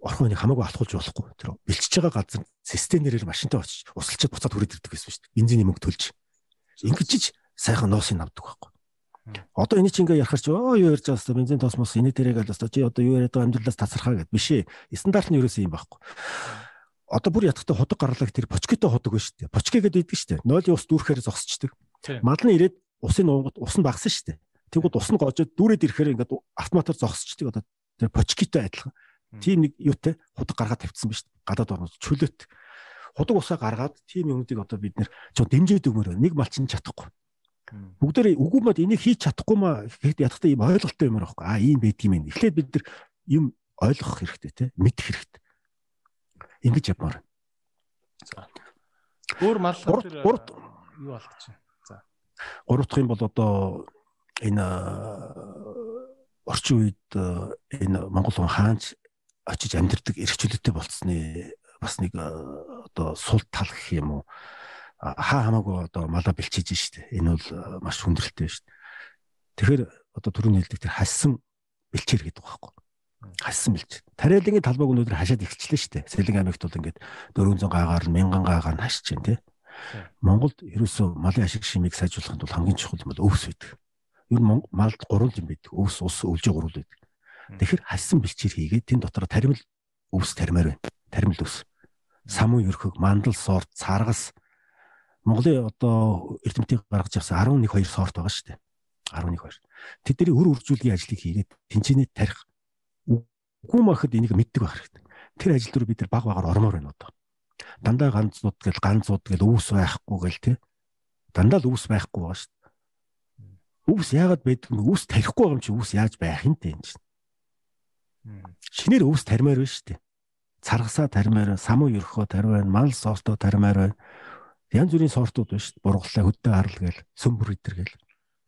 орхон хааныг хамаагүй алхуулж болохгүй. Тэр бэлчиж байгаа газар системээр машинтай очиж усалчаад буцаад хүрээд ирдэг гэсэн шүү дээ. Бензиний мөнгө төлж. Ингэж сайхан ноосыг авдаг байхгүй. Одоо энийг чи ингээ ярахаар чи оо юу ярьж байгаа хэвээр бензин тосмос энийг тэрэг л хэвээр чи одоо юу яриад байгаа амьдралаас тасархаа гэд биш ээ. Стандарт нь ерөөсөө юм байхгүй. Одоо бүр ятгахтай худаг гарлаг тэр почкитой худаг байна шүү дээ. Почки гэдэг идэг шүү дээ. Нойлын ус дүүрхээр зогсчдаг. Мал нь ирээд усын уугад ус нь багсан шүү дээ. Тэгвэл ус нь гожоод дүүрээд ирэхээр ингээд автоматар зогсчдаг одоо тэр почкитой адилхан. Тийм нэг юутай худаг гаргаад тавьчихсан биз. Гадаад орнод чөлөөт. Худаг усаа гаргаад тийм юмнуудыг одоо бид нэр дэмжиж өгмөр нэг малчин чадахгүй Бүгдээр үгүй мод энийг хийж чадахгүй маа гэхэд ядахтаа ийм ойлголттой юм аахгүй. Аа ийм байдаг юм. Эхлээд бид нар юм ойлгох хэрэгтэй те мэдэх хэрэгтэй. Ингэж явмаар. За. Өөр мал тэр юу болгож байна. За. Дахь юм бол одоо энэ орчин үед энэ Монгол хүн хаанч очиж амьдэрдэг эрхчлөлттэй болцсны бас нэг одоо сул тал гэх юм уу хаа хамаагүй одоо малаа бэлчиж штэ. Энэ бол маш хүндрэлтэй штэ. Тэгэхээр одоо түрүүний хэлдэг тэр хассан бэлчээр гэдэг байхгүй. Хассан бэлч. Тариалангийн талбайг өнөөдөр хашаад ихчлээ штэ. Сэлэн аймагт бол ингээд 400 гагаар 1000 гагаар нь хашиж чинь тий. Монголд ерөөсөө малын ашиг шимийг сайжруулахын тулд хамгийн чухал юм бол өвс байдаг. Ер нь малд гурван юм байдаг. Өвс, ус, өлжөө гурван байдаг. Тэгэхээр хассан бэлчээр хийгээд тэн дотор таримл өвс таримаар байна. Таримл өвс. Самуу ерхөг, мандал, сорт, царгас, Монголын одоо эрдэмтдийг гаргаж явсан 11 2 сорт байгаа шүү дээ. 11 2. Тэдний өр үржүүлгийн ажлыг хийгээд тэнцэнэ тарих. Үгүй махад энийг мэддэг байх хэрэгтэй. Тэр ажил дээр бид нар баг багаар ормоор байна одоо. Дандаа ганцууд гэл ганцууд гэл өвс байхгүй гэл тий. Дандаа л өвс байхгүй байгаа шүү. Өвс яагаад байдг вэ? Өвс тарихгүй юм чи өвс яаж байх юм те энэ чинь. Шинээр өвс тармаар байна шүү дээ. Царгасаа тармаар, самуу ерхөө тармаар, мал сорто тармаар байна янз бүрийн сортууд байна шүү дээ. Бургалаа хөдөө харал гээл сөмбөр идэр гээл.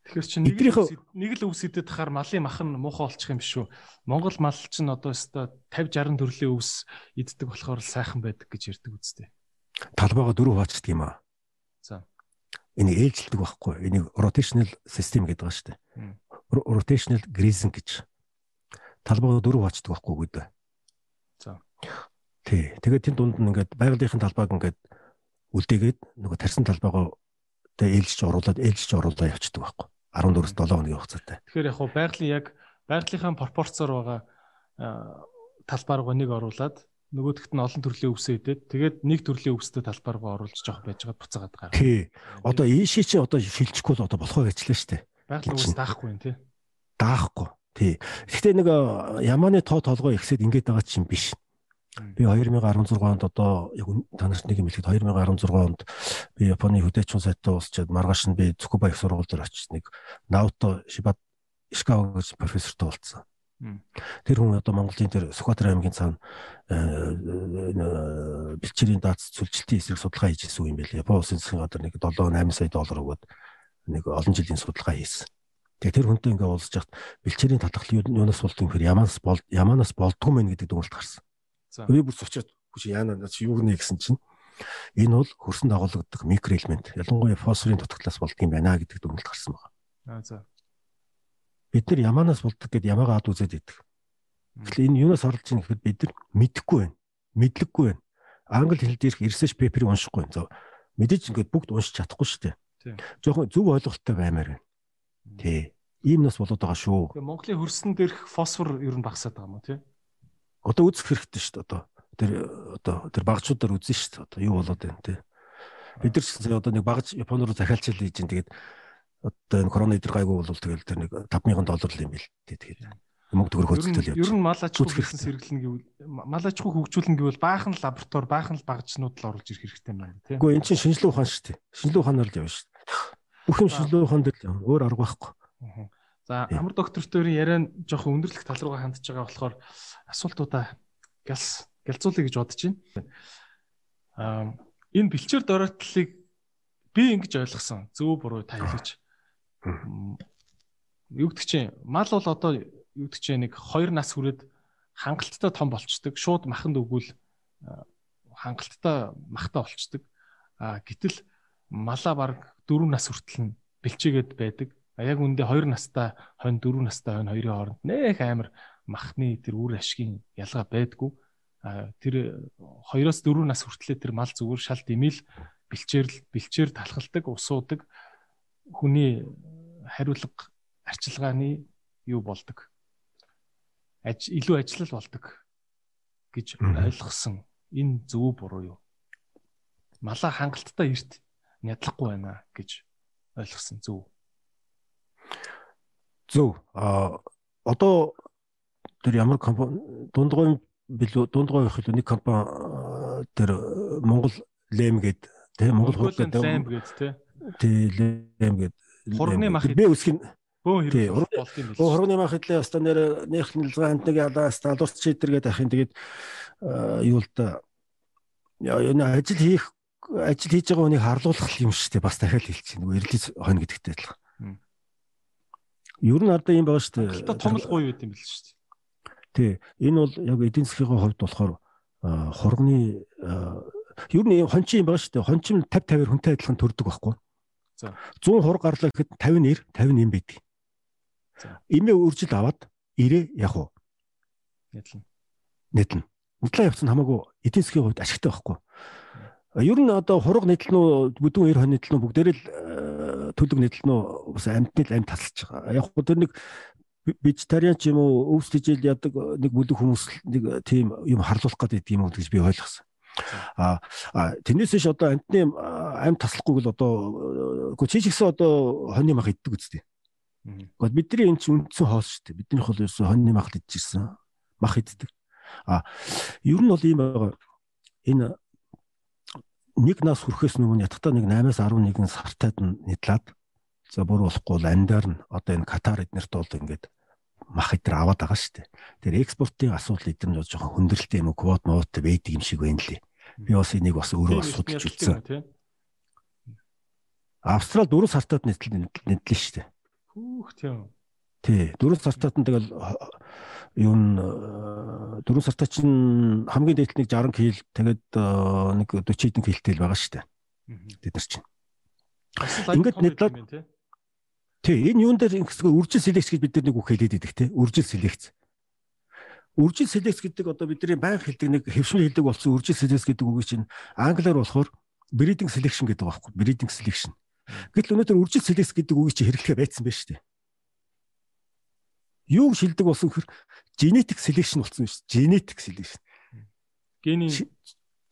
Тэгэхээр чи нэг л нэг л өвс идэт хахаар малын мах нь муухай болчих юм биш үү? Монгол мал чинь одоо өстой 50 60 төрлийн өвс иддэг болохоор сайхан байдаг гэж ярьдаг үстэй. Талбайгаа дөрөв хаачдаг юм аа. За. Энийг ээлжилдэг байхгүй. Энийг rotational system гэдэг шүү дээ. Rotational grazing гэж. Талбайгаа дөрөв хаачдаг байхгүй гэдэг. За. Тий. Тэгээд тэнд дунд нь ингээд байгалийнхын талбайг ингээд үлдээгээд нөгөө тарсан талбайгаа тэ ээлжиж оруулаад ээлжиж оруулаад явчихдаг байхгүй 14-с 7 хоногийн хугацаатай. Тэгэхээр яг хуу байгалийн яг байгалийнхаа пропорцоор байгаа талбай руу нэг оруулаад нөгөөдөгт нь олон төрлийн өвсөө идээд тэгээд нэг төрлийн өвстэй талбай руу оруулж жоох байж байгаа буцаагаад гараа. Тий. Одоо ийшээ чи одоо шилжихгүй л одоо болохоо гэчлээ штэ. Байгалийн өвс даахгүй юм тий. Даахгүй. Тий. Гэхдээ нэг ямааны тоо толгой ихсэд ингэж байгаа чинь биш. Би 2016 онд одоо яг та нарт нэг юм хэлэхэд 2016 онд би Японы хөдөөчүүн сайтаа уусчаад маргааш нь би Цукуба их сургууль дээр очиж нэг Наото Шибат Ишкава гэж профессортой уулзсан. Тэр хүн одоо Монголын тэр Сүхбаатар аймгийн цаана бэлчээрийн дац сүлжилтийн эсрэг судалгаа хийжсэн юм байл. Япон улсын засгийн газар нэг 7 8 сая доллар өгөөд нэг олон жилийн судалгаа хийсэн. Тэгээ тэр хүнтэй ингээ уулзж хат бэлчээрийн татгал юунаас болдго юм хэр ямаас бол ямаанаас болдгоо мэн гэдэг дүгнэлт гарсан. Өвөө бүс очиод хүч яана наач юу гэнэ гэсэн чинь энэ бол хөрсөн дагуулгаддаг микроэлемент. Ялангуяа фосфорын дутагдлаас болдго юм байна гэдэг дүгнэлт гарсан байна. Аа за. Бид нар ямаанаас болдог гэд ямаагаа ад үзээд идэг. Тэгэхээр энэ юунаас орлож ийн гэхэд бид нар мэдэхгүй байна. Мэдлэггүй байна. Англи хэл дээрх research paper-ыг уншихгүй. За мэдээж ингээд бүгд уншиж чадахгүй шүү дээ. Тийм. Жохон зөв ойлголттой баймаар байна. Тий. Ийм нас болоод байгаа шүү. Монголын хөрсөн дээрх фосфор ер нь багасаад байгаа юм уу тий? одоо үзэх хэрэгтэй шүү дээ одоо тэр одоо тэр багчуудаар үзэн шүү дээ одоо юу болоод байна те бид нар ч гэсэн одоо нэг багж Японд руу захиалчил хийж ин тэгээд одоо энэ корона идэр гайгүй бол тэгэл тэр нэг 5000 доллар л юм бил тэгээд мөнгө төгрөг хөдөлтөл явж. Ер нь мал аж ахуй бизнес хэрэглэн гэвэл мал аж ахуй хөгжүүлэн гэвэл баахан лаборатори, баахан багжнууд л оруулж ирэх хэрэгтэй юм байна тийм. Үгүй эн чинь шинжилгээ ухаан шүү дээ. Шинжилгээ ухаанаар л явна шүү дээ. Бүх юм шинжилгээ ухаан дээр л явна. Өөр арга байхгүй. За амар доктортойрын яриа нь жоохон өндөрлөх тал руугаа хандж байгаа болохоор асуултуудаа гэлс гэлзуулъя гэж бодож байна. Аа энэ бэлчээр дороотлыг би ингэж ойлгосон. Зөв буруу та хэлээч. Юу гэдэг чинь мал бол одоо юу гэдэг чинь нэг 2 нас хүрээд хангалттай том болчдөг. Шууд маханд өгвөл хангалттай махтай болчдөг. А гэтэл малаа баг 4 нас хүртэл нь бэлчээгээд байдаг. А яг үндэ 2 настай хонь 4 настай хонь хоёрын хооронд нэх амар махны тэр үр ашгийн ялгаа байдгүй. А тэр 2-оос 4 нас хүртлээр тэр мал зүгээр шал димэл бэлчээр бэлчээр талхалдаг, усуудаг хүний хариулга арчилгааны юу болдог. Аж илүү ажиллал болдог гэж ойлгосон. Энэ зөв буруу юу? Малаа хангалттай эрт нядлахгүй байна гэж ойлгосон зөв. Зөв. А одоо тэр ямар компани дундгой билүү дундгой байх илүү нэг компани тэр Монгол лэм гээд тий Монгол гэдэг лэм гээд тий. Тий лэм гээд хурганы мах би үсгэн бөө хэрэг болт юм биш. Хурганы мах хэлээ өстө нэр нэг нэлзгаанд нэг ядаас талуурч чидэр гээд ахын тэгээд юу л да ажил хийх ажил хийж байгаа хүнийг харлуулах юм шүү дээ. Бас дахиад хэлчихэ. Нөгөө эрэлт хонь гэдэгтэй адилхан. Ер нь одоо юм байгаа шүү дээ. Хальта том л гоё байт юм бэл шүү дээ. Тий. Энэ бол яг эдийн засгийн хувьд болохоор хурганы ер нь хончин юм байгаа шүү дээ. Хончин 50 50-аар хүнтэй адилхан төрдөг байхгүй. За. 100 хург гарлаа гэхэд 50 нэр 50 юм байдаг. За. Имээ үржил аваад ирээ яг уу. Нэтлэн. Нэтлэн. Удлаа явцсан хамаагүй эдийн засгийн хувьд ашигтай байхгүй. Ер нь одоо хураг нийтлэн үү бүдүүн эр хон нийтлэн үү бүгдээрээ л э, төлөв нийтлэн үү бас амьтны л амьд тасалж байгаа. Яг хөө тэр нэг вегетариан ч юм уу өвс тижэл ядаг нэг бүлэг хүмүүс нэг тийм юм харлуулах гэдэг юм уу гэж би ойлгосон. А тэрнээс ш одоо амьтны амьд таслахгүйг л одоо үгүй чи ч гэсэн одоо хоньны мах иддэг үстэй. Гэхдээ бидний энэ чинь үндсэн хоос шүү дээ. Бидний хол ерөөсөн хоньны мах идчихсэн. Мах иддэг. А ер нь бол ийм байгаа. Энэ нэг нас хүрэхээс өмнө ятгатаа нэг 8-аас 11 сартад нь нэдлээд за бүр болохгүй л амдаар нь одоо энэ Катар эднэрт бол ингээд мах эдэр аваад байгаа шүү дээ. Тэр экспортын асуудал эдэр нь жоохон хүндрэлтэй юм уу квот нуут байдаг юм шиг байна лээ. Би бас энийг бас өөрөө судалж үзсэн. Австрал 4 сартад нэтлэн нэтлэн шүү дээ. Хүүх тийм. Тий, 4 сартад нь тэгэл юу н 4 сартаа чинь хамгийн дээдлэл нэг 60 кг тэгээд нэг 40 хэдэн кгтэй л байгаа шүү дээ. Бид нар чинь. Ингээд нэтлээд Тий, энэ юун дээр ингэсгээ үржил селекц гэж бид нар нэг үг хэлээд идэх тий. Үржил селекц. Үржил селекц гэдэг одоо бидний баян хэлдэг нэг хэвшмэл хэлдэг болсон үржил селекц гэдэг үгийг чинь англиар болохоор breeding selection гэдэг байхгүй. Breeding selection. Гэтэл өнөөдөр үржил селекц гэдэг үгийг чинь хэрэглэхэ байцсан байна шүү дээ. Юу шилдэг болсон хэр genetic selection болсон шүү. Genetic selection. Гений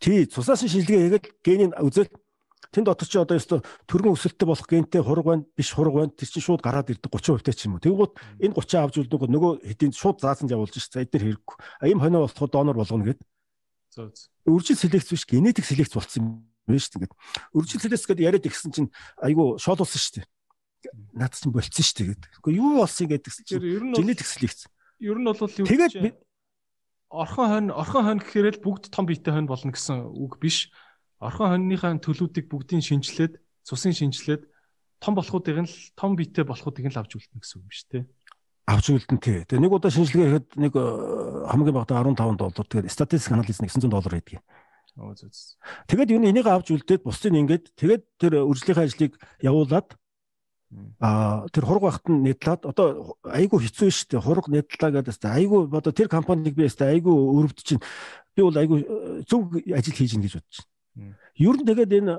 тий цусаас шилгээ хийгээд генийг үзэл? Тэнд дотор чи одоо ёстой төргөн өсөлттэй болох гентэй хург байна биш хург байна. Тэр чинь шууд гараад ирдэг 30% та ч юм уу. Тэгвэл энэ 30 авч үлдэх нөгөө хэдийн шууд заасан явуулж ш за эдгээр хэрэггүй. А им хонио болохоо донор болгоно гэд. Үржил селекц биш генетик селекц болсон юм байна шүү дээ үржил селекц гэдэг яриад ихсэн чинь айгу шоолуулсан шүү дээ наад чинь болцсон шүү дээ гэдэг. Гэхдээ юу болсон гэдэгс чинь генетик селекц. Ер нь бол юу Тэгээд орхон хонь орхон хонь гэхээр л бүгд том биетэй хонь болно гэсэн үг биш. Орхон хоньныхаа төлүүдийг бүгдийг шинжилээд, цусын шинжилээд том болохуудыг нь л том биетэй болохуудыг нь л авч үлдэнэ гэсэн үг биш үү? авч үлдэн тий. Тэгээ нэг удаа шинжилгээ хийхэд нэг э, хамгийн багадаа 15 доллар тэгээд статистик анализ 900 доллар байдаг. Тэгээд юу энийг авч үлдээд бусдыг ингээд тэгээд тэр үржлийнхаа ажлыг явуулаад А тэр хург багт нь нэтлээд одоо айгүй хэцүү шүү дээ. Хург нэтлээ гэдэг айгүй одоо тэр компаниг би ястай айгүй өрөвд чинь би бол айгүй э, зөв ажил хийж ин гэж бодож байна. Ер нь тэгээд энэ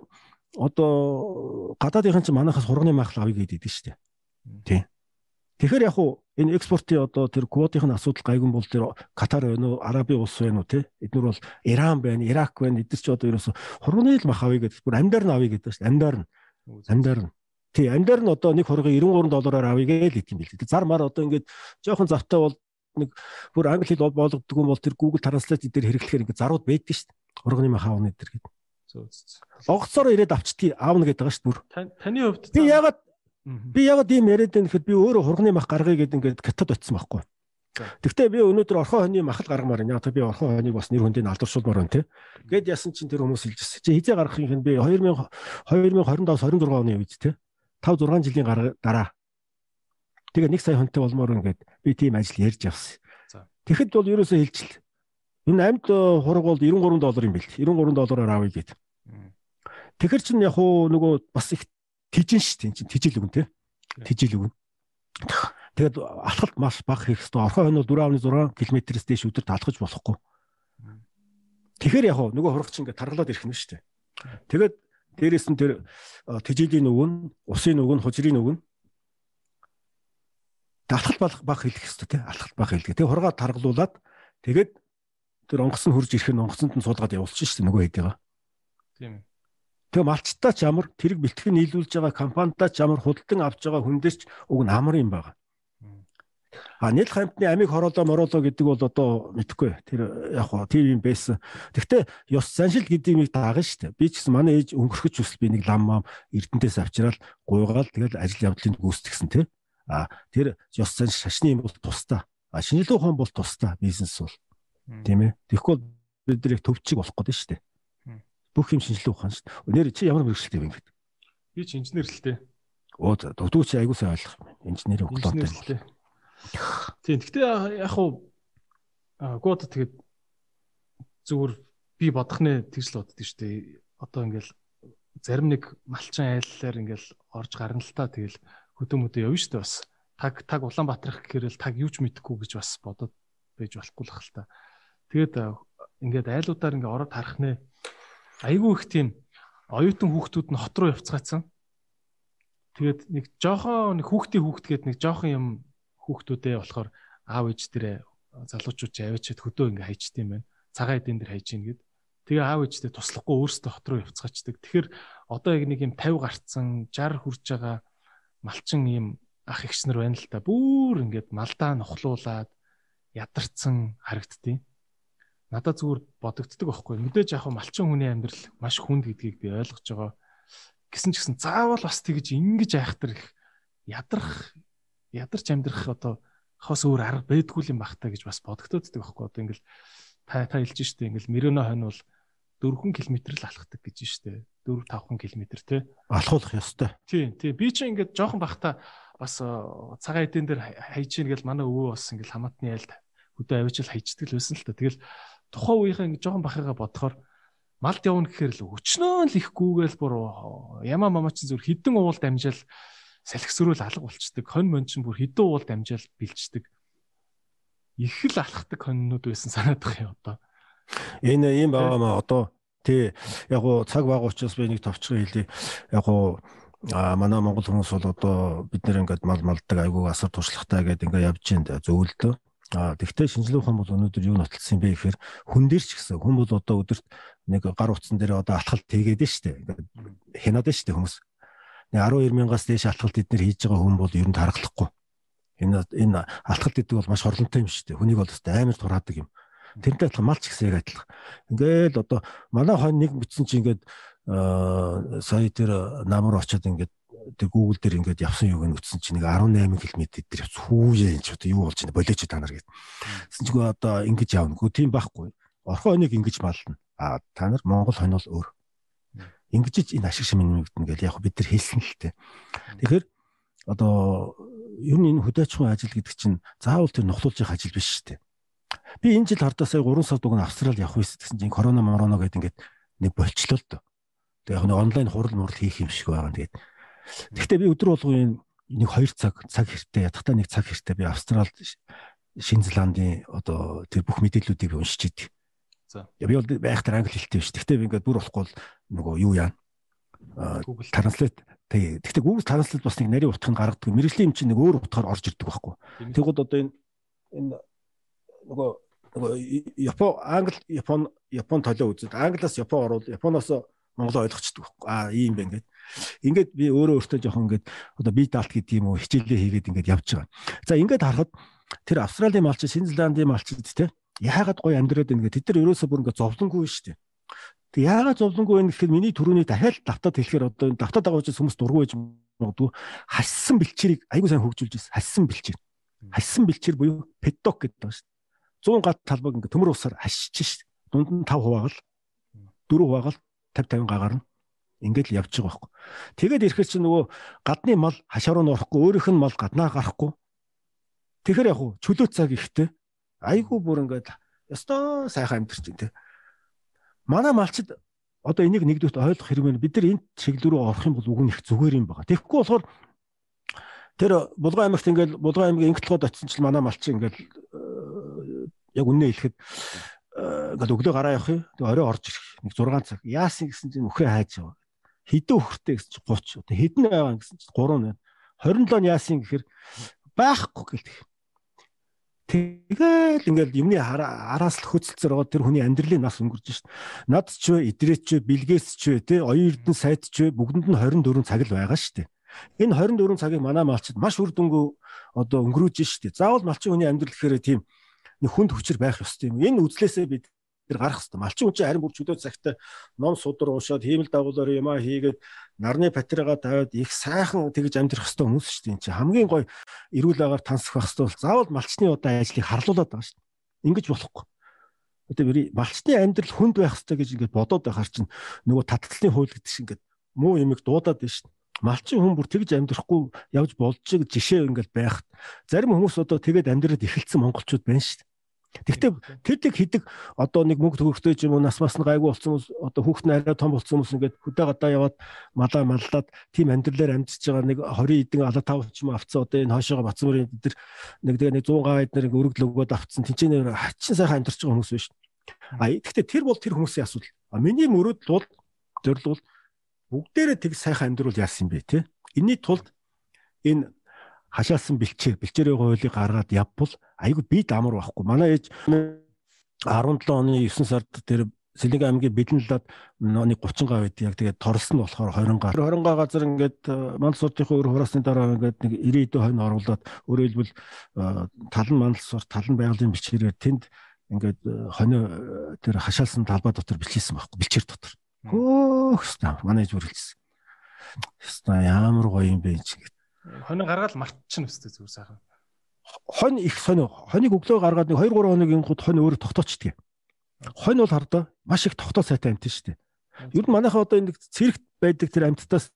одоо гадаадынхан чинь манайхаас хурганы махал авъя гэдэг шүү дээ. Тий. Тэгэхээр яг уу энэ экспортын одоо тэр квотын асуудал гайгүй бол тэр Катар байна уу, Араби улс байна уу тий. Эднэр бол Иран байна, Ирак байна. Эдгээр чи одоо ерөөсө хурганы л мах авъя гэдэг. Бүр амьдаар нь авъя гэдэг шүү дээ. Амьдаар нь. Амьдаар нь. Тий, амдаар нь одоо нэг хургийг 93 доллараар авъя гэж хэлдэг юм бэл. Зар мар одоо ингээд жоохон завтай бол нэг бүр англи хэл болгодог юм бол тэр Google Translate дээр хэрэглэхээр ингээд зарууд байдаг шүү дээ. Хурганы мах аавны дээр гэдэг. Зөө зөө. Огцоор ирээд авчдгийг аавна гэдэг байгаа шүү дээ. Таны хувьд би ягаад би ягаад ийм яриад байна гэхэд би өөрөө хурганы мах гаргая гэдэг ингээд катад очсон байхгүй. Тэгвэл би өнөөдөр орхон хойны махал гаргамаар байна. Яг би орхон хойныг бас нэр хүндийг алдаршуулмаар байна тий. Гэт ясан чинь тэр хүмүүс хэлжсэн. Чи хизээ гаргахын би 2000 2025 26 оны үед тий. 5 6 жилийн дараа тэгээ нэг сая хонтой болмоор ингээд би тийм ажил ярьж явсан. Тэгэхэд бол ерөөсөө хэлжил. Энэ амьд хураг бол 93 доллар юм бэл. 93 доллараар авъя гэд. Тэгэхэр чин яг уу нөгөө бас их тижин шүү дээ. Тижил үгэн те. Тижил үгэн. Тэгээд алхалт маш бага хийх хэрэгтэй. Орхон хойно 4.6 км-с дээш өдөрт алхаж болохгүй. Тэгэхээр яг нөгөө хурагч ингээд таргалаад ирэх нь шүү дээ. Тэгээд дээрэс нь тэр тижилийн үг нь, усын үг нь, хужирын үг нь алхалт баг хэлэх хэрэгтэй тий. Алхалт баг хэлгээ. Тэгээ хургаа таргалуулад тэгээд тэр онгоц нь хурж ирэх нь онгоцонд нь суулгаад явуулчих шүү дээ нөгөө хэдийгаа. Тийм ээ. Тэгээ малчтаа ч ямар тэрэг бэлтгэн нийлүүлж байгаа компанидаа ч ямар худалдан авч байгаа хүндээс ч уг нь амар юм байна. А нийл хамтны амиг хороолоо мороолоо гэдэг бол одоо мэдхгүй. Тэр яг хоо тийм юм байсан. Гэхдээ ёс заншил гэдэг юмыг дагна шүү дээ. Би ч гэсэн манай ээж өнгөрөхөж хүсэл би нэг лам мам эрдэнтээс авчираад гуйгаал тэгэл ажил явдлыг гүйцэтгсэн тий. А тэр ёс заншил шашны юм бол тустай. А шинжилгээ ухаан бол тустай бизнес бол. Тийм ээ. Тэгэхгүй бид нар их төвчиг болох гэдэг шүү дээ бүх юм шинжилгээ ухаан шүү дээ. Нэр чи ямар мэрэгчлээ юм бэ? Би ч инженер л дээ. Оо дутуу чи айгуу сайн ойлгох. Инженерийн углаатай. Тийм. Гэхдээ яг хуу гоод тэгээд зүгээр би бодох нэ тэгж л боддөө шүү дээ. Одоо ингээл зарим нэг малчин айллаар ингээл орж гарна л та тэгэл хөдөө мөдөө явна шүү дээ бас. Таг таг Улаанбаатарх гэхээр л таг юу ч мэдэхгүй гэж бас бодоод байж болохгүй л хэл та. Тэгээд ингээд айлуудаар ингээ ороод харах нэ айгүй их тийм оюутан хүүхдүүд нь хот руу явцгаацсан. Тэгээд нэг жоохон нэг хүүхдийн хүүхдгээд нэг жоохон юм хүүхдүүдээ болохоор аав ээж дээрээ залуучууд аваачаад хөдөө ингээ хайчт юм байна. Цагаан эдэн дээр хайж ийн гэд. Тэгээ аав ээжтэй туслахгүй өөрсдөө хот руу явцгаачдаг. Тэгэхээр одоо яг нэг юм 50 гарцсан 60 хүрж байгаа малчин юм ах нар байна л та. Бүүр ингээд малдаа нухлуулаад ядарсан харагдтiin надад зүгээр бодогддог байхгүй. Мэдээж яг малчин хүний амьдрал маш хүнд гэдгийг би ойлгож байгаа. Гэсэн ч гэсэн заавал бас тэгж ингэж айхтар их ядрах ядарч амьдрах одоо хос өөр арга байдгүй юм бахтаа гэж бас бодогддог байхгүй. Одоо ингээл та та хэлж штэ ингээл мөрөнө хойно бол 4 км л алхдаг гэж штэ. 4 5 км те. Алхуулах ёстой. Тийм тийм. Би ч ингээд жоохон бахта бас цагаан эдэн дээр хайж ийн гэл манай өвөө бас ингээл хамаатны айлд хөдөө авчил хайждаг л байсан л та. Тэгэл тухайн үеийнхээ ингэ жоохон бахыгаа бодохоор малд явна гэхээр л өчнөө л ихгүйгээл бүр ямаа мамаа чинь зүр хідэн уул дамжаал салхисрүүл алга болчдөг. Хонь мон чинь бүр хідэн уул дамжаал бэлчдэг. Их л алхахдаг хоньнууд байсан санаадах юм одоо. Энэ юм байгаамаа одоо тий яг гоо цаг баг учраас би нэг товчхон хэлье. Яг гоо а манай монгол хүмүүс бол одоо бид нэр ингээд мал малдаг айгүй асар туршлагатай гэдэг ингээд явж байна зөвлөлтөө А тэгвэл шинжилгээ ухаан бол өнөөдөр юу нотолсон бэ гэхээр хүн дээр ч гэсэн хүн бол одоо өдөрт нэг гар утсан дээр одоо алхалт хийгээд нь штэ. Ингээд хянаад нь штэ хүмүүс. Нэг 12 мянгаас дээш алхалт эднэр хийж байгаа хүн бол ер нь тархлахгүй. Энэ энэ алхалт гэдэг бол маш хорлонтой юм штэ. Хүнийг бол өстой амар тураадаг юм. Тэрнтэй адилхан малч гэсэн яг адилхан. Ингээл одоо манай хойно нэг бичсэн чи ингээд сая тэр намар очоод ингээд тэр Google дээр ингээд явсан юуг нь үтсэн чинь нэг 18 км дээр явц хүүе энэ ч одоо юу болж байна болооч та нар гэд. Тэсэн чинь одоо ингэж явна. Гү тийм байхгүй. Орхон хоног ингэж мална. А та нар Монгол хонол өөр. Ингэж энэ ашиг шимэн нэгдэн гэл яг бид нар хэлсэн л тээ. Тэгэхээр одоо ер нь энэ хөдөөчхөн ажил гэдэг чинь заавал тэр нухлуулж явах ажил биш шүү дээ. Би энэ жил хардаа сая 3 сард уг нь Австрал явах байсан гэсэн чинь корона мороно гэдэг ингээд нэг болчлоо л доо. Тэгээ яг нэг онлайн хурал мурал хийх юм шиг байгаа. Тэгээд Гэхдээ би өдөр болгон нэг 2 цаг цаг хэрэгтэй ядахтаа нэг цаг хэрэгтэй би Австралид Шинэ Зеландын одоо тэр бүх мэдээллүүдийг уншиж идэв. За. Би бол байхтар англи хэлтэй биш. Гэхдээ би ингээд бүр болохгүй нөгөө юу яа. Google Translate тий. Гэхдээ Google Translate бас нэг нарийн утгыг гаргадаг. Мэргэжлийн юм чинь нэг өөр утгаар орж ирдэг байхгүй. Тэгвэл одоо энэ энэ нөгөө нөгөө Япон англи Япон Япон толио үзээд англиас Япон орвол Японоос Монгол ойлгочдөг байхгүй. Аа ийм байна гэдэг. Ингээд би өөрөө өөртөө жоохон ингээд одоо би даалт гэдэг юм уу хичээлээ хийгээд ингээд явж байгаа. За ингээд харахад тэр Австралийн малч, Шинэ Зеландийн малчид те яагаад гоё амьдраад байна гэдэг тэд нар ерөөсөө бүр ингээд зовлонгүй шүү дээ. Тэг яагаад зовлонгүй байна гэхээр миний төрөний дахиад давтаад хэлэхээр одоо энэ давтаад байгаа учраас хүмүүс дургүй байж магадгүй хассан бэлчээрийг айгуу сайн хөгжүүлж ирсэн. Хассан бэлчээр. Хассан бэлчээр буюу педок гэдэг байна шүү дээ. 100 гад талбаг ингээд төмөр усаар хасчих шүү дээ. Дунд нь 5 хуваагаал 4 хуваагаал 50 50 гагарна ингээд л явж байгаа байхгүй. Тэгээд ирэхэд чи нөгөө гадны мал хашаа руу норохгүй өөрийнх нь мал гаднаа гарахгүй. Тэгэхээр яг хуу чөлөө цаг ихтэй айгүй бүр ингээд ёстой сайхан амьдэрч байна те. Манай малчид одоо энийг нэгдүгт ойлгох хэрэг байна. Бид нар энэ чиглэл рүү орох юм бол нь их зүгээр юм байна. Тэгэхгүй болохоор тэр Булган аймагт ингээл Булган аймгийн ингэлтгод очсон чил манай малчин ингээл э, яг үнэ хэлэхэд э, ингээл өглөө гараа явах юм. Тэг орой орж ирэх. Нэг 6 цаг. Яасан гэсэн чинь мөхөө хайж яваа. Хэдэн өхөртэй гэсэн чинь 30. Тэг хэдэн аваа гэсэн чинь 3 байна. 27 нь яасан гэхээр байхгүй гэлдэг. Тэгэл ингээл юмны араас л хөцөлцөр байгаа тэр хүний амьдралын нас өнгөрж шít. Над ч вэ, идрээч ч вэ, бэлгээс ч вэ, тэ оюун эрдэнэ сайд ч вэ бүгдэнд нь 24 цаг л байгаа шít. Энэ 24 цагийг манай малчид маш үр дүнгүй одоо өнгөрөөж шít. Заавал малчин хүний амьдрал гэхээр тийм нэг хүнд хүчээр байх ёстой юм. Энэ үзлээсээ бид тэр гарах хэвээр. Малчин хүн чинь харин бүр чөлөө цагт ном судар уушаад хиймэл дагуулаар юмаа хийгээд нарны патрага тавиад их сайхан тэгж амьдрах хэвээр хүмүүс шүү дээ. Энд чинь хамгийн гоё эрүүл агаар тансах байх хэвээр заавал малчны одоо ажлыг харлуулад байгаа шүү дээ. Ингиж болохгүй. Одоо малчны амьдрал хүнд байх хэвээр гэж ингээд бодоод байхаар чинь нөгөө татгалзны хууль гэдэг шиг ингээд муу юмэг дуудаад байна шүү дээ малчин хүн бүр тэгж амьдрахгүй явж болж байгаа жишээ ингээл байхад зарим хүмүүс одоо тэгээд амьдраад эхэлсэн монголчууд байна шүү дээ. Гэхдээ тэр тэг хидэг одоо нэг мөнгө төгрөгтэй ч юм уу нас бас нь гайгүй болсон хүмүүс одоо хүүхэд нь арай том болсон хүмүүс ингээд хөдөө гадаа яваад малаа маллаад тийм амьдралаар амьдж байгаа нэг 20 эдэн алаа тав ч юм авцсан одоо энэ хойшоогоо бацмөрийн эдэр нэг тэгээ нэг 100 га эднэр ингээд өргөдөл өгөөд авцсан тэнцэнээр хачин сайхан амьдарч байгаа хүмүүс биш. А гэхдээ тэр бол тэр хүмүүсийн асуудал. А миний мөрөөдөл бол зорил бол бүгдээрээ тэг сайхан амьдруул яасан юм бэ те. Энийний тулд энэ хашаалсан бэлчээр бэлчээрийн хуулийг гаргаад явбал айгүй бид амар байхгүй. Манай ээж 17 оны 9 сард тэр Сэлэг аймгийн Бэлэнлаад оны 30 га үед яг тэгээд торсон нь болохоор 20 га. 20 га газар ингээд э, мандал суртынхаа өр хураасны дараа ингээд нэг 90 дэх хойно оруулаад өөрөөр хэлбэл э, талан мандал сур талан байгалийн бичгээрээр тэнд ингээд э, хонио тэр хашаалсан талбай дотор бичлээсэн байхгүй бэлчээр дотор. Хөөхс манай ээж үргэлжсэн. Хэвээ ямар гоё юм бэ чи гэдэг Хонин гаргаад мартчихна өстэй зүгээр сайхан. Хонь их сонио. Хоныг өглөө гаргаад нэг 2 3 хоногийн гут хонь өөрөө тогтоочдөг. Хонь бол хардаа маш их тогтоо сайтай амт шүү дээ. Ер нь манайхаа одоо энэ цэрэгт байдаг тэр амттаас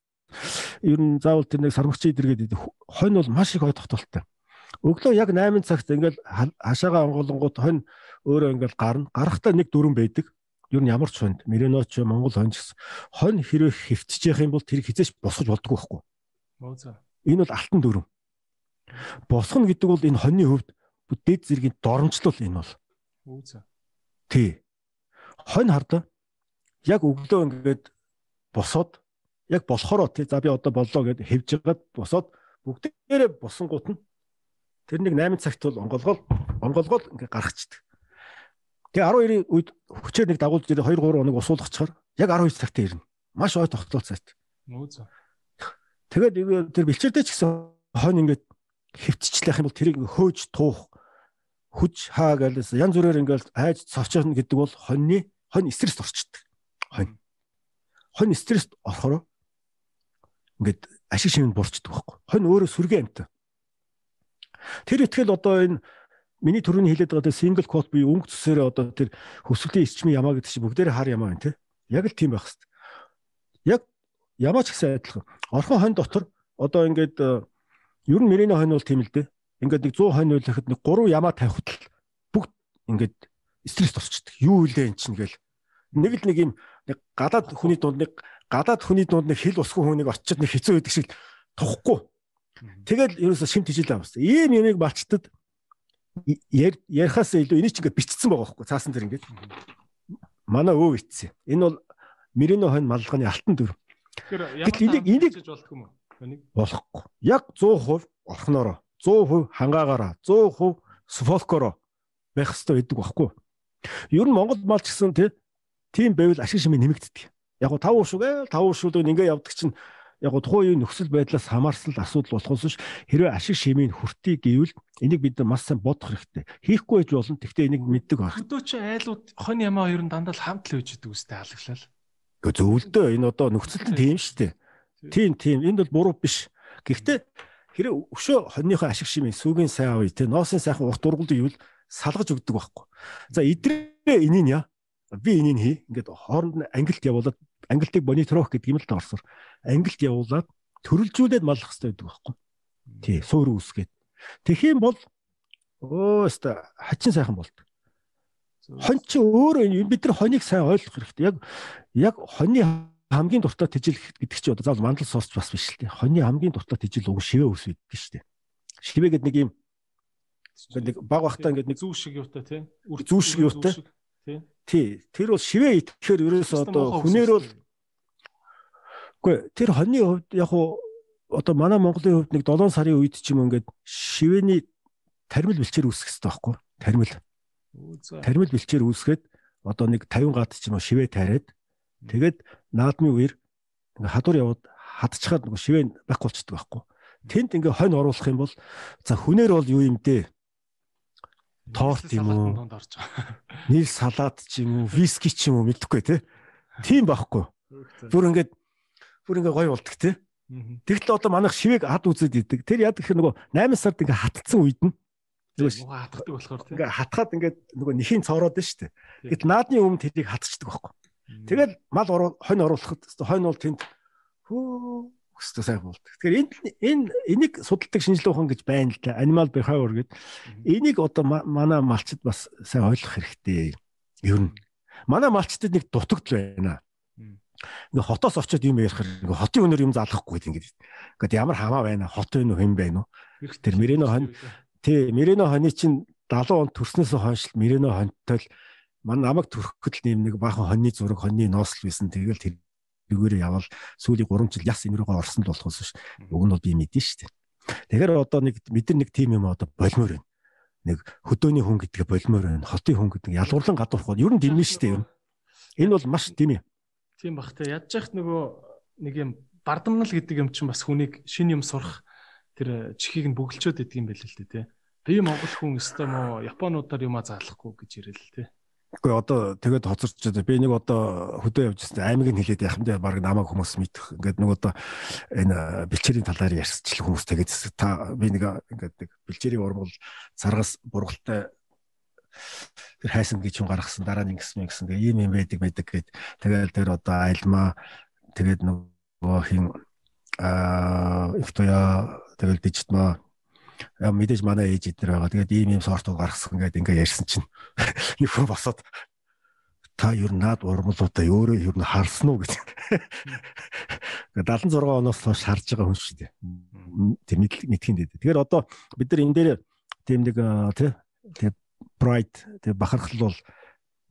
ер нь заавал тэр нэг сармагчийн идэргээд хонь бол маш их ой тогтоолтой. Өглөө яг 8 цагт ингээл хашаага онгоолонгууд хонь өөрөө ингээл гарна. Гарахтаа нэг дөрөн байдаг. Ер нь ямар ч хонд, Мериноч, Монгол хонь гэсэн. Хонь хэрвээ хөвтөж явах юм бол тэр хизээч босгож болдгоо байхгүй. Мөө зөө. Энэ бол алтан дүрм. Босгоно гэдэг бол энэ хоньны хөвд дэд зэргийн доромжлол энэ бол. Үүсэ. Тий. Хонь хардаа яг өглөө ингээд босоод яг болохоро тий за би одоо боллоо гэд хэвж байгаад босоод бүгдээрээ босонгууд нь тэр нэг 8 цагт бол онголгол онголгол ингээд гарахчдаг. Тэгээ 12-ийн үед хүчээр нэг дагуулж ирээ 2 3 хоног усуулгачаар яг 12 цагт ирнэ. Маш ой тогтолцоотой. Нүүзэ. Тэгээд тэр бэлчээртэй ч гэсэн хонь ингээд хөвтчлэх юм бол тэрийг хөөж туух хүч хаа гэлээс янз бүрээр ингээд айж цавчаана гэдэг бол хоньны хонь стресст орчдөг. Хонь. Хонь стресст орохоор ингээд ашиг шимэнд бурчдөг байхгүй. Хонь өөрөө сүргээ амт. Тэр ихтгэл одоо энэ миний төрөний хэлээд байгаа single quote буюу өнгө цэсээр одоо тэр хөсвөлийн эсчмийн ямаа гэдэг чинь бүгдээр хар ямаа байна те. Яг л тийм байх хэвээр. Яг ямаа ч гэсэн адилхан. Орхон хонь дотор одоо ингээд э, ер нь мөрийн хонь бол тийм л дээ. Ингээд нэг 100 хонь үлэхэд нэг 3 ямаа тавих хөтл бүгд ингээд стресс орчдөг. Юу үлээ эн чинь гээл. Нэг л нэг юм нэг гадаад хүний дунд нэг гадаад хүний дунд нэг хил усгүй хүнийг очиод нэг хэцүү байдаг шиг тухгүй. Тэгэл ерөөсө шимт хижил амс. Ийм юмыг балчтад ярихаас илүү энийг ч ингээд бичсэн байгаа байхгүй цаасан дээр ингээд. Манай өө ицсэн. Энэ бол Мерино хонь малганы алтан дүр. Тэгэхээр энийг энийг болдго юм уу? Болохгүй. Яг 100% орхноороо 100% хангаагаараа 100% сфолкоро байх хэрэгтэй гэдэг багхгүй. Ер нь Монгол мал ч гэсэн тийм байвал ашиг шимээ нэмэгддэг. Яг 5 шүг ээ 5 шүг ингээ явдаг чинь яг гоо тухайн үеийн нөхцөл байдлаас хамаарсан л асуудал болохоос ш хэрвээ ашиг шимийн хүртий гэвэл энийг бид нар маш сайн бодох хэрэгтэй. Хийхгүй байж болно. Гэхдээ энийг мэддэг байх. Хөдөө чи айлууд хон ямаа ер нь дандаа л хамт л үжидэг үстэй халаглал. Зөвлөдөө энэ одоо нөхцөлд нь тийм шүү дээ. Тийм тийм энд бол буруу биш. Гэхдээ хэрэв өшөө хоньныхоо ашиг шимийн сүгийн сайн авъя те ноосын сайхан урт ургалд ивэл салгаж өгдөг байхгүй. За идрээ энийг яа. Би энийг хий. Ингээд хооронд нь ангилт явуулаад ангилтыг мониторох гэдэг юм л та орсоор. Ангилт явуулаад төрөлжүүлээд маллах хэрэгтэй гэдэг байхгүй. Тий, суур үүсгээд. Юм бол өө өстө хачин сайхан болдог. Хон чи өөрөө бид нар хоныг сайн ойлгох хэрэгтэй. Яг яг хоны хамгийн дуртай тижил гэдэг чи одоо заавал мандал соосч бас биш л дээ. Хоны хамгийн дуртай тижил уг шивээ ус байдаг шүү дээ. Шивээ гэдэг нэг юм нэг баг бахтаа ингээд нэг зүү шиг юутай тий. Зүү шиг юутай. Тий. Тий. Тэр бол шивээ итгэхээр ерөөсөө одоо хүнээр бол Үгүй тэр хоньны хувьд яг уу одоо манай Монголын хувьд нэг 7 сарын үед ч юм ингээд шивэний тармил бэлчээр үүсгэх хэрэгтэй байхгүй тармил. Тармил бэлчээр үүсгээд одоо нэг 50 гад ч юм уу шивээ тайраад тэгээд наадмын үеэр ингээ хадуур яваад хадчихад нөгөө шивээ байхгүй болчихдог байхгүй. Тэнд ингээ хонь оруулах юм бол за хүнээр бол юу юм дээ? Торт юм уу? нийл салаад ч юм уу виски ч юм уу мэдхгүй те. Тийм байхгүй. Бүр ингээд бүр ингээ гоё болдог те. Тэгтэл одоо манайх шивэг хад үзээд идэг. Тэр яд гэхээр нөгөө 8 сард ингээ хатцсан үед нь нөгөө хатдаг болохоор тийм. Ингээ хатгаад ингээ нөгөө нэхийн цоороод нь штэ. Гэтэл наадны өмнө тэрийг хатчихдаг байхгүй. Тэгэл мал хонь оруулахад хонь бол тэнд хөө өстө сайн болдог. Тэгэхээр энэ энэ энийг судалдаг шинжилгээ ухаан гэж байна л да. Animal behavior гэдэг. Энийг одоо манай малчид бас сайн ойлгох хэрэгтэй. Ер нь манай малчдад нэг дутагдл байна ингээ хотоос очиод юм ярих ингээ хотын өнөр юм залгахгүй гэдэг ингээд. Ингээд ямар хамаа байна? Хот вэ нүү хэм байна уу? Тэр Мэрено хон тий Мэрено хоны чинь 70 он төрснөөс хойш Мэрено хонтой л мань намайг төрөхөд л нэм нэг баахан хоньны зураг хоньны ноосл байсан. Тэгэл тэр тэргээр явал сүүлийн 3 жил яс энэргөө орсон л болохоос ш. Уг нь бол би мэдэн штэ. Тэгэхээр одоо нэг нар нэг тим юм одоо болмоор байна. Нэг хөдөөний хүн гэдгээ болмоор байна. Хотын хүн гэдэг ялгуурлан гадуурх. Ер нь димнэ штэ юм. Энэ бол маш юм. Тийм бах те ядж яхад нөгөө нэг юм бардамнал гэдэг юм чинь бас хүнийг шин юм сурах тэр чихийг нь бөглчөөд идэг юм байл л дээ те. Би Монгол хүн өстой мо Японуудаар юма заалахгүй гэж ирэл л те. Үгүй одоо тэгээд хоцорч одоо би нэг одоо хөдөө явж байсан аймаг нь хилээд яхам дээр баг намайг хүмүүс мэдэх. Ингээд нэг одоо энэ бэлчээрийн талаар ярьсчил хүмүүс тэгээд та би нэг ингээд нэг бэлчээрийн урмал саргас бургалтай тэр хайсан гэж юм гаргасан дараа нь ингэсэн юм гэсэн ийм юм байдаг байдаг гэд тэгэл тэр одоо айлмаа тэгээд нөгөө хин аа ихтоя тэгэл дижитмаа мэдээж манай ээж идэр байгаа. Тэгээд ийм ийм сортууд гаргасан гэдэг ингээ ярьсан чинь нэг хүн босоод та ер нь наад урмлуудаа өөрөө ер нь харсан уу гэж. 76 оноос хойш харж байгаа хүн шүү дээ. Тэг мэдхийн дээ. Тэгэхээр одоо бид нар энэ дээр тийм нэг тий тэгээд pride тэг бахархал бол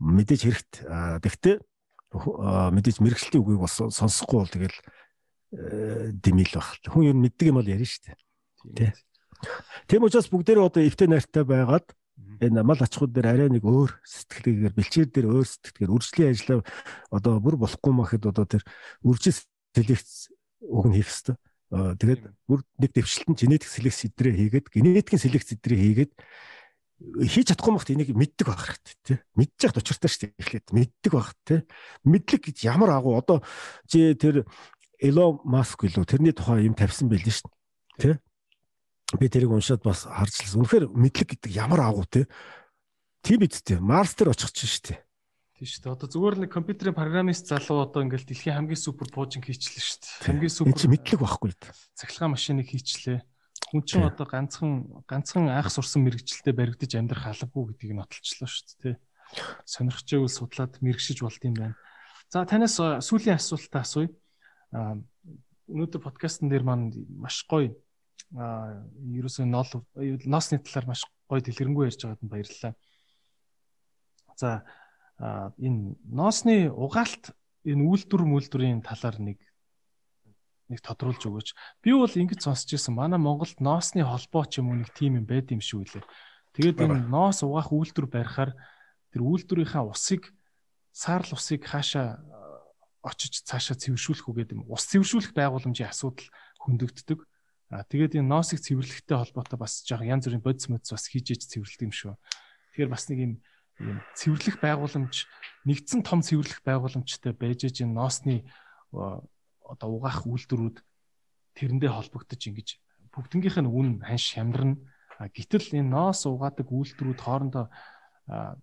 мэдээж хэрэгт. Тэгтээ мэдээж мэрэгчлээ үгийг бас сонсохгүй бол тэгэл димил баг. Хүн ер нь мэддэг юм бол ярина шүү дээ. Тий. Тийм учраас бүгдээрээ одоо эвтэй найртай байгаад энэ мал ачхууд дээр арай нэг өөр сэтгэлгээгээр бэлчээр дээр өөр сэтгэлгээр үржлийн ажлаа одоо бүр болохгүй махад одоо тэр үржил селекц уг нь хийх хэрэгтэй. Тэгээд бүр нэг дэвшилтэн генетик селекц эдрээ хийгээд генетикийн селекц эдрээ хийгээд хийж чадахгүй мөхт энийг мэддэг байх хэрэгтэй тий. Мэдчих учиртай шүү дээ эхлээд мэддэг байх тий. Мэдлэг гэж ямар агуу одоо чи тэр Elon Musk гэлөө тэрний тухай юм тавьсан байл шүү дээ тий. Би тэрийг уншаад бас харж лсэн. Үнэхээр мэдлэг гэдэг ямар агуу тий. Тийм биз дээ. Марс дээр очих чинь шүү дээ. Тийм шүү дээ. Одоо зүгээр нэг компьютерийн программист залуу одоо ингээл дэлхийн хамгийн супер пуужинг хийчлээ шүү дээ. Хамгийн супер. Энэ чи мэдлэг байхгүй л дээ. Цахилгаан машиныг хийчлээ Хүн чинь одоо ганцхан ганцхан анх сурсан мэрэгчлэлтэд баригдаж амьдрах албагүй гэдгийг нь отолчлоо шүү дээ. Сонирхож байвал судлаад мэрэгшиж болд юм байна. За танаас сүүлийн асуултаа асууя. Өнөөдөр подкастн дээр маань маш гоё ерөөсөө нол ноосны талаар маш гоё дэлгэрэнгүй ярьж байгаад нь баярлалаа. За энэ ноосны угаалт энэ үйлдвэр мүлдвэрийн талаар нэг нэг тодруулж өгөөч. Би бол ингэж сонсч ирсэн. Манай Монголд ноосны холбоо ч юм уу нэг тим юм байд юм шүү лээ. Тэгээд энэ ноос угаах үйлдвэр барихаар тэр үйлдвэрийнхаа усыг саарл усыг хаашаа очиж цаашаа цэвэршүүлэх үгээд юм. Ус цэвэршүүлэх байгууламжийн асуудал хөндөгддөг. А тэгээд энэ ноосыг цэвэрлэхтэй холбоотой бас жоо янз бүрийн бодис модс бас хийж ээж цэвэрлэдэг юм шүү. Тэгэхээр бас нэг юм юм цэвэрлэх байгууламж нэгдсэн том цэвэрлэх байгууламжтай байж ээж энэ ноосны одоо угаах үйлдвэрүүд тэрэндээ холбогдож ингэж бүгднгийнх нь үн ханш хямдарна. Гэтэл энэ ноос угаадаг үйлдвэрүүд хоорондоо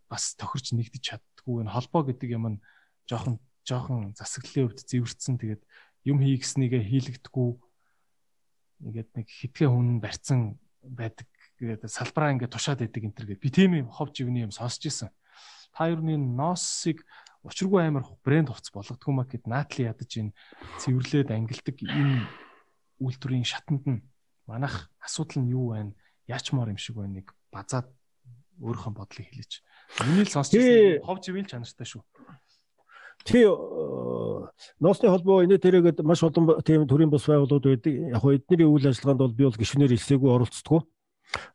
бас тохирч нэгдэж чаддгүй энэ холбоо гэдэг юм нь жоохон жоохон засаглалын хувьд зэвэрцэн тэгээд юм хий гэснийгээ хийлэгдэхгүй ингээд нэг хитгэн хүн барьцсан байдаг тэгээд салбараа ингээд тушаад байдаг энэ төр гээд би тийм юм хов живний юм сонсч ирсэн. та юуны ноосыг учиргүй амар брэнд хувцас болгодгүй маа гэд наатли ядаж энэ цэвэрлээд ангилдаг энэ үйлдвэрийн шатанд нь манайх асуудал нь юу байна? Яачмаар юм шиг байна нэг базаад өөрийнхөө бодлыг хэлээч. Миний л сонсч байсан хов живийн чанартай шүү. Тий ноосны холбоо энэ тэрэгэд маш олон тийм төрлийн бус байгууллагууд байдаг. Яг хөө эдний үйл ажиллагаанд бол би бол гишүүнээр хэлсээгүй оролцдоггүй.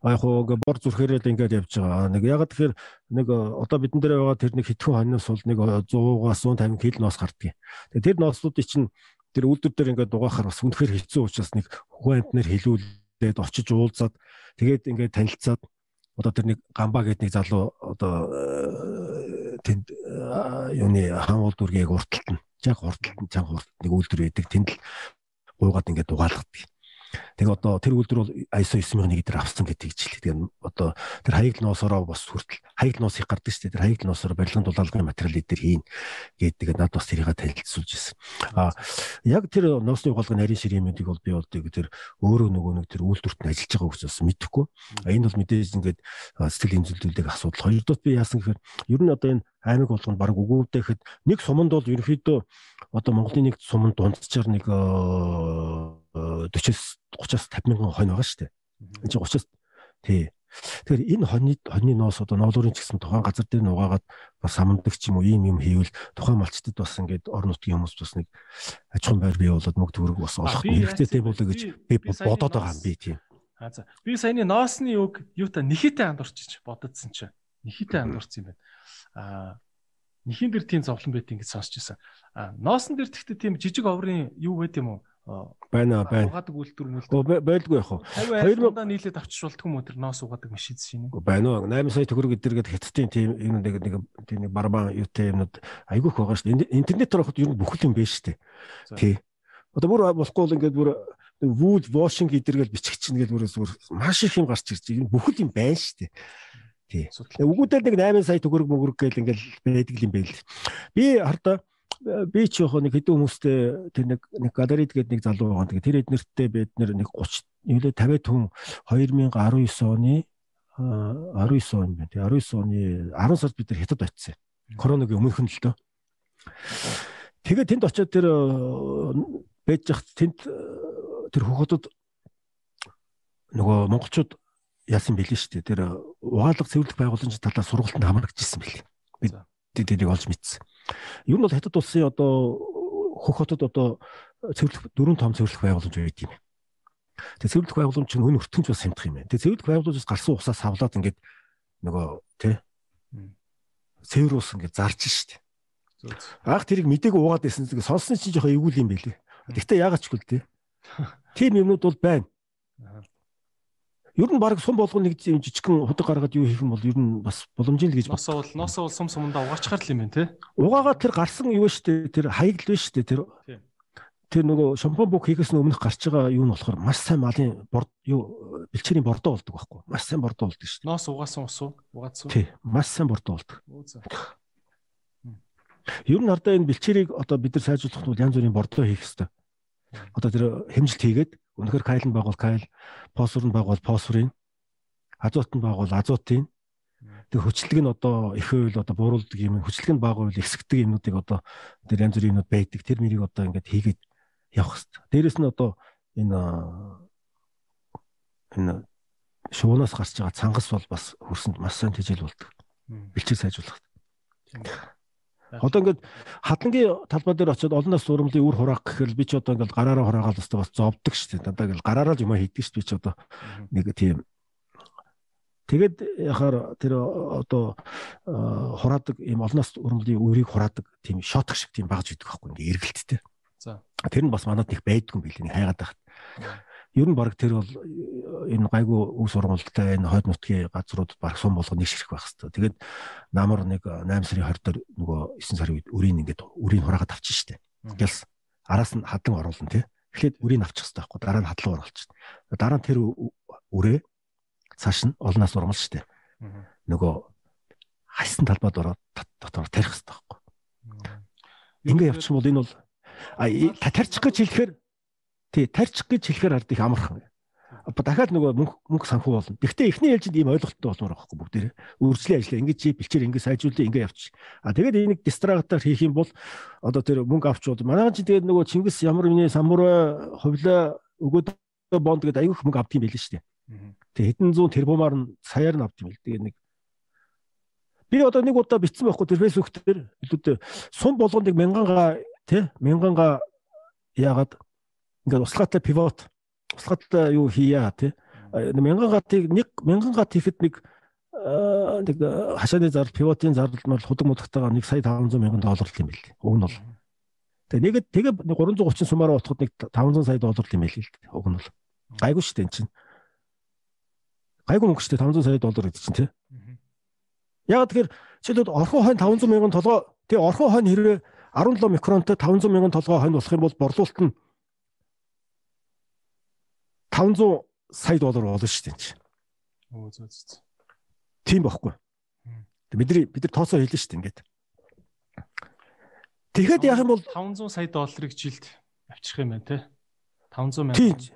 А яг ингээ бор зүрхээрээ л ингээд явж байгаа. Нэг яг тэгэхээр нэг одоо бидэн дээр байгаа тэр нэг хитгэн хоньноос бол нэг 100-аас 150 кг ноос гардгийг. Тэгээ тэр ноосуудыг чинь тэр үйлдвэр дээр ингээд дугаахаар бас үнэхээр хэцүү учраас нэг хүн амтнаар хилүүлээд очиж уулзаад тэгээд ингээд танилцаад одоо тэр нэг гамбаа гэдэг нэг залуу одоо э, тэнд э, юуны хаан улдүргийг урталт нь яг урталт нь чанга урталт нэг үйлдвэр байдаг тэнд л гуйгаад ингээд дугаалгадаг. Тэгээ одоо тэр үйлдвэр бол ISO 9001 дээр авсан гэдэг ижил. Тэгээ одоо тэр хаягл ноосороо бас хүртэл хаягл ноос их гардаг шүү дээ. Тэр хаягл ноосороо барилгын дулаалгын материал дээр хийн гэдэг над бас тэрийг танилцуулж ирсэн. А яг тэр ноосны угаалгын нарийн ширэмүүдийг бол би бол тэр өөрөө нөгөө нэг тэр үйлдвэрт нь ажиллаж байгаа учраас мэдэхгүй. Энэ бол мэдээж ингээд сэтгэл имзүүлдэг асуудал. Хоёрдоос би яасан гэхээр ер нь одоо энэ аймаг болгонд баг өгөөдөхэд нэг суманд бол ерөнхийдөө одоо Монголын нэг суманд дунджаар нэг 40-с 30-аас 50 мянган хонь байгаа шүү дээ. Энд чинь 30-аас тий. Тэгэхээр энэ хоньны хоньны ноос одоо ноолуурын ч гэсэн тухайн газар дээр нугаагаад бас самандаг ч юм уу ийм юм хийвэл тухайн малчтад бас ингээд орон нутгийн хүмүүс бас нэг аж ахуйн байр бий болоод мөнгө төгрөг бас олох хэрэгтэй тийм болоо гэж би бодоод байгаа юм би тийм. А за. Би саяны ноосны үг юу та нэхэтэ андуурч бододсон чинь. Нэхэтэ андуурсан юм байна. А нэхийн дэр тийм зовлон байт ингэж сонсч ирсэн. А ноосн дэр тэгтээ тийм жижиг оврын юу байт юм уу? Байна байна. Угаадаг үйлдвэр мэлдэ. Байлгүй яах вэ? 2000-аа нийлээд авчиж болтгүй мө тэр ноос угаадаг машин шинэ. Байна уу? 8 сая төгрөг эдэргээд хятадын тийм юм нэг нэг тийм нэг барбан юутай юмнууд айгүйх байгаа шүү дээ. Интернетээр авахд ер нь бүхэл юм байна шүү дээ. Тий. Одоо бүр болохгүй бол ингээд бүр вүүд вошинг эдэргээл бичих чинь гэж бүрээс бүр маш их юм гарч ирж байгаа. Бүхэл юм байна шүү дээ. Тий. Үгүүдэл нэг 8 сая төгрөг мөгрөг гээл ингээл байдаг юм байл. Би хардаа би ч яг нэг хэдэн хүмүүстэй тэр нэг нэг галерейд гэдэг нэг залуу байгаа. Тэгээ тэр эднэртээ бид нэг 30 нэлээ 50 хүн 2019 оны 19 он байна. Тэгээ 19 оны 10 сард бид нар хятад очив. Коронагийн өмнөх нь л дөө. Тэгээ тэнд очиод тэр байж зах тэнд тэр хөхөдөд нөгөө монголчууд яасан бэлээ шүү дээ. Тэр угаалга цэвэрлэх байгууламжийн талаар сургалтанд хамрагдчихсан бэлээ. Бид тэднийг олж мэдсэн. Ер нь бол хятад улсын одоо хөх хотод одоо цэвэрлэх дөрвөн том цэвэрлэх байгууламж байдаг юм. Тэгээ цэвэрлэх байгууламж чинь өн өртгөнч бас хямдах юм байна. Тэгээ цэвэрлэх байгууламжаас гарсан усаас савлаад ингээд нөгөө тий цэвэр ус ингээд зарж штт. Анх тэрийг мдэггүй уугаад байсан. Сонссон чинь жоохон эвгүй юм байлээ. Гэхдээ яагаад ч үгүй тий. Тийм юмнууд бол байна. Ер нь баг сум болгоно нэг юм жижигхэн худаг гаргаад юу хийх юм бол ер нь бас боломжтой л гэж. Носоо бол носоо бол сум сумдаа угаачхаар л юм байна те. Угаагаа тэр гарсан юу штэ тэр хаяг л биш штэ тэр. Тэр нөгөө шампунь бүх хийхээс өмнөх гарч байгаа юу нь болохоор маш сайн малын юу бэлчээрийн бордоо болдог байхгүй. Маш сайн бордоо болдог штэ. Нос угаасан ус уу? Угаацсан. Тий, маш сайн бордоо болдог. Ер нь ардаа энэ бэлчээрийг одоо бид нар сайжруулах нь янз бүрийн бордоо хийх хэрэгтэй. Одоо тэр хэмжилт хийгээд Үнэхээр кайл нь байгуул кайл, фосфор нь байгуул фосфорын, азот нь байгуул азотын. Тэг хүчлэг нь одоо их үйл одоо бууруулдаг юм, хүчлэг нь бага үйл ихсгдэг юмнуудыг одоо тэр янз бүрийн юмнууд байдаг. Тэр мэрийг одоо ингээд хийгээд явах хэрэгтэй. Дээрэс нь одоо энэ энэ шуунаас гарч байгаа цангас бол бас хөрсөнд маш сайн тэжээл болдог. Бэлчээр сайжруулах. Одоо ингээд хатангийн талбай дээр очиод олон нас урмлын үр хураах гэхэл би ч одоо ингээд гараараа хураагаад өстө бас зовдөг шүү дээ. Дандаа ингээд гараараа л юм хийдэг шүү. Би ч одоо нэг тийм Тэгэд яхаар тэр одоо хураадаг ийм олон нас урмлын үрийг хураадаг тийм шотх шиг тийм багж идэг байхгүй ингээд эргэлттэй. За. Тэр нь бас манад их байдгүй юм билээ. Хайгаад байхад ер нь баг тэр бол э, энэ гайгүй үг сургуультай энэ хойд нутгийн газруудад баг сум болгоо нэг ширх байх хэвээр. Тэгээд намар нэг 8 э, сарын 20 дээр нөгөө 9 сарын үед үрийн ингээд үрийн хураагаад авчих штеп. Тэгэл араас нь хадан оруулна тий. Эхлээд үрийн авчих хэрэгтэй байхгүй дараа нь хадлан оруулчих. Дараа нь тэр үрээ цааш нь олноос урмал штеп. Нөгөө хайсан талбайд ороод дотор тарих хэрэгтэй байхгүй. Ингээ явчих юм бол энэ бол тарчих гэж хэлэхээр Тий, тарчих гэж хэлэхээр ард их амархан. дахиад нөгөө мөнгө мөнгө санхүү болно. Гэхдээ эхний ээлжинд ийм ойлголттой болмоор байхгүй бүгдээрээ. Үржлийн ажлаа ингэж чи бэлчээр ингэ сайжруулъя ингэ явчих. А тэгээд энийг дистрагтаар хийх юм бол одоо тэр мөнгө авч бол манай чи тэгээд нөгөө Чингис ямар миний самурай хувлаа өгөөд бонд гэдэг аюух мөнгө авдгийм байл шүү дээ. Тэгээд хэдэн зуун тэрбумаар нь саяар нь авдгийм байл. Тэгээд нэг Би одоо нэг удаа бичсэн байхгүй тэр фэйсбүүк дээр илүүд сум болгоныг мянганга тий мянганга яагаад ингээд услахатай пивот услахатай юу хийя тий мянган гатыг нэг мянган гат хийхэд нэг нэг хашааны зардал пивотын зардал нь бол худаг мудагтайгаа 1 сая 500 мянган доллар юм бэл. Уг нь бол. Тэгээ нэгэд тэгээ 330 сумаараа утахад нэг 500 сая доллар юм байл л дээ. Уг нь бол. Гайгүй шүү дээ эн чинь. Гайгүй мөнгө шүү дээ 500 сая доллар гэдэг чинь тий. Яг тэгэхээр жишээлбэл орхон хойно 500 мянган толгой тэгээ орхон хойно хэрвээ 17 микронтой 500 мянган толгой хойно болох юм бол борлуулалт нь 500 сая доллар болно шүү дээ. Оо зөө зөө. Тийм байхгүй. Бидний бид нар тооцоо хэлнэ шүү дээ ингээд. Тэгэхэд яах юм бол 500 сая долларыг жилд авчрах юм байна те. 500 мянган.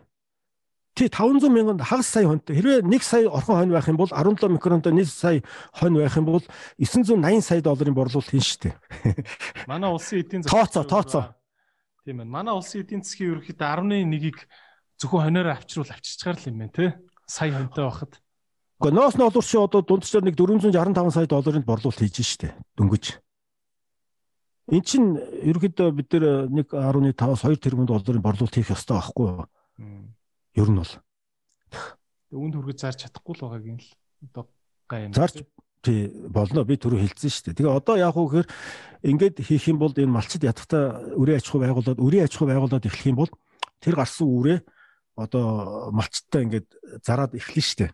Тий 500 мянган хагас сая хонтой. Хэрвээ 1 сая орхон хонь байх юм бол 17 микронтой 1 сая хонь байх юм бол 980 сая долларын борлуулалт хийн штэ. Манай улсын эдийн засгийн тооцоо тооцоо. Тийм байна. Манай улсын эдийн засгийн ерөнхийдөө 11-ийг зөвхөн хоноор авчруул авчирчгаар л юм байна те. Сая хонтой байхад. Гэхдээ ноос нь олуур чи одоо дундчаар нэг 465 сая долларын борлуулалт хийж штэ. Дөнгөж. Эн чин ерөнхийдөө бид нэр 1.5-2 тэрбум долларын борлуулалт хийх ёстой байхгүй юу? Ер нь бол үүнд хүргэж зарж чадахгүй л байгаагийн л одоо гай юм. Зарж тий болно би түрүү хэлсэн шүү дээ. Тэгээ одоо яг уу гэхээр ингээд хийх юм бол энэ малчид ядахта үрийн аж ахуй байгууллагад үрийн аж ахуй байгууллагад эхлэх юм бол тэр гарсан үрээ одоо малчтаа ингээд зараад эхлэн.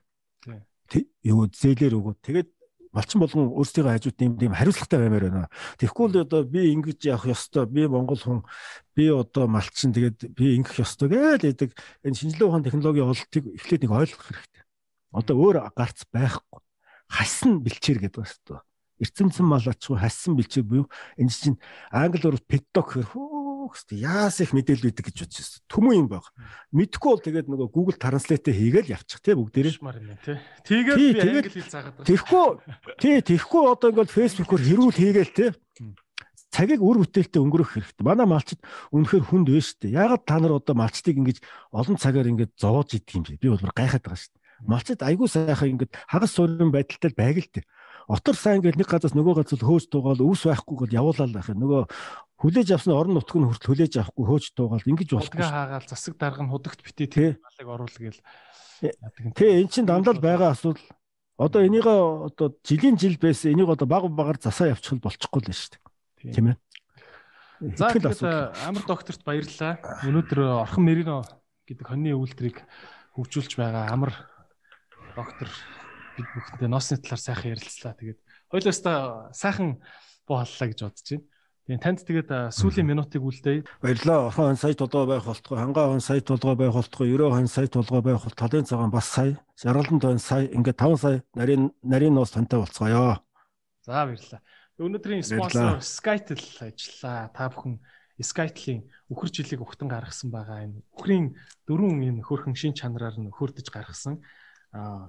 Тий. Юу зээлэр өгөө. Тэгээд малчин болгон өөрсдийнхөө хажууд юм тийм хариуцлагатай баймаар байна. Тэгэхгүй л одоо би ингэж явах ёстой. Би Монгол хүн би одоо малчин тэгээд би ингэх ёстой гээл гэдэг энэ шинжилгээ ухаан технологийн ололтыг эхлээд нэг ойлгох хэрэгтэй. Одоо өөр гарц байхгүй. Хасан бэлчээр гэдэг байна шүү дээ. Эрцэмцэн мал ачгүй хассан бэлчээр буюу энэ чинь англи урд педдог гэхэр хөөхстэй яас их мэдээлэл өгдөг гэж бодож байна. Түмэн юм баг. Мэдхгүй бол тэгээд нөгөө Google Translate хийгээл явчих тий бүгдээрээ. Тэгээд би англи хэл заагаад байна. Тэгэхгүй тий тэгэхгүй одоо ингээд Facebook-оор хэрүүл хийгээл тий цагийг үр бүтээлтэй өнгөрөх хэрэгтэй. Манай малчид үнэхээр хүнд вэ штэ. Ягаад та нар одоо малчдыг ингэж олон цагаар ингэж зовоож идэх юм бэ? Би бол гайхаад байгаа штэ. Малчид айгүй сайхан ингэж хагас суурин байдалтай байг л дээ. Отор сайн гэж нэг газаас нөгөө газар хөөж тугаал өвс байхгүй гол явуулаад байх юм. Нөгөө хүлээж авсан орон нутг нь хүртэл хүлээж авахгүй хөөж тугаал ингэж болохгүй. Хаагаал засаг дарга нь худагт битээ тийм малыг оруулах гээл. Тэ эн чин дандаа л байгаа асуудал. Одоо энийг одоо жилийн жил байсан энийг одоо баг багаар засаа явуучих болчихгүй л шүү дээ. Тийм ээ. За тэгээд амар докторт баярлалаа. Өнөөдөр Орхон Мэрино гэдэг хоньны үйлдвэрийг хөгжүүлж байгаа амар доктор бид бүхэндээ ноосны талаар сайхан ярилцлаа. Тэгээд хоёлоостай сайхан буу халлаа гэж бодож байна. Тийм танд тэгээд сүүлийн минутыг үлдээе. Баярлалаа. Орхон сая толгой байх болтгой, хангаа хон сая толгой байх болтгой, ерөө хон сая толгой байх бол талын цагаан бас сая, жаргалан тойн сая, ингээд 5 сая нарийн нарийн ноос тантай болцгоё. За баярлалаа. Өнөөдрийн спонсор Skytel ажиллаа. Та бүхэн Skytel-ийн үхэр жилиг угтан гаргасан байгаа энэ үхрийн дөрвөн энэ хөрхөн шин чанараар нь хөрдөж гаргасан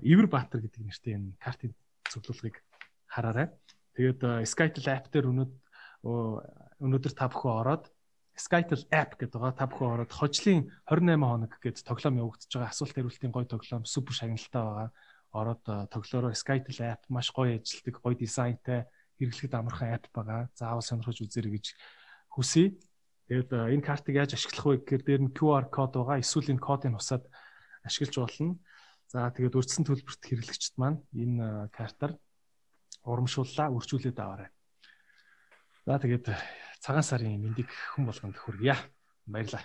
Ивэр Баатар гэдэг нэртэй энэ картын цуглуулгыг хараарай. Тэгээд Skytel app дээр өнөөдөр та бүхэн ороод Skytel app гэдэг байгаа. Та бүхэн ороод хожлын 28 хоног гэдэг тоглоом явагдаж байгаа. Асуулт хариултын гоё тоглоом супер шагналтай байгаа. Ороод тоглоороо Skytel app маш гоё ажилтдаг, гоё дизайнтай, хэрэглэхэд амархан app байгаа. Заавал сонирхож үзээрэй гэж хүсье. Тэгээд энэ картыг яаж ашиглах вэ гэхээр дээр нь QR код байгаа. Эсвэл энэ кодыг усаад ашиглаж болно. За тэгээд урьдчилан төлбөрт хэрэглэгчд маань энэ картаар урамшууллаа, үржүүлээд аваарай. За тэгээд цагаан сарын мэндийг хүн болгонд хүргье. Баярлалаа.